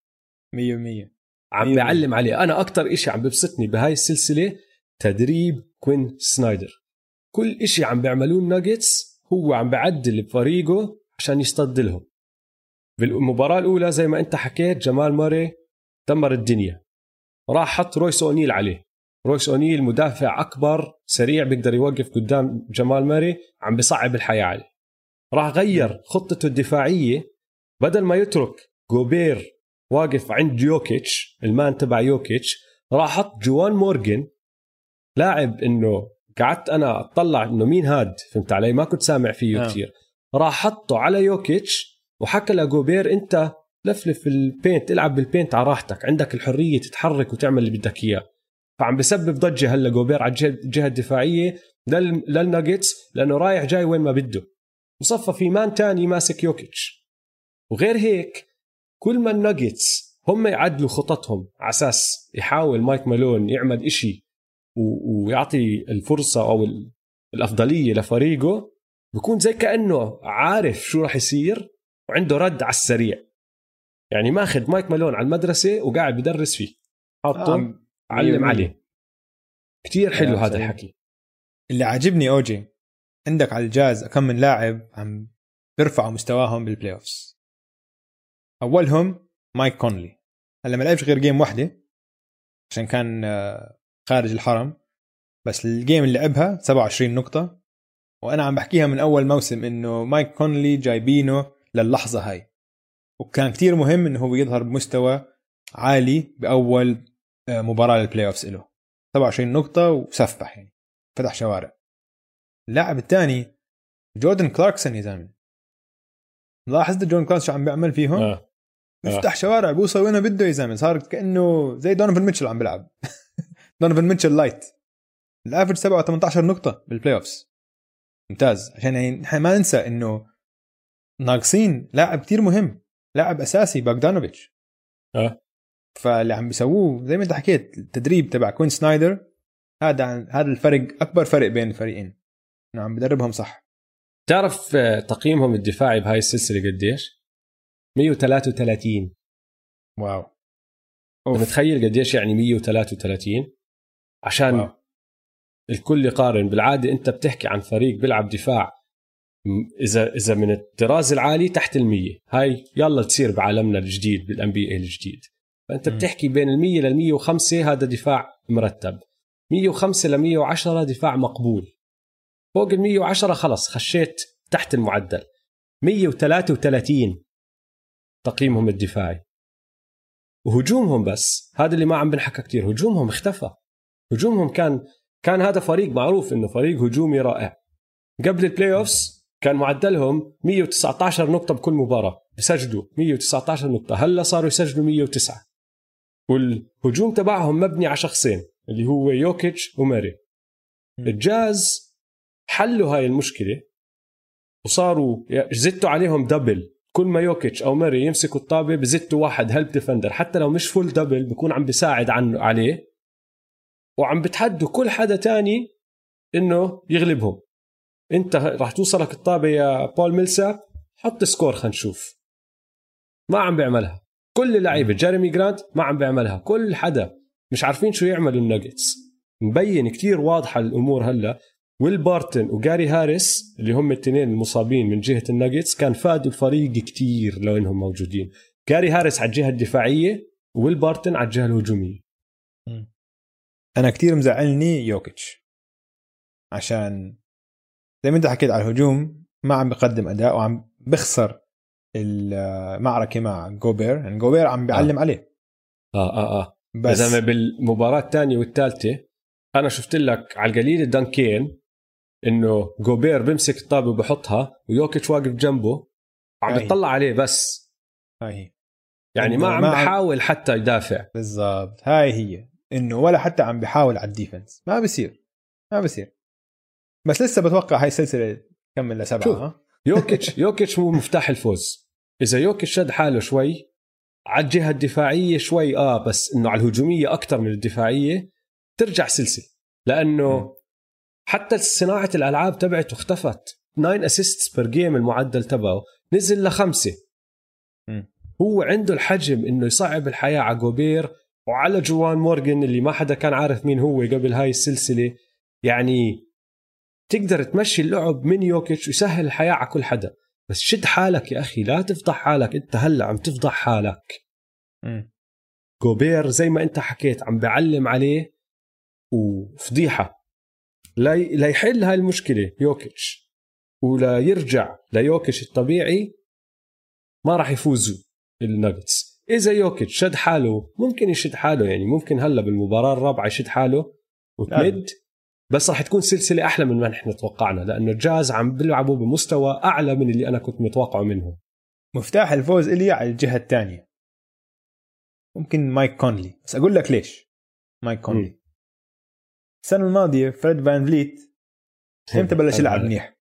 100% عم مية بعلم عليه. أنا أكثر إشي عم ببسطني بهاي السلسلة تدريب كوين سنايدر. كل إشي عم بيعملوه الناجتس هو عم بعدل بفريقه عشان يتصدالهم بالمباراة الأولى زي ما أنت حكيت جمال ماري دمر الدنيا. راح حط رويس أونيل عليه. رويس أونيل مدافع أكبر سريع بيقدر يوقف قدام جمال ماري عم بصعب الحياة عليه. راح غير خطته الدفاعية. بدل ما يترك جوبير واقف عند يوكيتش ال man تبع يوكيتش راح حط جوان مورجن لاعب إنه قعدت أنا أطلع إنه مين هاد فهمت علي؟ ما كنت سامع فيه آه. كثير راح حطه على يوكيتش وحكى لجوبير أنت لفلف ال paint العب بال paint على راحتك عندك الحرية تتحرك وتعمل اللي بدك إياه. فعم بسبب ضجة هلا جوبير على الجهة الدفاعية لل- للناجتس لأنه رايح جاي وين ما بده. وصفى في man تاني ماسك يوكيتش. وغير هيك كل ما الناجتس هم يعدلوا خططهم على أساس يحاول مايك مالون يعمل إشي ويعطي الفرصة أو ال- الأفضلية لفريقه بكون زي كأنه عارف شو راح يصير وعنده رد على السريع. يعني ماخذ مايك مالون على المدرسة وقاعد بدرس فيه. حاطه آه، علم 100%. عليه. كتير حلو هذا. الحكي. اللي عاجبني أوجي عندك على الجاز كم من لاعب عم بيرفعوا مستواهم بال playoffs أولهم مايك كونلي. هلا ما لعبش غير game واحدة عشان كان آه، خارج الحرم. بس ال game اللي لعبها 27 نقطة. وأنا عم بحكيها من أول موسم إنه مايك كونلي جايبينه للحظة هاي. وكان كتير مهم إنه هو يظهر بمستوى عالي بأول آه، مباراة لل playoffs له 27 نقطة وسفح يعني. فتح شوارع. اللاعب الثاني جوردن كلاركسون يا زلمة. لاحظت جون كلاركسون شو عم بيعمل فيهم؟ آه. بيفتح شوارع بوصل وين بده يا زلمه صار كأنه زي دونيفن ميتشل عم بيلعب. دونيفن ميتشل light ال average تبعه 18 نقطة بال playoffs ممتاز. عشان يعني نحن ما ننسى إنه ناقصين لاعب كتير مهم. لاعب أساسي باغدانوفيتش. آه. فاللي عم بيسووه زي ما انت حكيت التدريب تبع كوين سنايدر هذا هذا الفرق أكبر فرق بين الفريقين. إنه عم بدربهم صح. تعرف آه، تقييمهم الدفاعي بهاي السلسلة قديش؟ 133 wow. أوف. متخيل قديش يعني 133 عشان واو. الكل يقارن. بالعادة أنت بتحكي عن فريق بيلعب دفاع إذا إذا من الطراز العالي تحت ال100 هاي يلا تصير بعالمنا الجديد بالان بي اي الجديد. فأنت م. بتحكي بين ال100 لل105 هذا دفاع مرتب. 105 ل 110 دفاع مقبول. فوق ال 110 خلص خشيت تحت المعدل. 133 تقييمهم الدفاعي. وهجومهم بس هذا اللي ما عم بنحكى كتير. هجومهم اختفى. هجومهم كان كان هذا فريق معروف إنه فريق هجومي رائع. قبل ال playoffs كان معدلهم 119 نقطة بكل مباراة. بسجلوا 119 نقطة. هلا صاروا يسجلوا 109 والهجوم تبعهم مبني على شخصين اللي هو يوكيتش وماري. الجاز حلوا هاي المشكلة وصاروا زدتوا عليهم double كل ما يوكيتش أو ماري يمسكوا الطابة بزتوا واحد help defender. حتى لو مش full double بكون عم بيساعد عنه عليه. وعم بتحدوا كل حدا تاني إنه يغلبهم. أنت راح توصلك الطابة يا بول ميلساب. حط score خلينا نشوف. ما عم بيعملها. كل اللعيبة جيريمي جرانت ما عم بيعملها. كل حدا مش عارفين شو يعملوا الناجتس. مبين كتير واضحة الأمور هلا. ويل بارتن وجاري هاريس اللي هم الاثنين المصابين من جهة الناجتس كان فادوا الفريق كتير لو إنهم موجودين. جاري هاريس على الجهة الدفاعية ويل بارتن على الجهة الهجومية. أنا كتير مزعلني يوكيتش. عشان زي ما أنت حكيت على الهجوم ما عم بقدم أداء وعم بخسر المعركه مع جوبير. يعني جوبير عم بيعلم آه. عليه. آه آه آه. بس بس بالمباراة الثانية والثالثة أنا شفت لك على القليل dunk ين إنه جوبير بيمسك الطابة وبحطها ويوكيتش واقف جنبه وعم هاي. بيطلع عليه بس. هاي. هي يعني ما عم بحاول حتى يدافع. بالضبط. هاي هي. إنه ولا حتى عم بيحاول على ال defense. ما بصير. ما بصير. بس لسه بتوقع هاي السلسله تكمل لسبعة. ها؟ يوكيتش يوكيتش هو مفتاح الفوز. إذا يوكيتش شد حاله شوي على الجهة الدفاعية شوي آه بس إنه على الهجومية أكثر من الدفاعية ترجع سلسلة. لأنه مم. حتى صناعة الألعاب تبعته اختفت. 9 assists per game المعدل تبعه نزل لخمسة. مم. هو عنده الحجم إنه يصعب الحياة على جوبير وعلى جوان مورجن اللي ما حدا كان عارف مين هو قبل هاي السلسلة. يعني تقدر تمشي اللعب من يوكيتش ويسهل الحياة على كل حدا. بس شد حالك يا أخي لا تفضح حالك. أنت هلأ عم تفضح حالك. مم. جوبير زي ما أنت حكيت عم بعلم عليه وفضيحة. لا لا يحل هاي المشكلة يوكيتش ولا يرجع ليوكيتش الطبيعي ما راح يفوزوا الناجتس. إذا يوكيتش شد حاله ممكن يشد حاله يعني ممكن هلأ بالمباراة الرابعة يشد حاله وتمد بس راح تكون سلسلة أحلى من ما نحن توقعنا لأنه الجاز عم بيلعبوا بمستوى أعلى من اللي أنا كنت متوقعه منهم. مفتاح الفوز إلي على الجهة الثانية. ممكن مايك كونلي. بس أقول لك ليش. مايك كونلي. مم. السنة الماضية فريد فان فليت إمتى بلش يلعب منيح.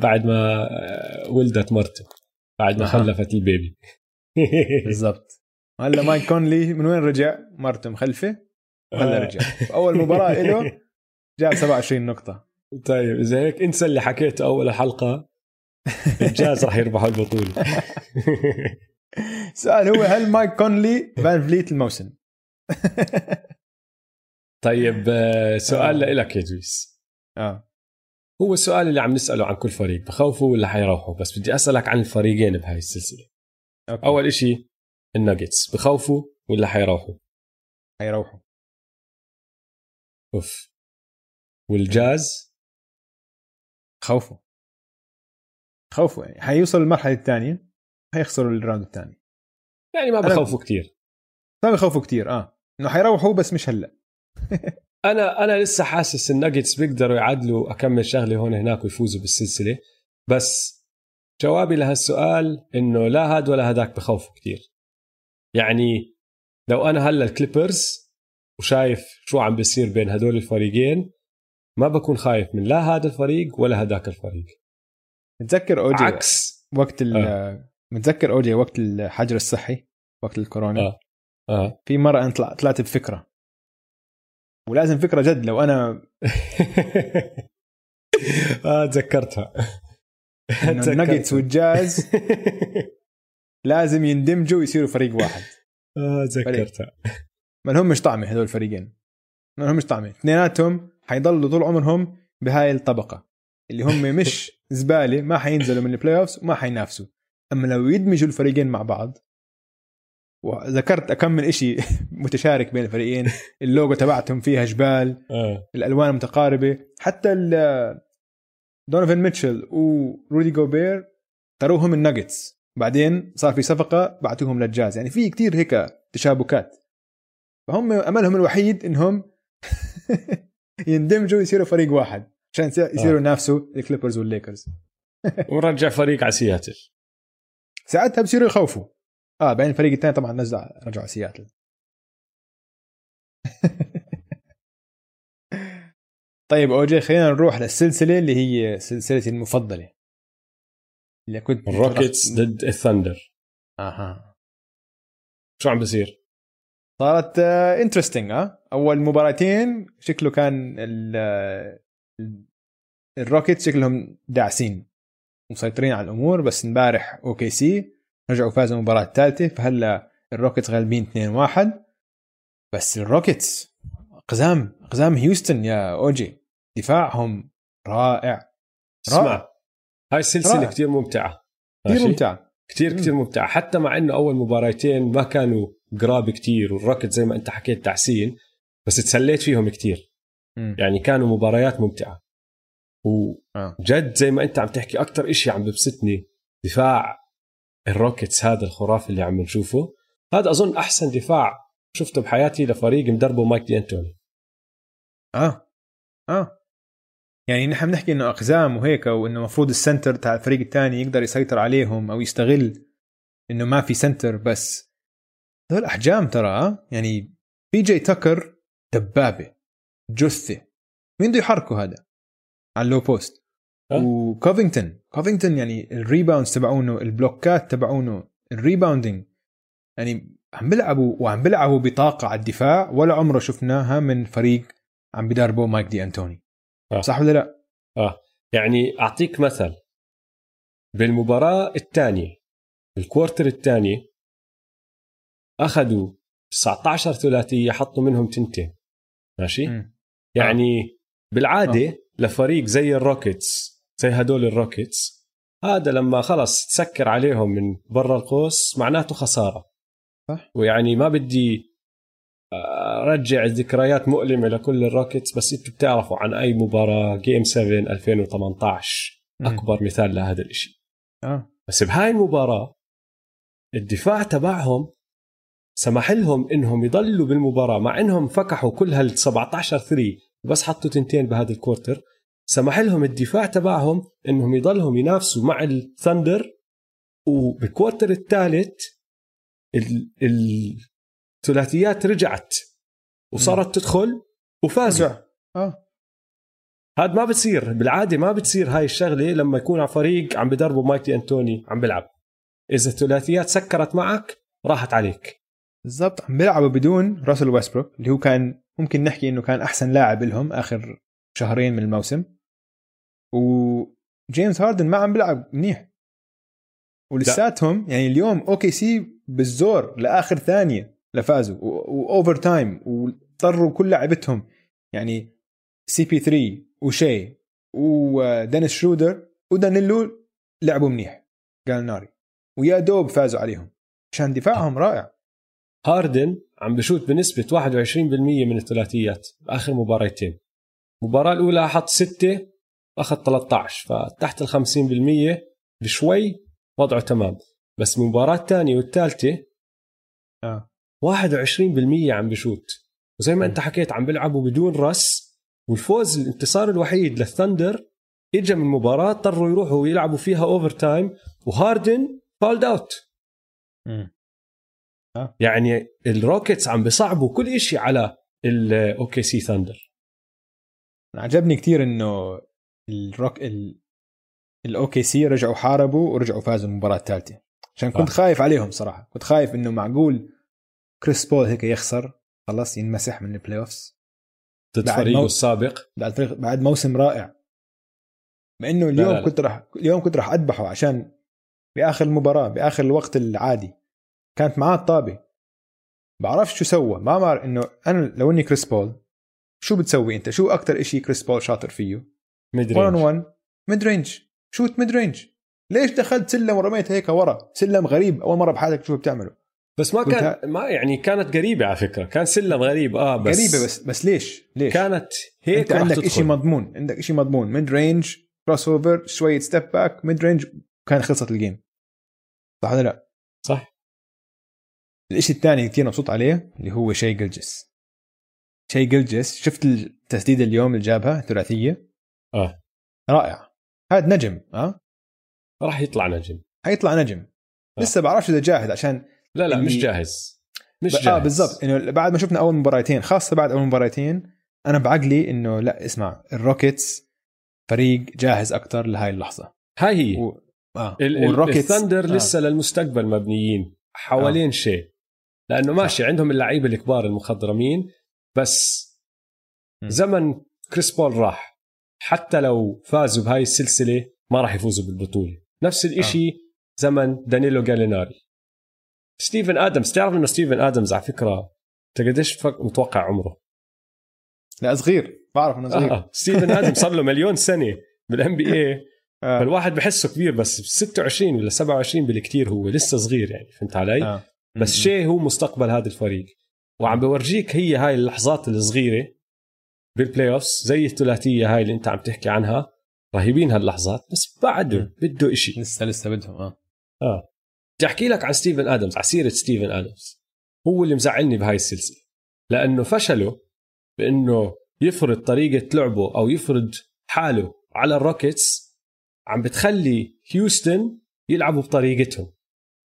بعد ما آه، ولدت مرته. بعد ما. خلفت ال baby. بالضبط. هلا مايك كونلي من وين رجع؟ مرته مخلفة. وهلا رجع. أول مباراة له جاب 27 نقطة. طيب إذا هيك انسى اللي حكيته أول الحلقة الجاز راح يربحوا البطولة. السؤال هو هل مايك كونلي فان فليت الموسم؟ طيب آه، سؤال آه. لك يا دويس آه. هو السؤال اللي عم نسأله عن كل فريق بخوفوا ولا حيروحوا؟ بس بدي أسألك عن الفريقين بهاي السلسلة. أوكي. أول إشي الناجتس بخوفوا ولا حيروحوا؟ حيروحوا. أوف. والجاز؟ خوفوا. خوفوا يعني حيوصل المرحله الثانية حيخسروا ال round الثاني. يعني ما بخوفوا كتير. ما بخوفوا كثير آه. إنه حيروحوا بس مش هلأ. أنا أنا لسه حاسس الناجتس بيقدروا يعدلوا اكمل شغلة هون هناك ويفوزوا بالسلسلة. بس جوابي لهالسؤال إنه لا هاد ولا هداك بخوفوا كتير. يعني لو أنا هلأ الكليبرز وشايف شو عم بيصير بين هدول الفريقين ما بكون خايف من لا هذا الفريق ولا هداك الفريق. متذكر اوجي عكس. وقت ال متذكر اوجي وقت الحجر الصحي وقت الكورونا؟ آه. آه. في مرة أنا طلع- طلعت بفكرة. ولازم فكرة جد لو أنا آه تذكرتها. إنه الناجتس والجاز. لازم يندمجوا ويصيروا فريق واحد. آه تذكرتها. ما لهمش طعمه هذول الفريقين؟ ما لهمش طعمه اثنيناتهم حيضلوا طول عمرهم بهاي الطبقة. اللي هم مش زبالة ما حينزلوا من ال playoffs وما حينافسوا. أما لو يدمجوا الفريقين مع بعض وذكرت اكم من إشي متشارك بين الفريقين. اللوجو تبعتهم فيها جبال آه. الألوان متقاربة حتى دونيفن ميتشل ورودي جوبير درافتوهم الناجتس بعدين صار في صفقة بعتوهم للجاز. يعني في كتير هيك تشابكات. فهم أملهم الوحيد إنهم يندمجوا يصيروا فريق واحد عشان يصير- يصيروا ينافسوا الكليبرز والليكرز. ونرجع فريق على سياتل. ساعتها بصيروا يخوفوا. آه بعدين الفريق الثاني طبعا نزل رجعوا سياتل. طيب أوجي خلينا نروح للسلسلة اللي هي سلسلتي المفضلة. اللي كنت الروكيتس ضد الثندر أها. شو عم بصير؟ صارت interesting آه. أول مباراتين شكله كان ال- ال- الروكيت شكلهم داعسين مسيطرين على الأمور بس امبارح OKC رجعوا فازوا المباراة الثالثة فهلا الروكيتس غالبين 2-1 بس الروكيتس أقزام أقزام هيوستن يا اوجي دفاعهم رائع اسمع هاي السلسله رائع. كثير ممتعة كثير ماشي؟ ممتع كثير. كثير ممتعة حتى مع إنه أول مباراتين ما كانوا قراب كثير والروكت زي ما أنت حكيت داعسين بس تسليت فيهم كثير. يعني كانوا مباريات ممتعة آه. وجد زي ما أنت عم تحكي أكثر إشي عم ببسطني دفاع الروكيتس هذا الخرافي اللي عم نشوفه. هذا أظن أحسن دفاع شفته بحياتي لفريق مدربه مايك دي انتوني آه. آه. يعني نحن بنحكي إنه أقزام وهيك وانه المفروض ال center تاع الفريق الثاني يقدر يسيطر عليهم أو يستغل إنه ما في center بس. هذول أحجام ترى آه؟ يعني بي جي تكر دبابة جثة. مين بده يحركه هذا؟ على ال low post أه؟ وكوفينغتون كوفينغتون يعني ال rebounds تبعونه ال block ات تبعونه ال rebounding يعني عم بيلعبوا وعم بيلعبوا بطاقة على الدفاع ولا عمره شفناها من فريق عم بدربه مايك دي أنتوني. آه. صح ولا لا؟ يعني أعطيك مثل. بالمباراة الثانية بال quarter الثاني أخذوا 19 ثلاثية حطوا منهم تنتين. ماشي؟ مم. يعني بالعادة لفريق زي الروكيتس زي هدول الروكيتس هذا لما خلص تسكر عليهم من برا القوس معناته خسارة. صح. ويعني ما بدي ارجع ذكريات مؤلمة لكل الروكيتس بس أنتم بتعرفوا عن أي مباراة game 7 2018 مم. أكبر مثال لهذا الشيء آه. بس بهاي المباراة الدفاع تبعهم سمح لهم إنهم يضلوا بالمباراة مع إنهم فكحوا كل هال 17 three بس حطوا تنتين بهذا ال quarter سمح لهم الدفاع تبعهم إنهم يضلهم ينافسوا مع الثندر وبال quarter الثالث ال- الثلاثيات رجعت وصارت تدخل وفازوا. آه. هذا ما بتصير بالعادة ما بتصير هاي الشغلة لما يكون على فريق عم بدربه مايك دي أنتوني عم بيلعب. إذا الثلاثيات سكرت معك راحت عليك. بالضبط. عم بيلعبوا بدون راسل ويستبروك اللي هو كان ممكن نحكي إنه كان أحسن لاعب لهم آخر شهرين من الموسم. وجيمس هاردن ما عم بيلعب منيح. ولساتهم يعني اليوم OKC بالزور لآخر ثانية لفازوا و overtime واضطروا كل لعبتهم. يعني CP3 وشي ودينيس شرودر ودانيلو لعبوا منيح. قال ناري ويا دوب فازوا عليهم. عشان دفاعهم رائع. هاردن عم بشوت بنسبة 21% من الثلاثيات باخر مباراتين المباراة الأولى حط 6 أخذ 13 فتحت ال 50% بشوي وضعه تمام. بس المباراه الثانية والثالثه آه. 21% عم بشوت. وزي ما أنت حكيت عم بيلعبوا بدون رس والفوز الانتصار الوحيد للثندر اجى من مباراة اضطروا يروحوا يلعبوا فيها overtime وهاردن fouled out. مم. يعني الروكيتس عم بيصعبوا كل شيء على ال OKC ثندر. أنا عجبني كثير إنه الروك ال ال OKC رجعوا حاربوا ورجعوا فازوا المباراة الثالثة. عشان كنت. خايف عليهم صراحة. كنت خايف إنه معقول كريس بول هيك يخسر خلص ينمسح من ال playoffs ضد فريقه مو- السابق. بعد فريق بعد موسم رائع. مع إنه اليوم لا. كنت راح اليوم كنت راح أذبحه عشان بآخر المباراة بآخر الوقت العادي. كانت معاه الطابة. بعرفش شو سوى. ما بعرف إنه أنا لو إني كريس بول شو بتسوي أنت؟ شو أكثر شيء كريس بول شاطر فيه؟ mid 1 range 1 mid range shot mid range ليش دخلت سلم ورميت هيك ورا؟ سلم غريب. أول مرة بحياتك تشوفه بتعمله. بس ما كان ما يعني كانت قريبة على فكرة. كان سلم غريب. آه بس غريبة بس بس ليش؟ ليش؟ كانت هيك أنت عندك. شيء مضمون. عندك شيء مضمون. mid range crossover شوية step back mid range كان خلصت ال game صح ولا لا؟ صح. الشيء الثاني كثير مبسوط عليه اللي هو شي جلجس. شي جلجس. شفت التسديدة اليوم اللي جابها ثلاثيه آه. رائع. هذا نجم آه راح يطلع نجم. حيطلع نجم. آه. لسه بعرفش إذا جاهز عشان لا لا مش جاهز. مش ب- جاهز. آه بالضبط. إنه بعد ما شفنا أول مباراتين خاصة بعد أول مباراتين أنا بعقلي إنه لا اسمع الروكيتس فريق جاهز أكثر لهاي اللحظة. هاي هي. و... آه. ال- ال- والروكيتس الثندر آه. لسه للمستقبل مبنيين. حوالين شي. لأنه ماشي عندهم اللعيبة الكبار المخضرمين بس م. زمن كريس بول راح. حتى لو فازوا بهاي السلسلة ما راح يفوزوا بالبطولة نفس الإشي زمن دانيلو جاليناري ستيفن آدمز تعرف إنه ستيفن آدمز على فكرة انت قديش فك- متوقع عمره؟ لا صغير بعرف إنه صغير آه. ستيفن آدم صار له مليون سنة بال NBA آه. فالواحد بحسه كبير بس 26 ولا 27 بالكثير هو لسه صغير يعني فهمت علي؟ آه. بس. شي هو مستقبل هذا الفريق وعم بورجيك هي هاي اللحظات الصغيرة بال playoffs زي الثلاثية هاي اللي انت عم تحكي عنها رهيبين هاللحظات بس بعده. بده إشي لسه لسه بدهم آه آه بدي أحكي لك عن ستيفن آدمز على سيرة ستيفن آدمز هو اللي مزعلني بهاي السلسلة لأنه فشله بإنه يفرض طريقة لعبه أو يفرض حاله على الروكيتس عم بتخلي هيوستن يلعبوا بطريقتهم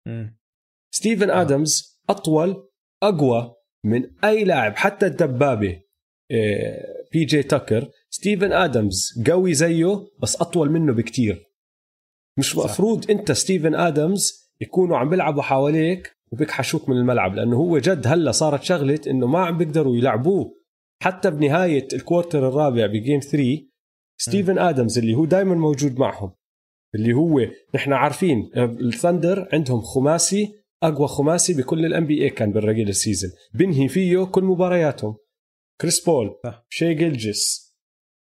م. ستيفن آه. آدمز أطول أقوى من أي لاعب حتى الدبابة بي جي تاكر ستيفن ادمز قوي زيه بس أطول منه بكتير. مش. مفروض أنت ستيفن ادمز يكونوا عم بيلعبوا حواليك وبيكحشوك من الملعب لأنه هو جد هلأ صارت شغلة إنه ما عم بيقدروا يلعبوه. حتى بنهاية ال quarter الرابع ب game 3 ستيفن ادمز اللي هو دائما موجود معهم اللي هو نحن عارفين آه، الثندر عندهم خماسي أقوى خماسي بكل ال NBA كان بال regular season بنهي فيه كل مبارياتهم. كريس بول صح. شي جيلجس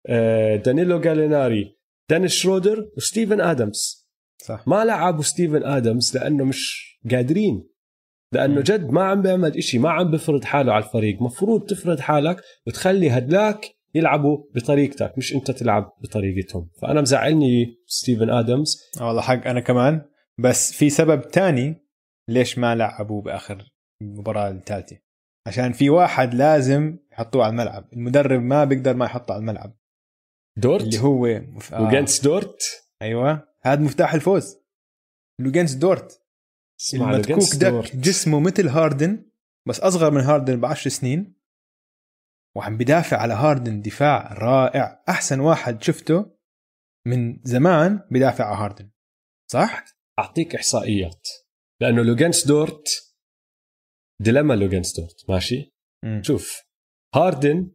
آه، دانيلو جاليناري دانيس شرودر وستيفن ادمز صح. ما لعبوا ستيفن ادمز لأنه مش قادرين لأنه. جد ما عم بيعمل إشي ما عم بفرض حاله على الفريق. مفروض تفرض حالك وتخلي هدلاك يلعبوا بطريقتك مش أنت تلعب بطريقتهم. فأنا مزعلني ستيفن ادمز آه والله حق أنا كمان. بس في سبب تاني ليش ما لعبوه بآخر المباراه الثالثه عشان في واحد لازم يحطوه على الملعب. المدرب ما بيقدر ما يحطه على الملعب. دورت؟ اللي هو مف... آه. لوجنس دورت أيوه. هذا مفتاح الفوز. لوجنس دورت ده دورت. جسمه مثل هاردن بس أصغر من هاردن بعشر سنين. وعم بدافع على هاردن دفاع رائع. أحسن واحد شفته من زمان بدافع على هاردن. صح؟ أعطيك إحصائيات. لأنه لوجنس دورت ديلما لوجنس دورت ماشي؟ مم. شوف هاردن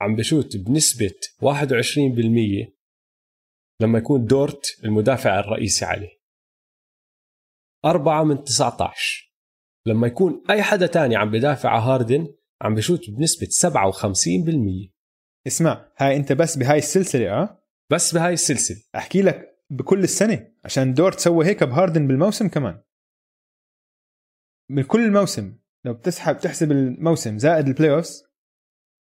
عم بشوت بنسبة 21% لما يكون دورت المدافع الرئيسي عليه. 4 من 19 لما يكون أي حدا تاني عم بدافع على هاردن عم بشوت بنسبة 57% اسمع هاي أنت بس بهاي السلسلة آه؟ بس بهاي السلسلة. أحكي لك بكل السنة عشان دورت سوى هيك بهاردن بالموسم كمان. من كل الموسم. لو بتسحب تحسب الموسم زائد ال playoffs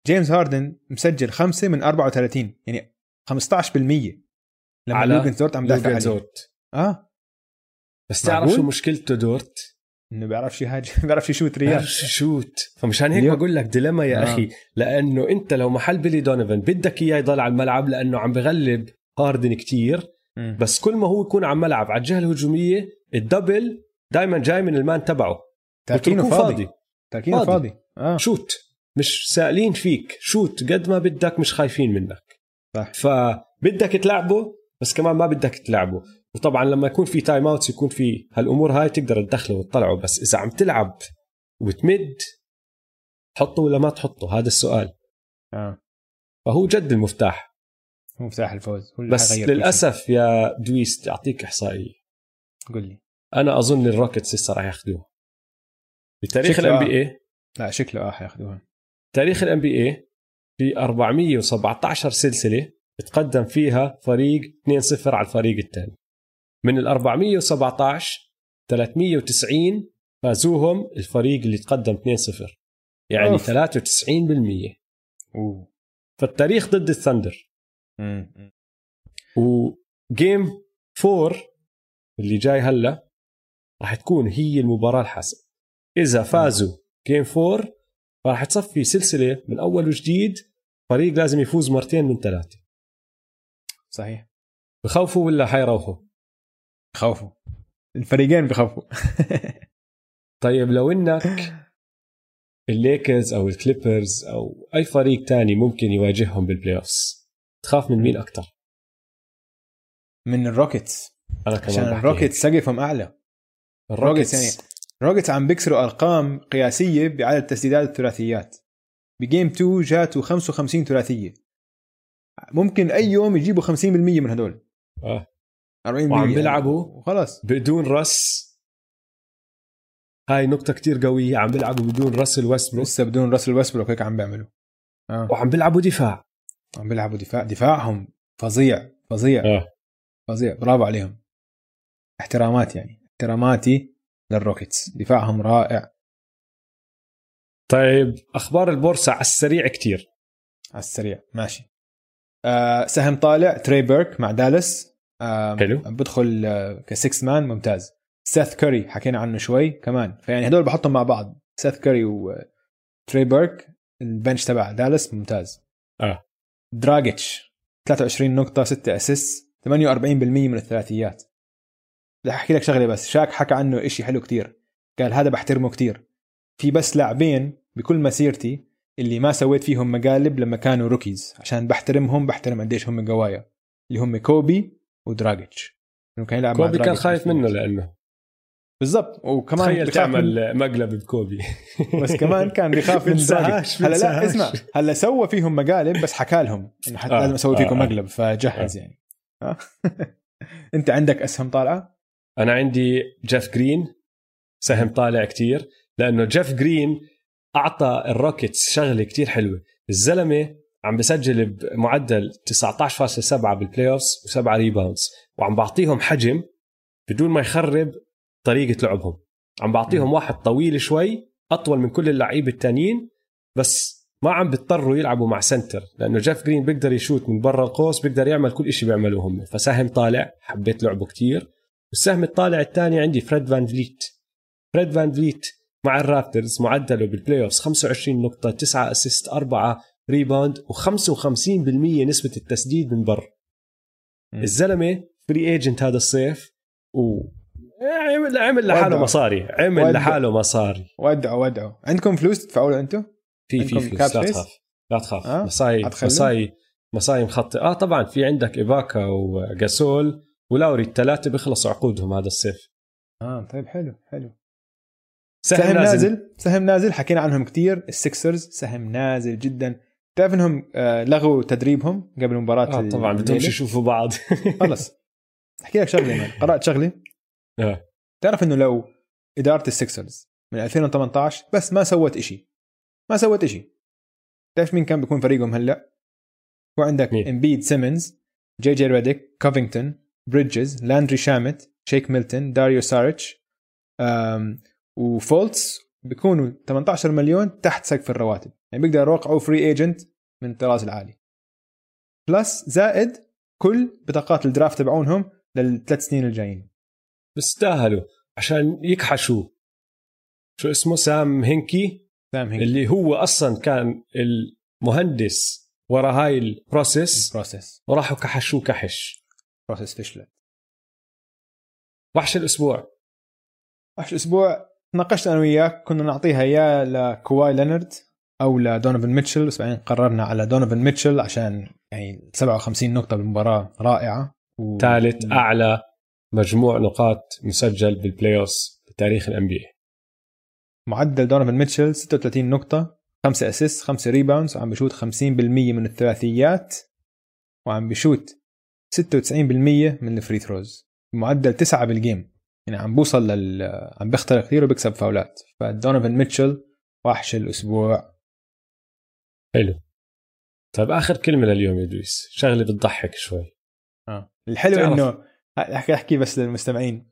جيمس هاردن مسجل خمسة من 34 يعني 15% لما على لوجن دورت عم دافع دورت آه بس تعرف؟ شو مشكلته دورت؟ إنه بيعرفش يهاجم بيعرفش يشوت ريال بيعرفش يشوت فمشان هيك بقول لك dilemma يا آه. أخي لأنه أنت لو محل بيلي دونيفن بدك إياه يضل على الملعب لأنه عم بغلب هاردن كتير مم. بس كل ما هو يكون على الملعب على الجهة الهجومية ال double دائما جاي من ال man تبعه تاركينه بتركوه فاضي. تاركينه فاضي. فاضي. آه. شوت. مش سائلين فيك. شوت. قد ما بدك مش خايفين منك. صح. فبدك تلعبه بس كمان ما بدك تلعبه. وطبعا لما يكون في timeouts يكون في هالأمور هاي تقدر تدخله وتطلعه. بس إذا عم تلعب وتمد تحطه ولا ما تحطه؟ هذا السؤال. آه. فهو جد المفتاح. هو مفتاح الفوز. هو بس. للأسف يا دويس اعطيك إحصائية. قول لي. أنا أظن الروكيتس لسه راح ياخذوها بتاريخ ال NB A لا شكله آه حياخذوها تاريخ ال NBA في 417 سلسلة تقدم فيها فريق 2-0 على الفريق الثاني من ال 417 390 فازوهم الفريق اللي تقدم 2-0 يعني أوف. 93% أوه. فالتاريخ ضد الثندر. وجيم 4 اللي جاي هلا راح تكون هي المباراة الحاسمة. إذا فازوا game 4 راح تصفي سلسلة من أول وجديد. فريق لازم يفوز مرتين من ثلاثة. صحيح. بخوفوا ولا حيروحوا؟ خوفوا الفريقين بخوفوا. طيب لو إنك الليكرز أو الكليبرز أو أي فريق تاني ممكن يواجههم بال playoffs تخاف من مين أكثر من الروكيتس. أنا كمان عشان الروكيتس سقفهم أعلى. الروكيتس يعني الروكيتس عم بيكسروا أرقام قياسية بعدد تسديدات الثلاثيات. ب game 2 جاته 55 ثلاثية. ممكن أي يوم يجيبوا 50% من هدول. آه. 40% وعم بيلعبوا وخلاص بدون رس. هاي نقطة كتير قوية. عم بيلعبوا بدون راسل ويستبروك لسه بدون راسل ويستبروك هيك عم بيعملوا. آه. وعم بيلعبوا دفاع. عم بيلعبوا دفاع. دفاعهم فظيع. فظيع. آه. فظيع. برافو عليهم. احترامات يعني. احتراماتي. للروكيتس. دفاعهم رائع. طيب أخبار البورصة على السريع كتير. على السريع ماشي. آه سهم طالع تري بيرك مع دالاس. آه حلو. بدخل آه ك sixth man ممتاز. سيث كوري حكينا عنه شوي كمان. فيعني هدول بحطهم مع بعض. سيث كوري وتري بيرك ال bench تبع دالاس ممتاز. آه. دراجيتش 23 نقطة 6 اسيس 48% من الثلاثيات. بدي أحكي لك شغلة بس شاك حكى عنه إشي حلو كتير. قال هذا بحترمه كتير. في بس لاعبين بكل مسيرتي اللي ما سويت فيهم مقالب لما كانوا rookies عشان بحترمهم بحترم قديش هم قوايا. اللي هم كوبي ودراجيتش. كان يلعب كوبي كان خايف منه لأنه. بالضبط. وكمان تخيل تعمل من... مقلب بكوبي. بس كمان كان بيخاف من دراجيتش. هلا لا اسمع. هلا سوى فيهم مقالب بس حكى لهم إنه آه. لازم أسوي فيكم آه. مقلب فجهز آه. يعني. أنت عندك أسهم طالعة؟ أنا عندي جيف جرين سهم طالع كتير لأنه جيف جرين أعطى الروكيتس شغلة كتير حلوة. الزلمة عم بسجل بمعدل 19.7 بال playoff و7 rebounds وعم بعطيهم حجم بدون ما يخرب طريقة لعبهم. عم بعطيهم واحد طويل شوي أطول من كل اللعيبة التانيين بس ما عم بيضطروا يلعبوا مع center لأنه جيف جرين بيقدر يشوت من برا القوس بيقدر يعمل كل شيء بيعملوه هم. فسهم طالع حبيت لعبه كتير. السهم الطالع الثاني عندي فريد فان فليت. فريد فان فليت مع الرابترز معدله بال playoff 25 نقطة 9 assist 4 rebound و55% نسبة التسديد من برا الزلمة free agent هذا الصيف و عمل عمل لحاله مصاري. عمل. لحاله مصاري. ودعوا ودعوا عندكم فلوس تدفعوا له أنتم؟ في في فلوس. لا تخاف. لا تخاف. آه؟ مصاي مصاي مصاي مخطط آه طبعا في عندك ايباكا وجاسول ولاوري الثلاثه بيخلصوا عقودهم هذا الصيف آه طيب حلو حلو. سهم, سهم نازل. نازل سهم نازل حكينا عنهم كثير السكسرز سهم نازل جدا. تعرف إنهم آه، لغوا تدريبهم قبل مباراة آه طبعا بدهم يشوفوا بعض. خلص. أحكي لك شغلة man قرأت شغلة؟ آه. تعرف إنه لو إدارة السكسرز من 2018 بس ما سوت إشي. ما سوت إشي. تعرف مين كان بيكون فريقهم هلأ؟ هو عندك امبيد سيمنز جي جي ريديك كوفينغتون بريدجز لاندري شامت شيك ميلتون داريو ساريتش وفولتس بيكونوا 18 مليون تحت سقف الرواتب. يعني بيقدروا يوقعوا free agent من الطراز العالي. plus زائد كل بطاقات ال draft تبعونهم للثلاث سنين الجايين. بيستاهلوا. عشان يكحشوا. شو اسمه؟ سام هينكي. سام هينكي. اللي هو أصلا كان المهندس ورا هاي ال process ال process وراحوا كحشوه كحش. process فشلت. وحش الأسبوع. وحش الأسبوع. ناقشت أنا وياك كنا نعطيها يا لكواي لينارد أو لدونيفن ميتشل. بس بعدين قررنا على دونيفن ميتشل عشان يعني 57 نقطة بالمباراة رائعة ثالث و... أعلى مجموع نقاط مسجل بال playoff بتاريخ ال NBA معدل دونيفن ميتشل 36 نقطة 5 assist 5 rebounds وعم بشوت 50% من الثلاثيات وعم بشوت 96% من ال free throws معدل 9 بال game يعني عم بوصل لل عم بيخترق كثير وبيكسب فاولات. فدونيفن ميتشل وحش الأسبوع. حلو. طيب آخر كلمة لليوم يا إدريس. شغلة بتضحك شوي. آه. الحلو إنه أحكي أحكي بس للمستمعين.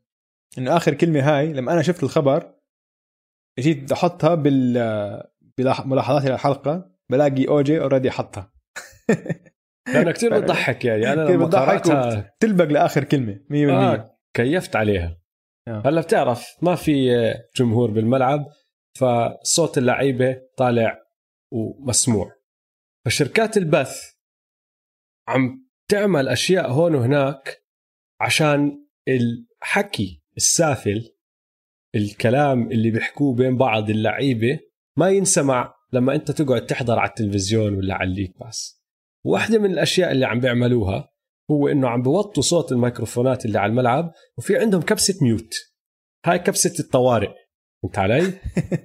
إنه آخر كلمة هاي لما أنا شفت الخبر جيت أحطها بال بملاحظاتي للحلقة بلاقي أوجي already حطها. لأنه كثير بتضحك يعني. أنا لما قراتها تلبق لآخر كلمة 100% آه كيفت عليها. آه. هلأ بتعرف ما في جمهور بالملعب فصوت اللعيبة طالع ومسموع. فشركات البث عم تعمل أشياء هون وهناك عشان الحكي السافل الكلام اللي بيحكوه بين بعض اللعيبة ما ينسمع لما أنت تقعد تحضر على التلفزيون ولا على الليك باس. واحدة من الأشياء اللي عم بيعملوها هو إنه عم بوطوا صوت الميكروفونات اللي على الملعب وفي عندهم كبسة mute. هاي كبسة الطوارئ. فهمت علي؟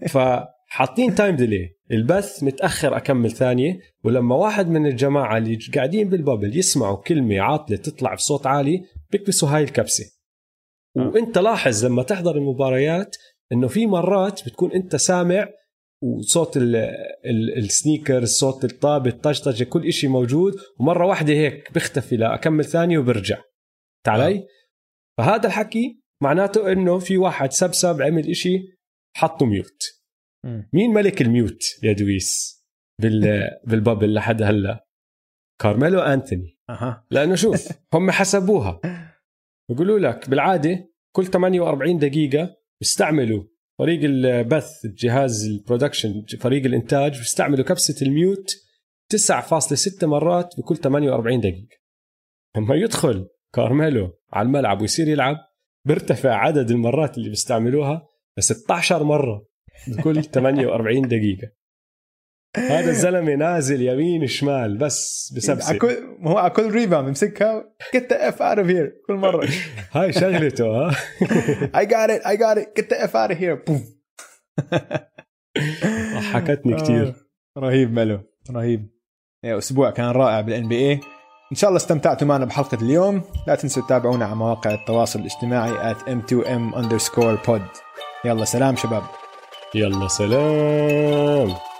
فحاطين time delay البث متأخر أكمل ثانية ولما واحد من الجماعة اللي قاعدين بال bubble يسمعوا كلمة عاطلة تطلع بصوت عالي بيكبسوا هاي الكبسة. وإنت لاحظ لما تحضر المباريات إنه في مرات بتكون إنت سامع وصوت ال ال ال sneakers صوت الطابة الطشطشة كل إشي موجود. ومرة واحدة هيك بيختفي لأكمل ثانية وبرجع. تعالي آه. فهذا الحكي معناته إنه في واحد سبسب عمل إشي حطه mute. م. مين ملك ال mute يا دويس بال بال bubble لحد هلأ؟ كارميلو أنتوني. أه. لأنه شوف هم حسبوها. بيقولوا لك بالعادة كل 48 دقيقة بيستعملوا فريق البث جهاز ال production فريق الإنتاج بيستعملوا كبسة ال mute 9.6 مرات بكل 48 دقيقة. لما يدخل كارميلو على الملعب ويصير يلعب بيرتفع عدد المرات اللي بيستعملوها ل 16 مرة بكل 48 دقيقة. هذا الزلمة نازل يمين شمال بس بسبسب كل هو على كل ريباوند بمسكها get the f out of here كل مرة. هاي شغلته ها؟ I got it I got it get the f out of here بوم ضحكتني كثير آه، رهيب ملو رهيب. أسبوع كان رائع بالان بي اي إن شاء الله استمتعتوا معنا بحلقة اليوم. لا تنسوا تتابعونا على مواقع التواصل الاجتماعي at m2m underscore pod. يلا سلام شباب. يلا سلام.